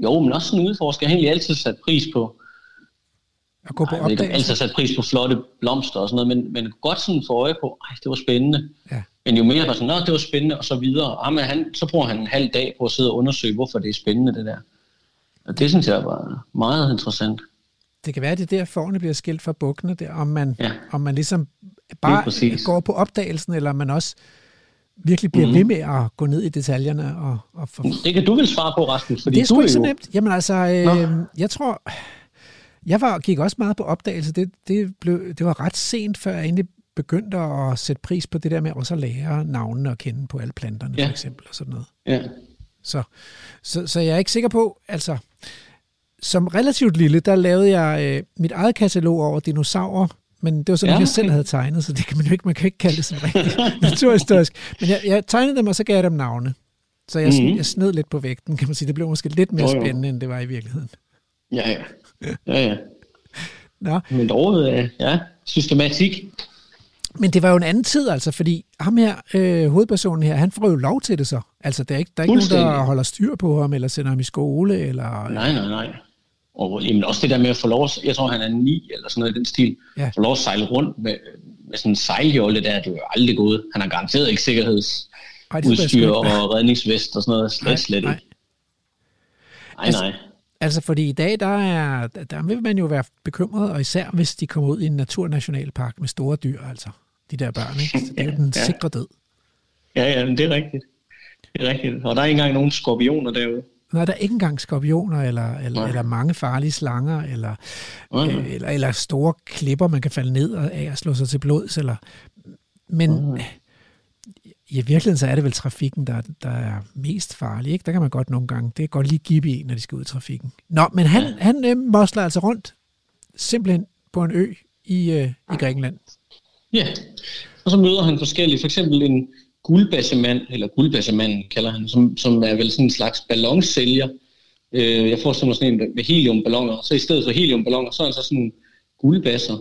Jo, men også sådan udforske. Jeg har egentlig altid sat pris på, At gå på ved ikke, altid sat pris på flotte blomster og sådan noget, men, men godt sådan få øje på, ej, det var spændende. Ja. Men jo mere var sådan, det var spændende, og så videre. Ah, men han, så bruger han en halv dag på at sidde og undersøge, hvorfor det er spændende, det der. Og det synes jeg var meget interessant. Det kan være, at det er der forne bliver skilt fra bukkene, der, om man, Ja. om man ligesom Lige bare går på opdagelsen, eller man også virkelig bliver mm-hmm. ved med at gå ned i detaljerne. Og, og for... Det kan du vel svare på, Rasmus, fordi Det er sgu du ikke så nemt. Jamen altså, øh, jeg tror, jeg var, gik også meget på opdagelse. Det, det, blev, det var ret sent, før jeg egentlig begyndte at sætte pris på det der med også at lære navnene og kende på alle planterne. Ja. for eksempel, og sådan noget. Ja. Så, så, så jeg er ikke sikker på, altså, som relativt lille, der lavede jeg øh, mit eget katalog over dinosaurer, men det var sådan, ja, okay. jeg selv havde tegnet, så det kan man jo ikke, man kan ikke kalde det sådan rigtig naturhistorisk. Men jeg, jeg tegnede dem, og så gav jeg dem navne. Så jeg, mm-hmm. Mhm. jeg sned lidt på vægten, kan man sige. Det blev måske lidt mere Jo, jo. spændende, end det var i virkeligheden. Ja, ja. Ja, ja. Nå, Men dog, øh, ja, systematik. men det var jo en anden tid, altså, fordi ham her, øh, hovedpersonen her, han får jo lov til det så. Altså, der er ikke, der er ikke nogen, der holder styr på ham, eller sender ham i skole, eller... Nej, nej, nej. Og jamen, også det der med at få lov, at- jeg tror han er ni eller sådan noget i den stil, Ja. få lov at sejle rundt med, med sådan en sejljolle der, det er jo aldrig gået. Han har garanteret ikke sikkerheds Ej, det skulle være udstyr skønt. og redningsvest og sådan noget. Slet, Nej, slet nej. ikke. Nej, Altså- nej. Altså, fordi i dag, der, er, der vil man jo være bekymret, og især hvis de kommer ud i en naturnationalpark med store dyr, altså. De der børn, ikke? Så det er jo den Ja. sikre død. Ja, ja, men det er rigtigt. Det er rigtigt. Og der er ikke engang nogen skorpioner derude. Nej, der er ikke engang skorpioner, eller, eller, Nej. eller mange farlige slanger, eller, øh, eller, eller store klipper, man kan falde ned af og slå sig til blods. Eller, men øh, i virkeligheden så er det vel trafikken, der, der er mest farlig. Ikke? Der kan man godt nogle gange, det kan godt lige give en, når de skal ud i trafikken. Nå, men han, han øh, mosler altså rundt, simpelthen på en ø i, øh, i Grækenland. Ja, og så møder han forskellige, for eksempel en guldbassemand, eller guldbassemanden kalder han, som, som er vel sådan en slags ballonsælger. Øh, jeg forestiller mig sådan en med heliumballoner, så i stedet for heliumballoner, så er han så sådan guldbasser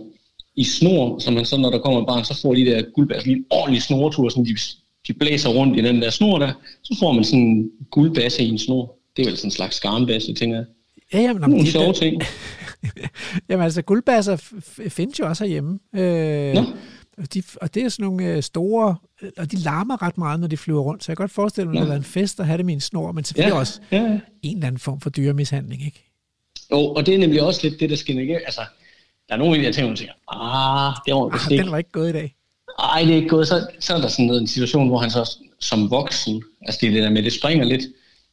i snor, som man så, når der kommer et barn, så får de der guldbasser lige en ordentlig snortur, sådan de, de blæser rundt i den der snor der, så får man sådan en guldbasse i en snor. Det er vel sådan en slags skarnbasse, tænker jeg. Ja, jamen, Nogle de- sjove ting. Jamen altså, guldbasser findes jo også herhjemme. Øh, Nå. Og de, og det er sådan nogle øh, store, øh, og de larmer ret meget, når de flyver rundt. Så jeg kan godt forestille mig, at det har været en fest at have dem i en snor, men selvfølgelig Ja, også ja, en eller anden form for dyremishandling, ikke? Jo, og det er nemlig også lidt det, der skinner igennem. Altså, der er nogle af de her ting, hvor man tænker, ah, det var Ah, ikke. den var ikke gået i dag. Ej, det er ikke gået. Så, så er der sådan noget, en situation, hvor han så som voksen, altså det er det der med, det springer lidt,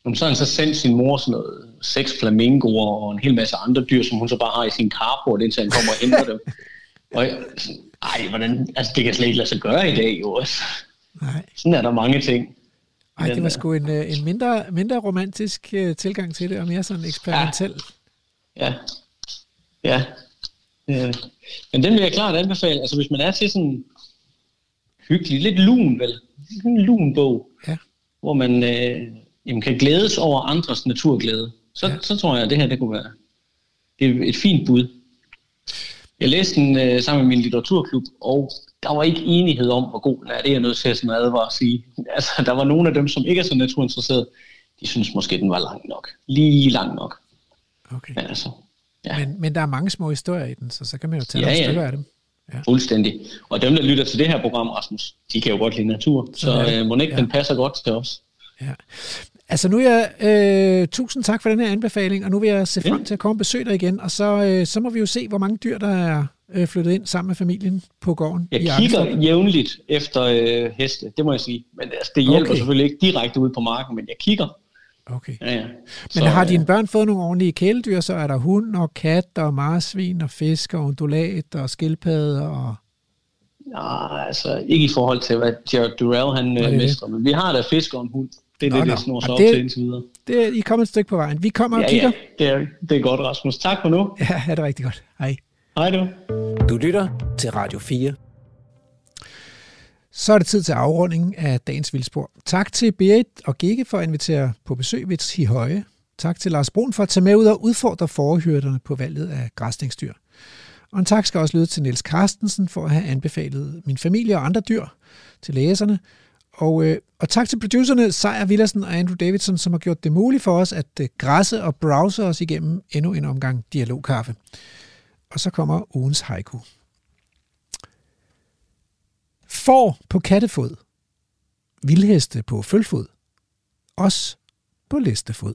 men så har han så sendt sin mor sådan noget, seks flamingoer og en hel masse andre dyr, som hun så bare har i sin carport, indtil han kommer og henter dem. Og ej, hvordan, altså det kan slet ikke lade sig gøre i dag, jo. Altså, Nej. Sådan er der mange ting. Ej, det var er- sgu en, øh, en mindre, mindre romantisk øh, tilgang til det, og mere sådan eksperimentel. Ja. Ja. Øh, men den vil jeg klart anbefale. Altså hvis man er til sådan hyggelig, lidt lun vel, en lun bog, Ja. hvor man øh, jamen, kan glædes over andres naturglæde, så, Ja. ja. så tror jeg, at det her det kunne være det er et fint bud. Jeg læste den øh, sammen med min litteraturklub, og der var ikke enighed om, hvor god den er. Det er jeg nødt til at sådan advare at sige. Altså, der var nogle af dem, som ikke er så naturinteresserede, de synes måske, den var lang nok. Lige lang nok. Okay. Men altså, ja. Men, men der er mange små historier i den, så så kan man jo tage Ja, nogle ja. stykker af dem. Fuldstændig. Og dem, der lytter til det her program, Rasmus, de kan jo godt lide natur. Så det. øh, må ikke, Ja. den passer godt til os. Ja. Altså nu er jeg, øh, tusind tak for den her anbefaling, og nu vil jeg se frem til at komme og besøge dig igen, og så, øh, så må vi jo se, hvor mange dyr, der er øh, flyttet ind sammen med familien på gården i Jeg kigger Arkestrup. jævnligt efter øh, heste, det må jeg sige. Men altså, det hjælper Okay. selvfølgelig ikke direkte ud på marken, men jeg kigger. Okay. Ja, ja. Men har øh, dine børn fået nogle ordentlige kæledyr, så er der hund og kat og marsvin og fisk og undulat og skildpadde og... Nej, altså ikke i forhold til, hvad Jared Durrell han øh, mestrer. Men vi har da fisk og en hund. Det er Nå, det, nå. det snor sig Og op det- til indtil videre. Det er, I er kommet et stykke på vejen. Vi kommer og Ja, kigger. ja, det er, det er godt, Rasmus. Tak for nu. Ja, ja, det er rigtig godt. Hej. Hej du. Du lytter til Radio 4. Så er det tid til afrundingen af dagens vildspor. Tak til Berit og Gikke for at invitere på besøg ved Tihøje. Tak til Lars Brun for at tage med ud og udfordre forhyrderne på valget af græsningsdyr. Og en tak skal også lyde til Niels Carstensen for at have anbefalet min familie og andre dyr til læserne. Og, øh, og tak til producerne Sejr Villersen og Andrew Davidson, som har gjort det muligt for os at øh, græsse og browse os igennem endnu en omgang dialogkaffe. Og så kommer ugens haiku. Får på kattefod. Vildheste på følfod. Os på listefod.